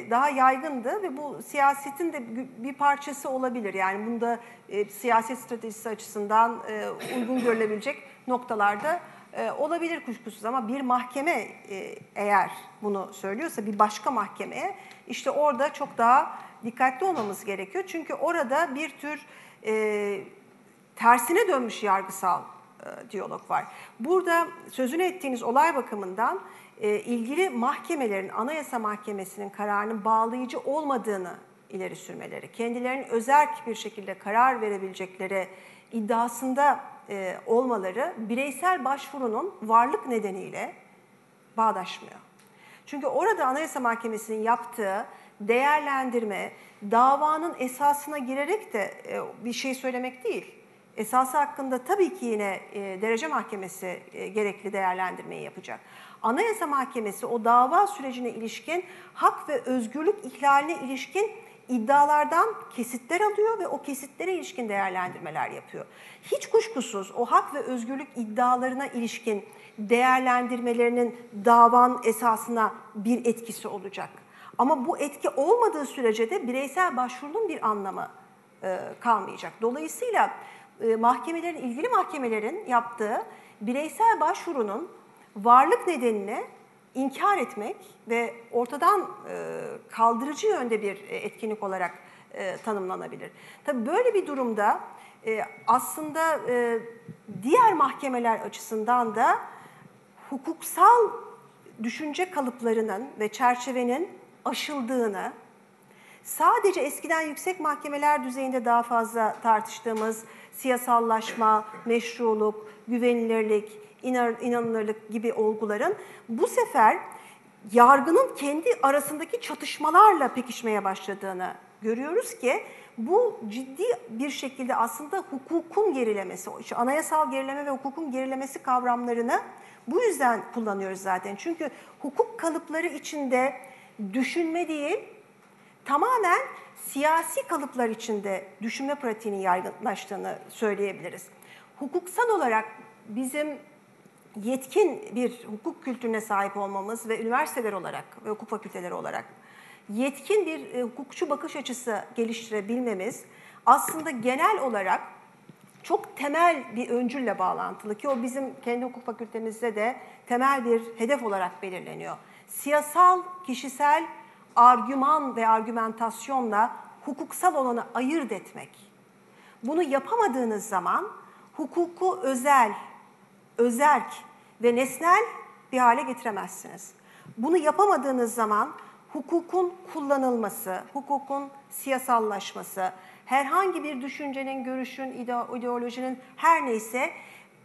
daha yaygındı ve bu siyasetin de bir parçası olabilir. Yani bunda e, siyaset stratejisi açısından e, uygun görülebilecek noktalarda e, olabilir kuşkusuz ama bir mahkeme e, eğer bunu söylüyorsa bir başka mahkemeye işte orada çok daha dikkatli olmamız gerekiyor. Çünkü orada bir tür e, tersine dönmüş yargısal e, diyalog var. Burada sözünü ettiğiniz olay bakımından e, ilgili mahkemelerin, Anayasa Mahkemesi'nin kararının bağlayıcı olmadığını ileri sürmeleri, kendilerinin özerk bir şekilde karar verebilecekleri iddiasında e, olmaları bireysel başvurunun varlık nedeniyle bağdaşmıyor. Çünkü orada Anayasa Mahkemesi'nin yaptığı değerlendirme davanın esasına girerek de e, bir şey söylemek değil. Esası hakkında tabii ki yine e, derece mahkemesi e, gerekli değerlendirmeyi yapacak. Anayasa Mahkemesi o dava sürecine ilişkin hak ve özgürlük ihlaline ilişkin iddialardan kesitler alıyor ve o kesitlere ilişkin değerlendirmeler yapıyor. Hiç kuşkusuz o hak ve özgürlük iddialarına ilişkin değerlendirmelerinin davan esasına bir etkisi olacak. Ama bu etki olmadığı sürece de bireysel başvurunun bir anlamı e, kalmayacak. Dolayısıyla e, mahkemelerin, ilgili mahkemelerin yaptığı bireysel başvurunun varlık nedenini inkar etmek ve ortadan e, kaldırıcı yönde bir e, etkinlik olarak e, tanımlanabilir. Tabii böyle bir durumda aslında diğer mahkemeler açısından da hukuksal düşünce kalıplarının ve çerçevenin aşıldığını, sadece eskiden yüksek mahkemeler düzeyinde daha fazla tartıştığımız siyasallaşma, meşruluk, güvenilirlik, inanılırlık gibi olguların bu sefer yargının kendi arasındaki çatışmalarla pekişmeye başladığını görüyoruz ki bu ciddi bir şekilde aslında hukukun gerilemesi, işte anayasal gerileme ve hukukun gerilemesi kavramlarını bu yüzden kullanıyoruz zaten. Çünkü hukuk kalıpları içinde düşünme değil, tamamen siyasi kalıplar içinde düşünme pratiğinin yaygınlaştığını söyleyebiliriz. Hukuksal olarak bizim yetkin bir hukuk kültürüne sahip olmamız ve üniversiteler olarak ve hukuk fakülteleri olarak yetkin bir e, hukukçu bakış açısı geliştirebilmemiz aslında genel olarak çok temel bir öncülle bağlantılı ki o bizim kendi hukuk fakültemizde de temel bir hedef olarak belirleniyor. Siyasal, kişisel argüman ve argümentasyonla hukuksal olanı ayırt etmek. Bunu yapamadığınız zaman hukuku özel, özerk ve nesnel bir hale getiremezsiniz. Bunu yapamadığınız zaman hukukun kullanılması, hukukun siyasallaşması, herhangi bir düşüncenin, görüşün, ideolojinin her neyse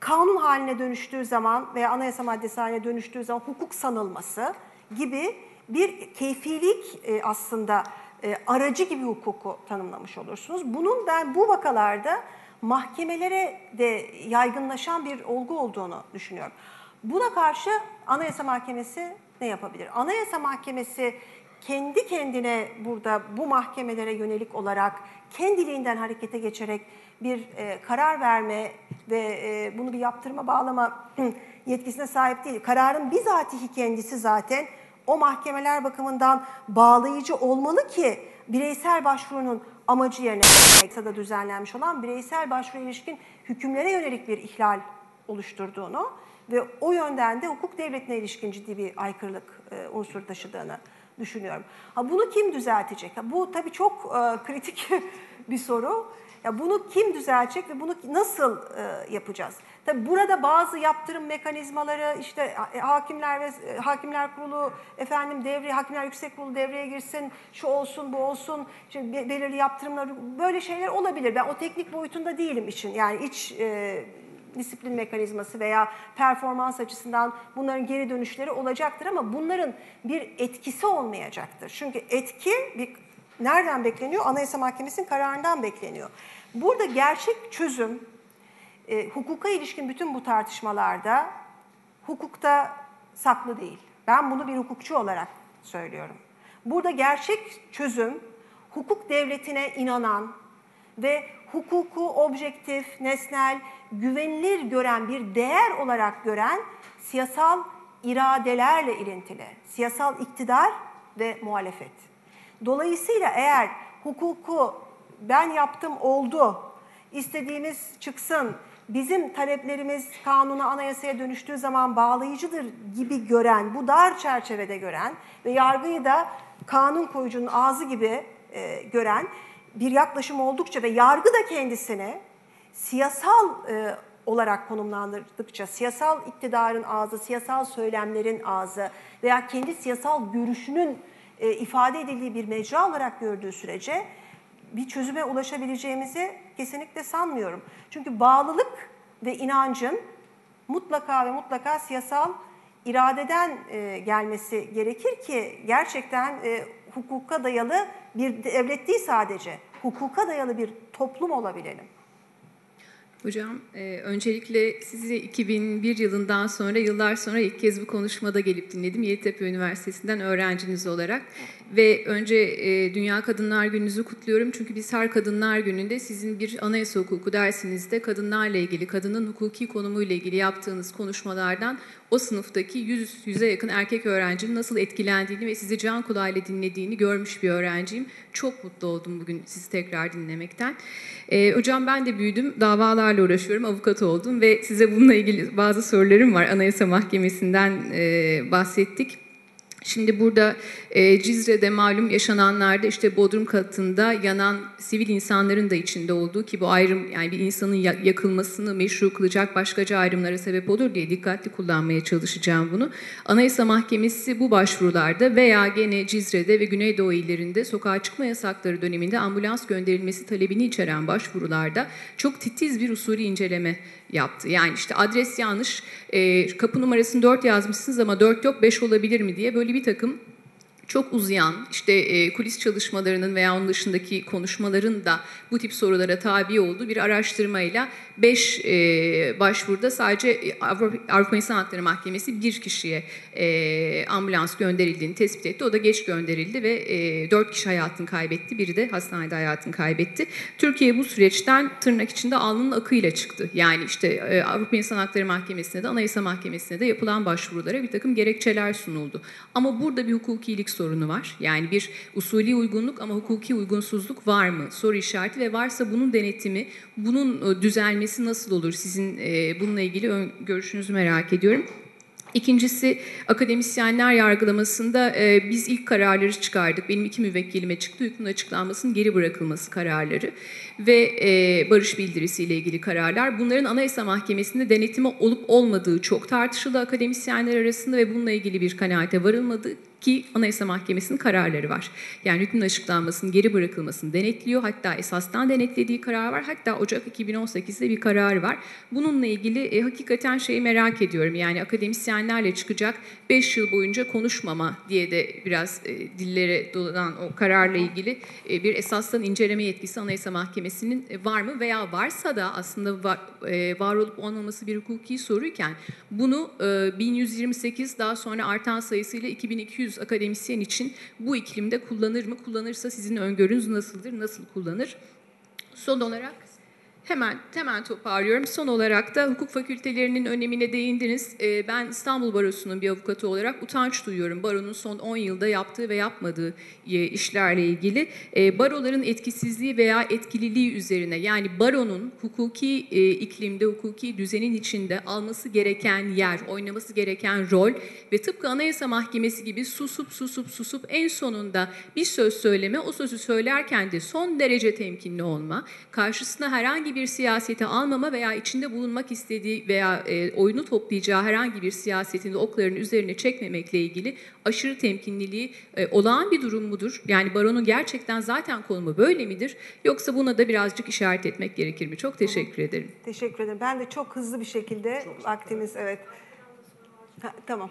kanun haline dönüştüğü zaman veya anayasa maddesi haline dönüştüğü zaman hukuk sanılması gibi bir keyfilik e, aslında e, aracı gibi hukuku tanımlamış olursunuz. Bunun ben bu vakalarda mahkemelere de yaygınlaşan bir olgu olduğunu düşünüyorum. Buna karşı Anayasa Mahkemesi ne yapabilir? Anayasa Mahkemesi kendi kendine burada bu mahkemelere yönelik olarak kendiliğinden harekete geçerek bir e, karar verme ve e, bunu bir yaptırma bağlama yetkisine sahip değil. Kararın bizatihi kendisi zaten o mahkemeler bakımından bağlayıcı olmalı ki bireysel başvurunun amacı yerine da düzenlenmiş olan bireysel başvuru ilişkin hükümlere yönelik bir ihlal oluşturduğunu ve o yönden de hukuk devletine ilişkin ciddi bir aykırılık e, unsur taşıdığını düşünüyorum. Ha bunu kim düzeltecek? Ha, bu tabii çok e, kritik bir soru. Ya bunu kim düzeltecek ve bunu nasıl e, yapacağız? Tabi burada bazı yaptırım mekanizmaları işte e, hakimler ve e, hakimler kurulu efendim devre hakimler yüksek kurulu devreye girsin, şu olsun, bu olsun, işte belirli yaptırımlar böyle şeyler olabilir. Ben o teknik boyutunda değilim için. Yani iç e, disiplin mekanizması veya performans açısından bunların geri dönüşleri olacaktır ama bunların bir etkisi olmayacaktır. Çünkü etki bir nereden bekleniyor? Anayasa Mahkemesi'nin kararından bekleniyor. Burada gerçek çözüm e, hukuka ilişkin bütün bu tartışmalarda hukukta saklı değil. Ben bunu bir hukukçu olarak söylüyorum. Burada gerçek çözüm hukuk devletine inanan ve hukuku objektif, nesnel, güvenilir gören bir değer olarak gören siyasal iradelerle ilintili. Siyasal iktidar ve muhalefet. Dolayısıyla eğer hukuku ben yaptım oldu, istediğimiz çıksın, bizim taleplerimiz kanuna, anayasaya dönüştüğü zaman bağlayıcıdır gibi gören, bu dar çerçevede gören ve yargıyı da kanun koyucunun ağzı gibi e, gören bir yaklaşım oldukça ve yargı da kendisine siyasal e, olarak konumlandırdıkça, siyasal iktidarın ağzı, siyasal söylemlerin ağzı veya kendi siyasal görüşünün e, ifade edildiği bir mecra olarak gördüğü sürece bir çözüme ulaşabileceğimizi kesinlikle sanmıyorum. Çünkü bağlılık ve inancın mutlaka ve mutlaka siyasal iradeden e, gelmesi gerekir ki gerçekten e, hukuka dayalı bir devlet değil sadece, hukuka dayalı bir toplum olabilelim. Hocam, e, öncelikle sizi 2001 yılından sonra, yıllar sonra ilk kez bu konuşmada gelip dinledim. Yeditepe Üniversitesi'nden öğrenciniz olarak. Ve önce e, Dünya Kadınlar Günü'nüzü kutluyorum. Çünkü biz her Kadınlar Günü'nde sizin bir anayasa hukuku dersinizde kadınlarla ilgili, kadının hukuki konumuyla ilgili yaptığınız konuşmalardan o sınıftaki yüz, yüze yakın erkek öğrencinin nasıl etkilendiğini ve sizi can kulağıyla dinlediğini görmüş bir öğrenciyim. Çok mutlu oldum bugün sizi tekrar dinlemekten. E, hocam ben de büyüdüm, davalarla uğraşıyorum, avukat oldum ve size bununla ilgili bazı sorularım var. Anayasa Mahkemesi'nden e, bahsettik. Şimdi burada e, Cizre'de malum yaşananlarda işte Bodrum katında yanan sivil insanların da içinde olduğu ki bu ayrım yani bir insanın yakılmasını meşru kılacak başkaca ayrımlara sebep olur diye dikkatli kullanmaya çalışacağım bunu. Anayasa Mahkemesi bu başvurularda veya gene Cizre'de ve Güneydoğu illerinde sokağa çıkma yasakları döneminde ambulans gönderilmesi talebini içeren başvurularda çok titiz bir usulü inceleme yaptı. Yani işte adres yanlış, e, kapı numarasını 4 yazmışsınız ama 4 yok 5 olabilir mi diye böyle bir takım çok uzayan işte e, kulis çalışmalarının veya onun dışındaki konuşmaların da bu tip sorulara tabi olduğu bir araştırmayla 5 e, başvuruda sadece Avrupa, Avrupa İnsan Hakları Mahkemesi bir kişiye e, ambulans gönderildiğini tespit etti. O da geç gönderildi ve e, 4 kişi hayatını kaybetti. Biri de hastanede hayatını kaybetti. Türkiye bu süreçten tırnak içinde alnının akıyla çıktı. Yani işte e, Avrupa İnsan Hakları Mahkemesi'ne de Anayasa Mahkemesi'ne de yapılan başvurulara bir takım gerekçeler sunuldu. Ama burada bir hukukilik sorunu var. Yani bir usulü uygunluk ama hukuki uygunsuzluk var mı? Soru işareti ve varsa bunun denetimi, bunun e, düzelmesi nasıl olur? Sizin e, bununla ilgili görüşünüzü merak ediyorum. İkincisi akademisyenler yargılamasında e, biz ilk kararları çıkardık. Benim iki müvekkilime çıktı. Hükmün açıklanmasının geri bırakılması kararları ve e, barış bildirisiyle ilgili kararlar. Bunların Anayasa Mahkemesi'nde denetimi olup olmadığı çok tartışıldı akademisyenler arasında ve bununla ilgili bir kanaate varılmadı ki Anayasa Mahkemesi'nin kararları var. Yani hükmün açıklanmasının geri bırakılmasını denetliyor. Hatta esastan denetlediği karar var. Hatta Ocak 2018'de bir karar var. Bununla ilgili e, hakikaten şeyi merak ediyorum. Yani akademisyenlerle çıkacak 5 yıl boyunca konuşmama diye de biraz e, dillere dolanan o kararla ilgili e, bir esastan inceleme yetkisi Anayasa Mahkemesi'nin e, var mı? Veya varsa da aslında var, e, var olup olmaması bir hukuki soruyken bunu e, 1128 daha sonra artan sayısıyla 2200 100 akademisyen için bu iklimde kullanır mı? Kullanırsa sizin öngörünüz nasıldır? Nasıl kullanır? Son olarak Hemen hemen toparlıyorum. Son olarak da hukuk fakültelerinin önemine değindiniz. Ee, ben İstanbul Barosu'nun bir avukatı olarak utanç duyuyorum. Baronun son 10 yılda yaptığı ve yapmadığı e, işlerle ilgili. Ee, baroların etkisizliği veya etkililiği üzerine yani baronun hukuki e, iklimde, hukuki düzenin içinde alması gereken yer, oynaması gereken rol ve tıpkı Anayasa Mahkemesi gibi susup susup susup en sonunda bir söz söyleme, o sözü söylerken de son derece temkinli olma, karşısına herhangi bir siyaseti almama veya içinde bulunmak istediği veya e, oyunu toplayacağı herhangi bir siyasetin de oklarının üzerine çekmemekle ilgili aşırı temkinliliği e, olağan bir durum mudur? Yani baronun gerçekten zaten konumu böyle midir? Yoksa buna da birazcık işaret etmek gerekir mi? Çok teşekkür ederim. Teşekkür ederim. Ben de çok hızlı bir şekilde çok vaktimiz evet. Ha, tamam.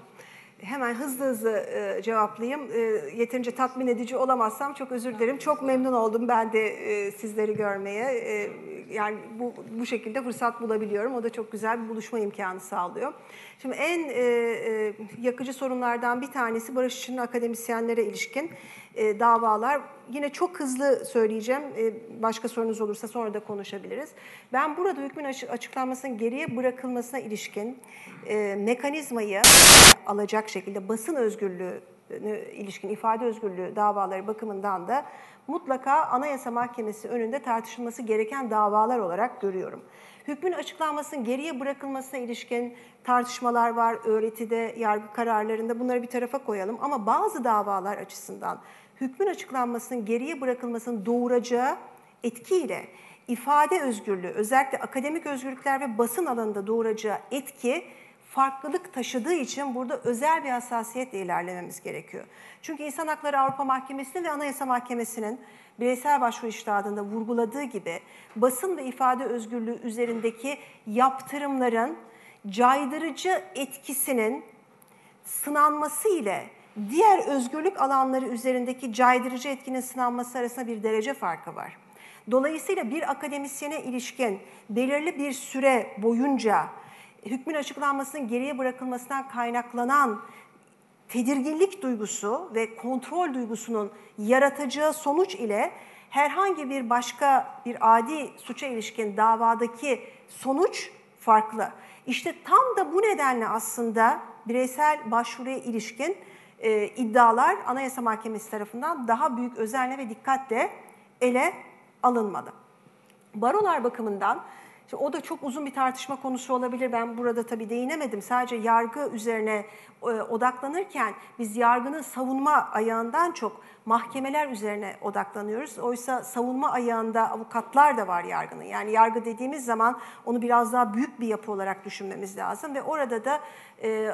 Hemen hızlı hızlı e, cevaplayayım. E, yeterince tatmin edici olamazsam çok özür dilerim. Çok memnun oldum ben de e, sizleri görmeye. E, yani bu, bu şekilde fırsat bulabiliyorum. O da çok güzel bir buluşma imkanı sağlıyor. Şimdi en e, e, yakıcı sorunlardan bir tanesi barış için akademisyenlere ilişkin e, davalar. Yine çok hızlı söyleyeceğim. E, başka sorunuz olursa sonra da konuşabiliriz. Ben burada hükmün açıklanmasının geriye bırakılmasına ilişkin e, mekanizmayı alacak şekilde basın özgürlüğü ilişkin ifade özgürlüğü davaları bakımından da mutlaka Anayasa Mahkemesi önünde tartışılması gereken davalar olarak görüyorum. Hükmün açıklanmasının geriye bırakılmasına ilişkin tartışmalar var öğretide, yargı kararlarında bunları bir tarafa koyalım. Ama bazı davalar açısından hükmün açıklanmasının geriye bırakılmasının doğuracağı etkiyle ifade özgürlüğü, özellikle akademik özgürlükler ve basın alanında doğuracağı etki farklılık taşıdığı için burada özel bir hassasiyetle ilerlememiz gerekiyor. Çünkü İnsan Hakları Avrupa Mahkemesi'nin ve Anayasa Mahkemesi'nin bireysel başvuru iştahında vurguladığı gibi basın ve ifade özgürlüğü üzerindeki yaptırımların caydırıcı etkisinin sınanması ile diğer özgürlük alanları üzerindeki caydırıcı etkinin sınanması arasında bir derece farkı var. Dolayısıyla bir akademisyene ilişkin belirli bir süre boyunca hükmün açıklanmasının geriye bırakılmasından kaynaklanan tedirginlik duygusu ve kontrol duygusunun yaratacağı sonuç ile herhangi bir başka bir adi suça ilişkin davadaki sonuç farklı. İşte tam da bu nedenle aslında bireysel başvuruya ilişkin e, iddialar Anayasa Mahkemesi tarafından daha büyük özenle ve dikkatle ele alınmalı. Barolar bakımından işte o da çok uzun bir tartışma konusu olabilir. Ben burada tabii değinemedim. Sadece yargı üzerine e, odaklanırken biz yargının savunma ayağından çok mahkemeler üzerine odaklanıyoruz. Oysa savunma ayağında avukatlar da var yargının. Yani yargı dediğimiz zaman onu biraz daha büyük bir yapı olarak düşünmemiz lazım ve orada da e,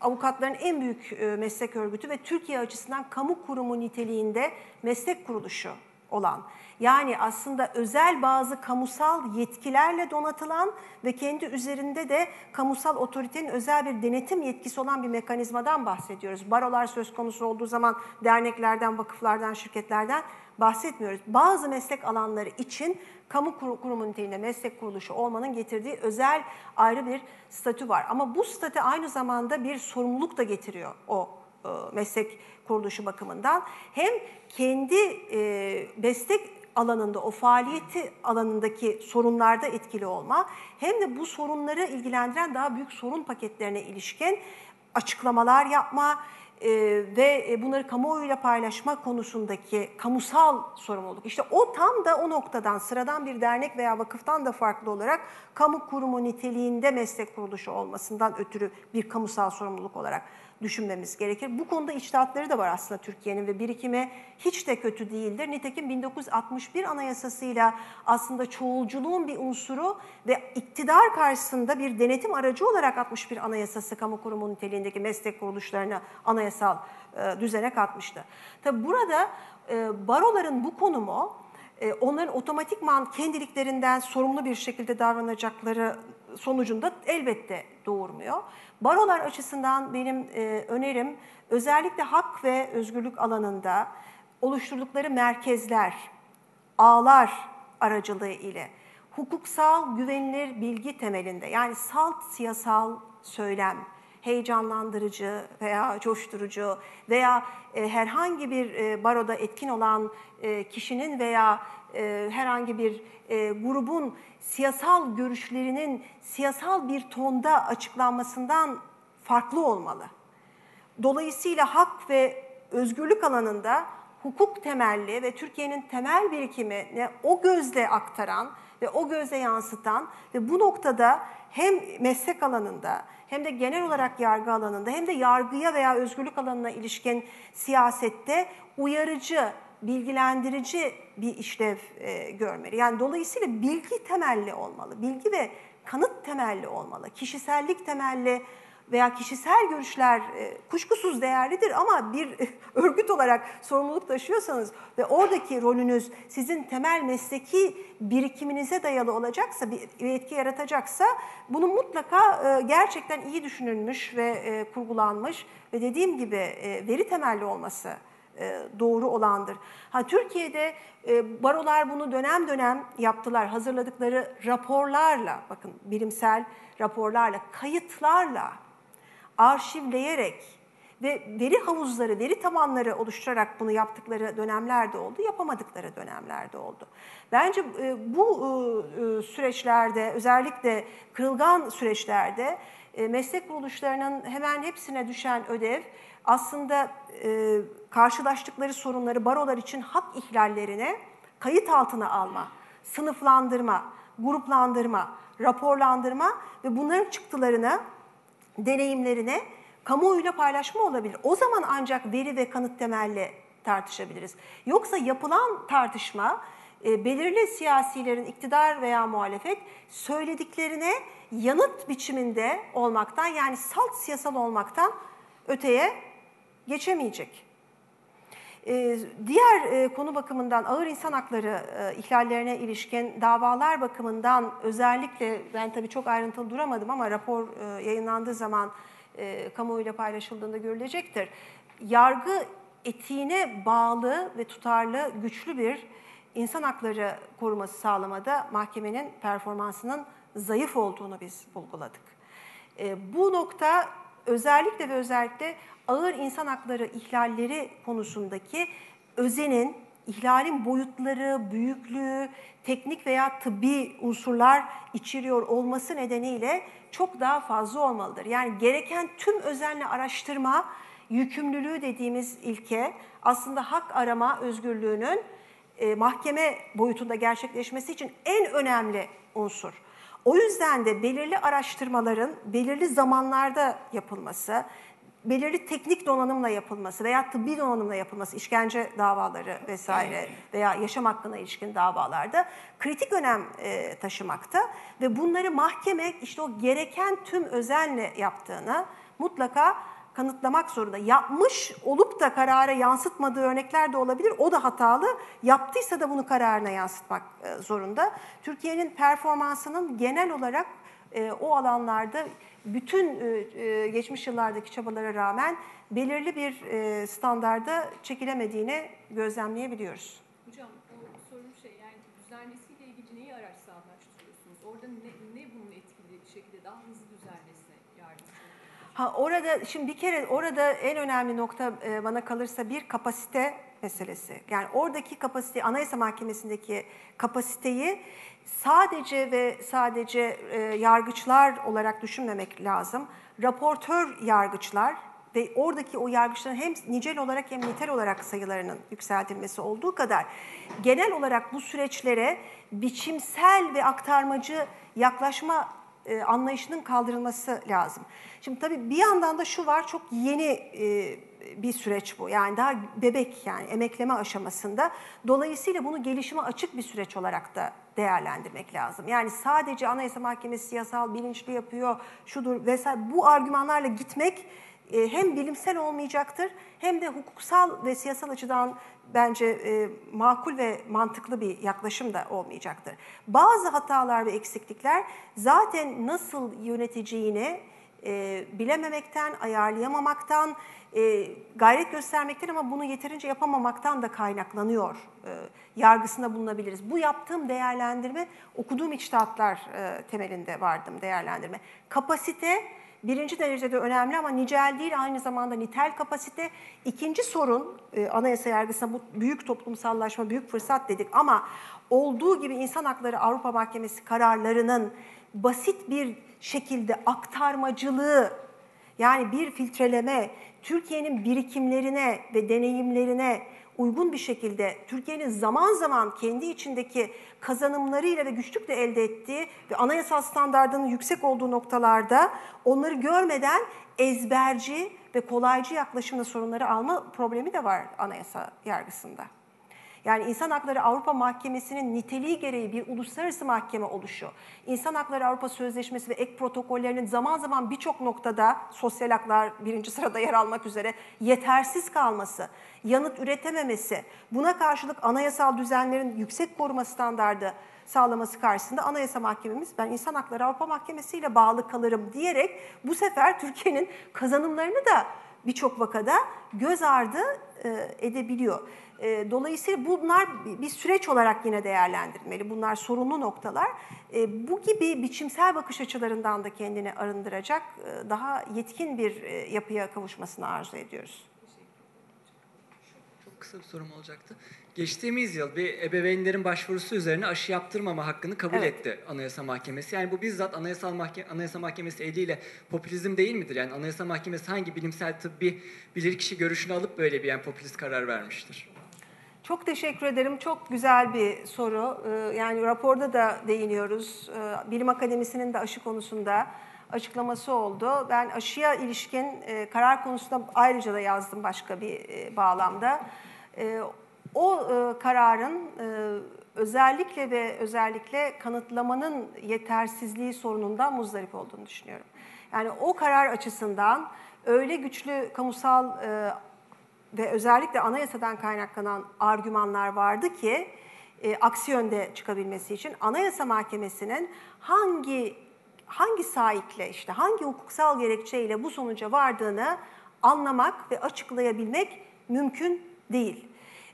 avukatların en büyük e, meslek örgütü ve Türkiye açısından kamu kurumu niteliğinde meslek kuruluşu olan yani aslında özel bazı kamusal yetkilerle donatılan ve kendi üzerinde de kamusal otoritenin özel bir denetim yetkisi olan bir mekanizmadan bahsediyoruz. Barolar söz konusu olduğu zaman derneklerden, vakıflardan, şirketlerden bahsetmiyoruz. Bazı meslek alanları için kamu kurumu niteliğinde meslek kuruluşu olmanın getirdiği özel ayrı bir statü var. Ama bu statü aynı zamanda bir sorumluluk da getiriyor o e, meslek kuruluşu bakımından. Hem kendi e, meslek alanında, o faaliyeti alanındaki sorunlarda etkili olma, hem de bu sorunları ilgilendiren daha büyük sorun paketlerine ilişkin açıklamalar yapma e, ve e, bunları kamuoyuyla paylaşma konusundaki kamusal sorumluluk. İşte o tam da o noktadan sıradan bir dernek veya vakıftan da farklı olarak kamu kurumu niteliğinde meslek kuruluşu olmasından ötürü bir kamusal sorumluluk olarak düşünmemiz gerekir. Bu konuda içtihatları da var aslında Türkiye'nin ve birikimi hiç de kötü değildir. Nitekim 1961 Anayasası'yla aslında çoğulculuğun bir unsuru ve iktidar karşısında bir denetim aracı olarak 61 Anayasası kamu kurumu niteliğindeki meslek kuruluşlarını anayasal e, düzene katmıştı. Tabi burada e, baroların bu konumu e, onların otomatikman kendiliklerinden sorumlu bir şekilde davranacakları sonucunda elbette doğurmuyor. Barolar açısından benim e, önerim özellikle hak ve özgürlük alanında oluşturdukları merkezler, ağlar aracılığı ile hukuksal güvenilir bilgi temelinde yani salt siyasal söylem, heyecanlandırıcı veya coşturucu veya e, herhangi bir e, baroda etkin olan e, kişinin veya e, herhangi bir e, grubun siyasal görüşlerinin siyasal bir tonda açıklanmasından farklı olmalı. Dolayısıyla hak ve özgürlük alanında hukuk temelli ve Türkiye'nin temel birikimini o gözle aktaran ve o gözle yansıtan ve bu noktada hem meslek alanında hem de genel olarak yargı alanında hem de yargıya veya özgürlük alanına ilişkin siyasette uyarıcı, bilgilendirici bir işlev e, görmeli. Yani dolayısıyla bilgi temelli olmalı. Bilgi ve kanıt temelli olmalı. Kişisellik temelli veya kişisel görüşler e, kuşkusuz değerlidir ama bir örgüt olarak sorumluluk taşıyorsanız ve oradaki rolünüz sizin temel mesleki birikiminize dayalı olacaksa, bir etki yaratacaksa bunun mutlaka e, gerçekten iyi düşünülmüş ve e, kurgulanmış ve dediğim gibi e, veri temelli olması doğru olandır. Ha Türkiye'de e, barolar bunu dönem dönem yaptılar. Hazırladıkları raporlarla, bakın bilimsel raporlarla, kayıtlarla, arşivleyerek ve veri havuzları, veri tabanları oluşturarak bunu yaptıkları dönemlerde oldu, yapamadıkları dönemlerde oldu. Bence e, bu süreçlerde, özellikle kırılgan süreçlerde meslek kuruluşlarının hemen hepsine düşen ödev aslında e, karşılaştıkları sorunları barolar için hak ihlallerine kayıt altına alma, sınıflandırma, gruplandırma, raporlandırma ve bunların çıktılarını, deneyimlerini kamuoyuyla paylaşma olabilir. O zaman ancak veri ve kanıt temelli tartışabiliriz. Yoksa yapılan tartışma e, belirli siyasilerin iktidar veya muhalefet söylediklerine yanıt biçiminde olmaktan yani salt siyasal olmaktan öteye geçemeyecek. Ee, diğer e, konu bakımından ağır insan hakları e, ihlallerine ilişkin davalar bakımından özellikle ben tabii çok ayrıntılı duramadım ama rapor e, yayınlandığı zaman e, kamuoyuyla paylaşıldığında görülecektir. Yargı etiğine bağlı ve tutarlı güçlü bir insan hakları koruması sağlamada mahkemenin performansının zayıf olduğunu biz bulguladık. E, bu nokta özellikle ve özellikle ağır insan hakları ihlalleri konusundaki özenin, ihlalin boyutları, büyüklüğü, teknik veya tıbbi unsurlar içeriyor olması nedeniyle çok daha fazla olmalıdır. Yani gereken tüm özenle araştırma, yükümlülüğü dediğimiz ilke aslında hak arama özgürlüğünün e, mahkeme boyutunda gerçekleşmesi için en önemli unsur. O yüzden de belirli araştırmaların belirli zamanlarda yapılması, belirli teknik donanımla yapılması veya tıbbi donanımla yapılması, işkence davaları vesaire veya yaşam hakkına ilişkin davalarda kritik önem e, taşımakta ve bunları mahkeme işte o gereken tüm özenle yaptığını mutlaka kanıtlamak zorunda. Yapmış olup da karara yansıtmadığı örnekler de olabilir. O da hatalı. Yaptıysa da bunu kararına yansıtmak e, zorunda. Türkiye'nin performansının genel olarak e, o alanlarda bütün e, geçmiş yıllardaki çabalara rağmen belirli bir standarda çekilemediğini gözlemleyebiliyoruz. Hocam o sorun şey yani düzenlesiyle ilgili neyi araçsallaştırıyorsunuz? Orada ne, ne bunun etkili şekilde daha hızlı düzenlesine yardımcı? Ha orada şimdi bir kere orada en önemli nokta e, bana kalırsa bir kapasite meselesi. Yani oradaki kapasite Anayasa Mahkemesi'ndeki kapasiteyi sadece ve sadece e, yargıçlar olarak düşünmemek lazım. Raportör yargıçlar ve oradaki o yargıçların hem nicel olarak hem nitel olarak sayılarının yükseltilmesi olduğu kadar genel olarak bu süreçlere biçimsel ve aktarmacı yaklaşma e, anlayışının kaldırılması lazım. Şimdi tabii bir yandan da şu var çok yeni e, bir süreç bu. Yani daha bebek yani emekleme aşamasında. Dolayısıyla bunu gelişime açık bir süreç olarak da değerlendirmek lazım. Yani sadece Anayasa Mahkemesi siyasal bilinçli yapıyor, şudur vesaire bu argümanlarla gitmek e, hem bilimsel olmayacaktır hem de hukuksal ve siyasal açıdan bence e, makul ve mantıklı bir yaklaşım da olmayacaktır. Bazı hatalar ve eksiklikler zaten nasıl yöneteceğini e, bilememekten, ayarlayamamaktan, e, gayret göstermekten ama bunu yeterince yapamamaktan da kaynaklanıyor. E, yargısında bulunabiliriz. Bu yaptığım değerlendirme okuduğum içtihatlar e, temelinde vardım değerlendirme. Kapasite birinci derecede önemli ama nicel değil aynı zamanda nitel kapasite. İkinci sorun e, anayasa yargısına bu büyük toplumsallaşma, büyük fırsat dedik ama olduğu gibi insan hakları Avrupa Mahkemesi kararlarının basit bir şekilde aktarmacılığı yani bir filtreleme Türkiye'nin birikimlerine ve deneyimlerine uygun bir şekilde Türkiye'nin zaman zaman kendi içindeki kazanımlarıyla ve güçlükle elde ettiği ve anayasal standartının yüksek olduğu noktalarda onları görmeden ezberci ve kolaycı yaklaşımla sorunları alma problemi de var anayasa yargısında. Yani İnsan Hakları Avrupa Mahkemesi'nin niteliği gereği bir uluslararası mahkeme oluşu, İnsan Hakları Avrupa Sözleşmesi ve ek protokollerinin zaman zaman birçok noktada sosyal haklar birinci sırada yer almak üzere yetersiz kalması, yanıt üretememesi, buna karşılık anayasal düzenlerin yüksek koruma standardı sağlaması karşısında Anayasa Mahkememiz ben İnsan Hakları Avrupa Mahkemesi ile bağlı kalırım diyerek bu sefer Türkiye'nin kazanımlarını da birçok vakada göz ardı edebiliyor. E, dolayısıyla bunlar bir süreç olarak yine değerlendirilmeli. Bunlar sorunlu noktalar. E, bu gibi biçimsel bakış açılarından da kendini arındıracak daha yetkin bir yapıya kavuşmasını arzu ediyoruz. Çok kısa bir sorum olacaktı. Geçtiğimiz yıl bir ebeveynlerin başvurusu üzerine aşı yaptırmama hakkını kabul Evet. etti Anayasa Mahkemesi. Yani bu bizzat Anayasal Mahke Anayasa Mahkemesi eliyle popülizm değil midir? Yani Anayasa Mahkemesi hangi bilimsel tıbbi bilirkişi görüşünü alıp böyle bir yani popülist karar vermiştir? Çok teşekkür ederim. Çok güzel bir soru. Ee, Yani raporda da değiniyoruz. Ee, Bilim Akademisi'nin de aşı konusunda açıklaması oldu. Ben aşıya ilişkin e, karar konusunda ayrıca da yazdım başka bir e, bağlamda. E, O e, kararın özellikle ve özellikle kanıtlamanın yetersizliği sorunundan muzdarip olduğunu düşünüyorum. Yani o karar açısından öyle güçlü kamusal ve özellikle anayasadan kaynaklanan argümanlar vardı ki e, aksi yönde çıkabilmesi için Anayasa Mahkemesi'nin hangi hangi sahikle işte hangi hukuksal gerekçeyle bu sonuca vardığını anlamak ve açıklayabilmek mümkün değil.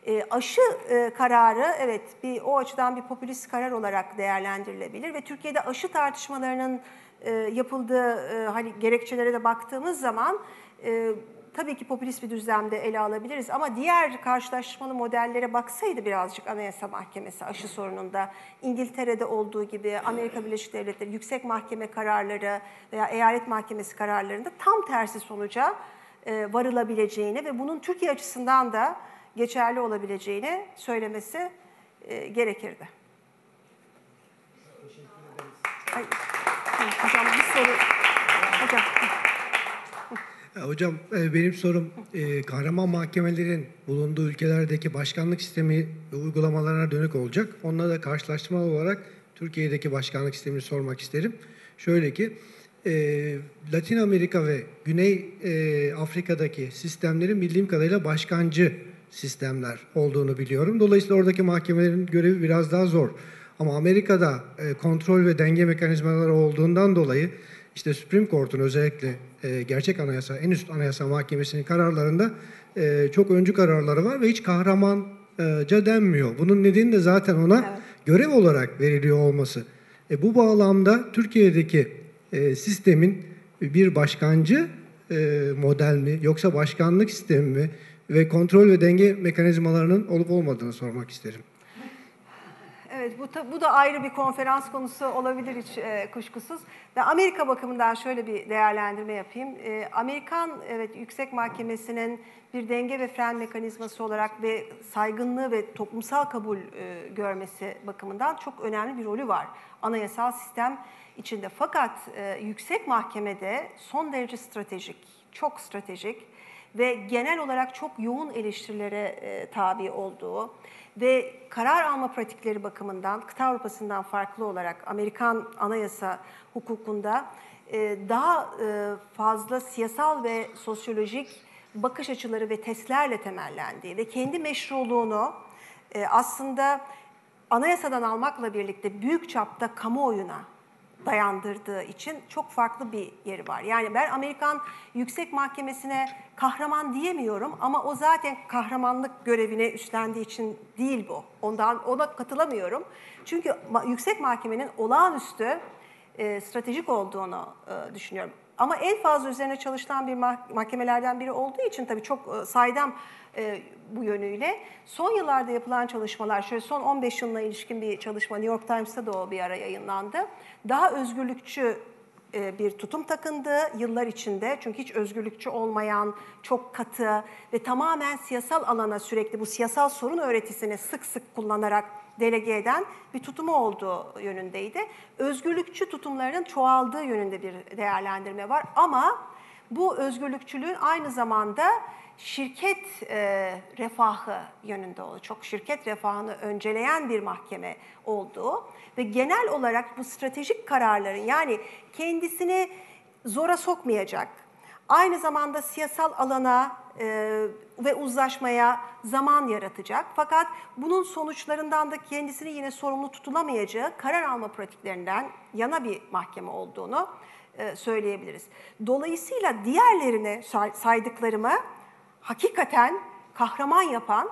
E, aşı e, kararı evet bir o açıdan bir popülist karar olarak değerlendirilebilir ve Türkiye'de aşı tartışmalarının e, yapıldığı e, hani gerekçelere de baktığımız zaman e, tabii ki popülist bir düzlemde ele alabiliriz ama diğer karşılaştırmalı modellere baksaydı birazcık Anayasa Mahkemesi aşı sorununda İngiltere'de olduğu gibi Amerika Birleşik Devletleri Yüksek Mahkeme kararları veya eyalet mahkemesi kararlarında tam tersi sonuca e, varılabileceğini ve bunun Türkiye açısından da geçerli olabileceğini söylemesi e, gerekirdi. Ay, hocam bir soru. Hocam. Ya Hocam e, benim sorum e, kahraman mahkemelerin bulunduğu ülkelerdeki başkanlık sistemi uygulamalarına dönük olacak. Onunla da karşılaştırmalı olarak Türkiye'deki başkanlık sistemini sormak isterim. Şöyle ki e, Latin Amerika ve Güney e, Afrika'daki sistemlerin bildiğim kadarıyla başkancı sistemler olduğunu biliyorum. Dolayısıyla oradaki mahkemelerin görevi biraz daha zor. Ama Amerika'da e, kontrol ve denge mekanizmaları olduğundan dolayı işte Supreme Court'un özellikle e, gerçek anayasa, en üst anayasa mahkemesinin kararlarında e, çok öncü kararları var ve hiç kahramanca denmiyor. Bunun nedeni de zaten ona görev olarak veriliyor olması. E, bu bağlamda Türkiye'deki e, sistemin bir başkancı e, model mi yoksa başkanlık sistemi mi ve kontrol ve denge mekanizmalarının olup olmadığını sormak isterim. Evet, bu, bu da ayrı bir konferans konusu olabilir hiç e, kuşkusuz. Ve Amerika bakımından şöyle bir değerlendirme yapayım. E, Amerikan evet Yüksek Mahkemesi'nin bir denge ve fren mekanizması olarak ve saygınlığı ve toplumsal kabul e, görmesi bakımından çok önemli bir rolü var anayasal sistem içinde. Fakat e, Yüksek Mahkemede son derece stratejik, çok stratejik ve genel olarak çok yoğun eleştirilere e, tabi olduğu ve karar alma pratikleri bakımından kıta Avrupa'sından farklı olarak Amerikan anayasa hukukunda e, daha e, fazla siyasal ve sosyolojik bakış açıları ve testlerle temellendiği ve kendi meşruluğunu e, aslında anayasadan almakla birlikte büyük çapta kamuoyuna dayandırdığı için çok farklı bir yeri var. Yani ben Amerikan Yüksek Mahkemesi'ne kahraman diyemiyorum ama o zaten kahramanlık görevini üstlendiği için değil bu. Ondan ona katılamıyorum. Çünkü Yüksek Mahkemenin olağanüstü e, stratejik olduğunu e, düşünüyorum. Ama en fazla üzerine çalışılan bir mah- mahkemelerden biri olduğu için tabii çok e, saydam e, bu yönüyle. Son yıllarda yapılan çalışmalar, şöyle son 15 yılına ilişkin bir çalışma, New York Times'ta da o bir ara yayınlandı. Daha özgürlükçü e, bir tutum takındı yıllar içinde. Çünkü hiç özgürlükçü olmayan, çok katı ve tamamen siyasal alana sürekli bu siyasal sorun öğretisini sık sık kullanarak delege eden bir tutumu olduğu yönündeydi. Özgürlükçü tutumlarının çoğaldığı yönünde bir değerlendirme var ama bu özgürlükçülüğün aynı zamanda şirket e, refahı yönünde olduğu, çok şirket refahını önceleyen bir mahkeme olduğu ve genel olarak bu stratejik kararların yani kendisini zora sokmayacak, aynı zamanda siyasal alana e, ve uzlaşmaya zaman yaratacak. Fakat bunun sonuçlarından da kendisini yine sorumlu tutulamayacağı karar alma pratiklerinden yana bir mahkeme olduğunu e, söyleyebiliriz. Dolayısıyla diğerlerine say- saydıklarımı hakikaten kahraman yapan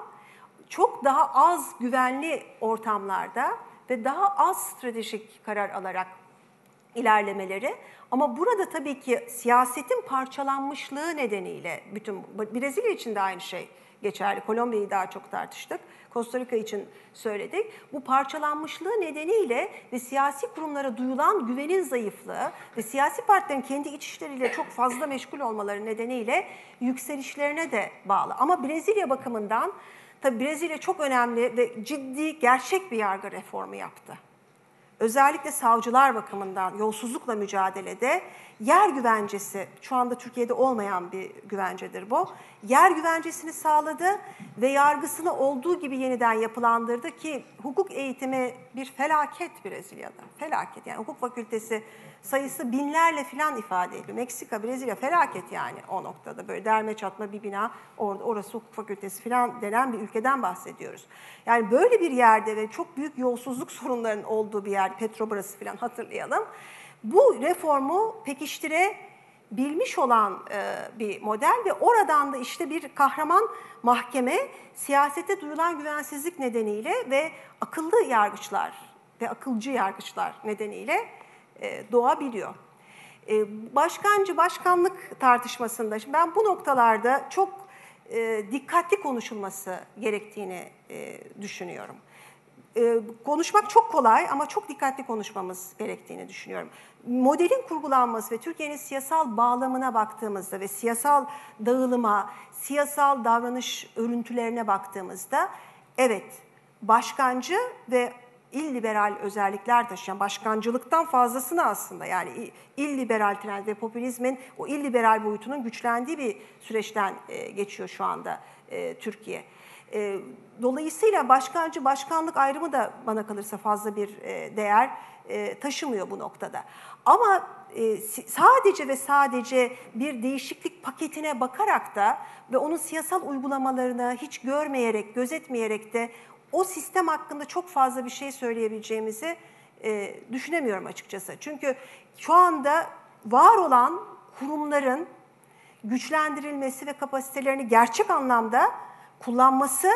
çok daha az güvenli ortamlarda ve daha az stratejik karar alarak ilerlemeleri ama burada tabii ki siyasetin parçalanmışlığı nedeniyle bütün Brezilya için de aynı şey geçerli. Kolombiya'yı daha çok tartıştık. Costa Rica için söyledik. Bu parçalanmışlığı nedeniyle ve siyasi kurumlara duyulan güvenin zayıflığı ve siyasi partilerin kendi iç işleriyle çok fazla meşgul olmaları nedeniyle yükselişlerine de bağlı. Ama Brezilya bakımından tabii Brezilya çok önemli ve ciddi gerçek bir yargı reformu yaptı özellikle savcılar bakımından yolsuzlukla mücadelede yer güvencesi, şu anda Türkiye'de olmayan bir güvencedir bu. Yer güvencesini sağladı ve yargısını olduğu gibi yeniden yapılandırdı ki hukuk eğitimi bir felaket Brezilya'da. Felaket yani hukuk fakültesi sayısı binlerle filan ifade ediyor. Meksika, Brezilya felaket yani o noktada böyle derme çatma bir bina orada orası hukuk fakültesi filan denen bir ülkeden bahsediyoruz. Yani böyle bir yerde ve çok büyük yolsuzluk sorunlarının olduğu bir yer Petrobras filan hatırlayalım. Bu reformu pekiştirebilmiş olan e, bir model ve oradan da işte bir kahraman mahkeme siyasete duyulan güvensizlik nedeniyle ve akıllı yargıçlar ve akılcı yargıçlar nedeniyle e, doğabiliyor. E, başkancı başkanlık tartışmasında şimdi ben bu noktalarda çok dikkatli konuşulması gerektiğini düşünüyorum. E, konuşmak çok kolay ama çok dikkatli konuşmamız gerektiğini düşünüyorum. Modelin kurgulanması ve Türkiye'nin siyasal bağlamına baktığımızda ve siyasal dağılıma, siyasal davranış örüntülerine baktığımızda evet başkancı ve illiberal özellikler taşıyan başkancılıktan fazlasını aslında yani illiberal trend ve popülizmin o illiberal boyutunun güçlendiği bir süreçten e, geçiyor şu anda e, Türkiye. E, dolayısıyla başkancı başkanlık ayrımı da bana kalırsa fazla bir değer taşımıyor bu noktada. Ama sadece ve sadece bir değişiklik paketine bakarak da ve onun siyasal uygulamalarını hiç görmeyerek, gözetmeyerek de o sistem hakkında çok fazla bir şey söyleyebileceğimizi e, düşünemiyorum açıkçası. Çünkü şu anda var olan kurumların güçlendirilmesi ve kapasitelerini gerçek anlamda kullanması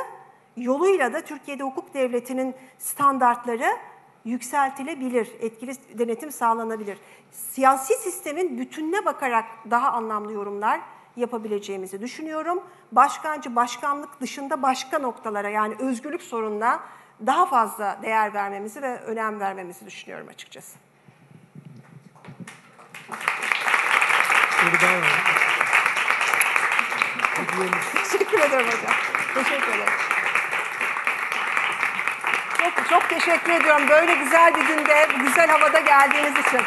yoluyla da Türkiye'de hukuk devletinin standartları yükseltilebilir, etkili denetim sağlanabilir. Siyasi sistemin bütününe bakarak daha anlamlı yorumlar yapabileceğimizi düşünüyorum. Başkancı başkanlık dışında başka noktalara yani özgürlük sorununa daha fazla değer vermemizi ve önem vermemizi düşünüyorum açıkçası. Teşekkür ederim hocam. Teşekkür ederim. Çok, çok teşekkür ediyorum böyle güzel bir günde, güzel havada geldiğiniz için.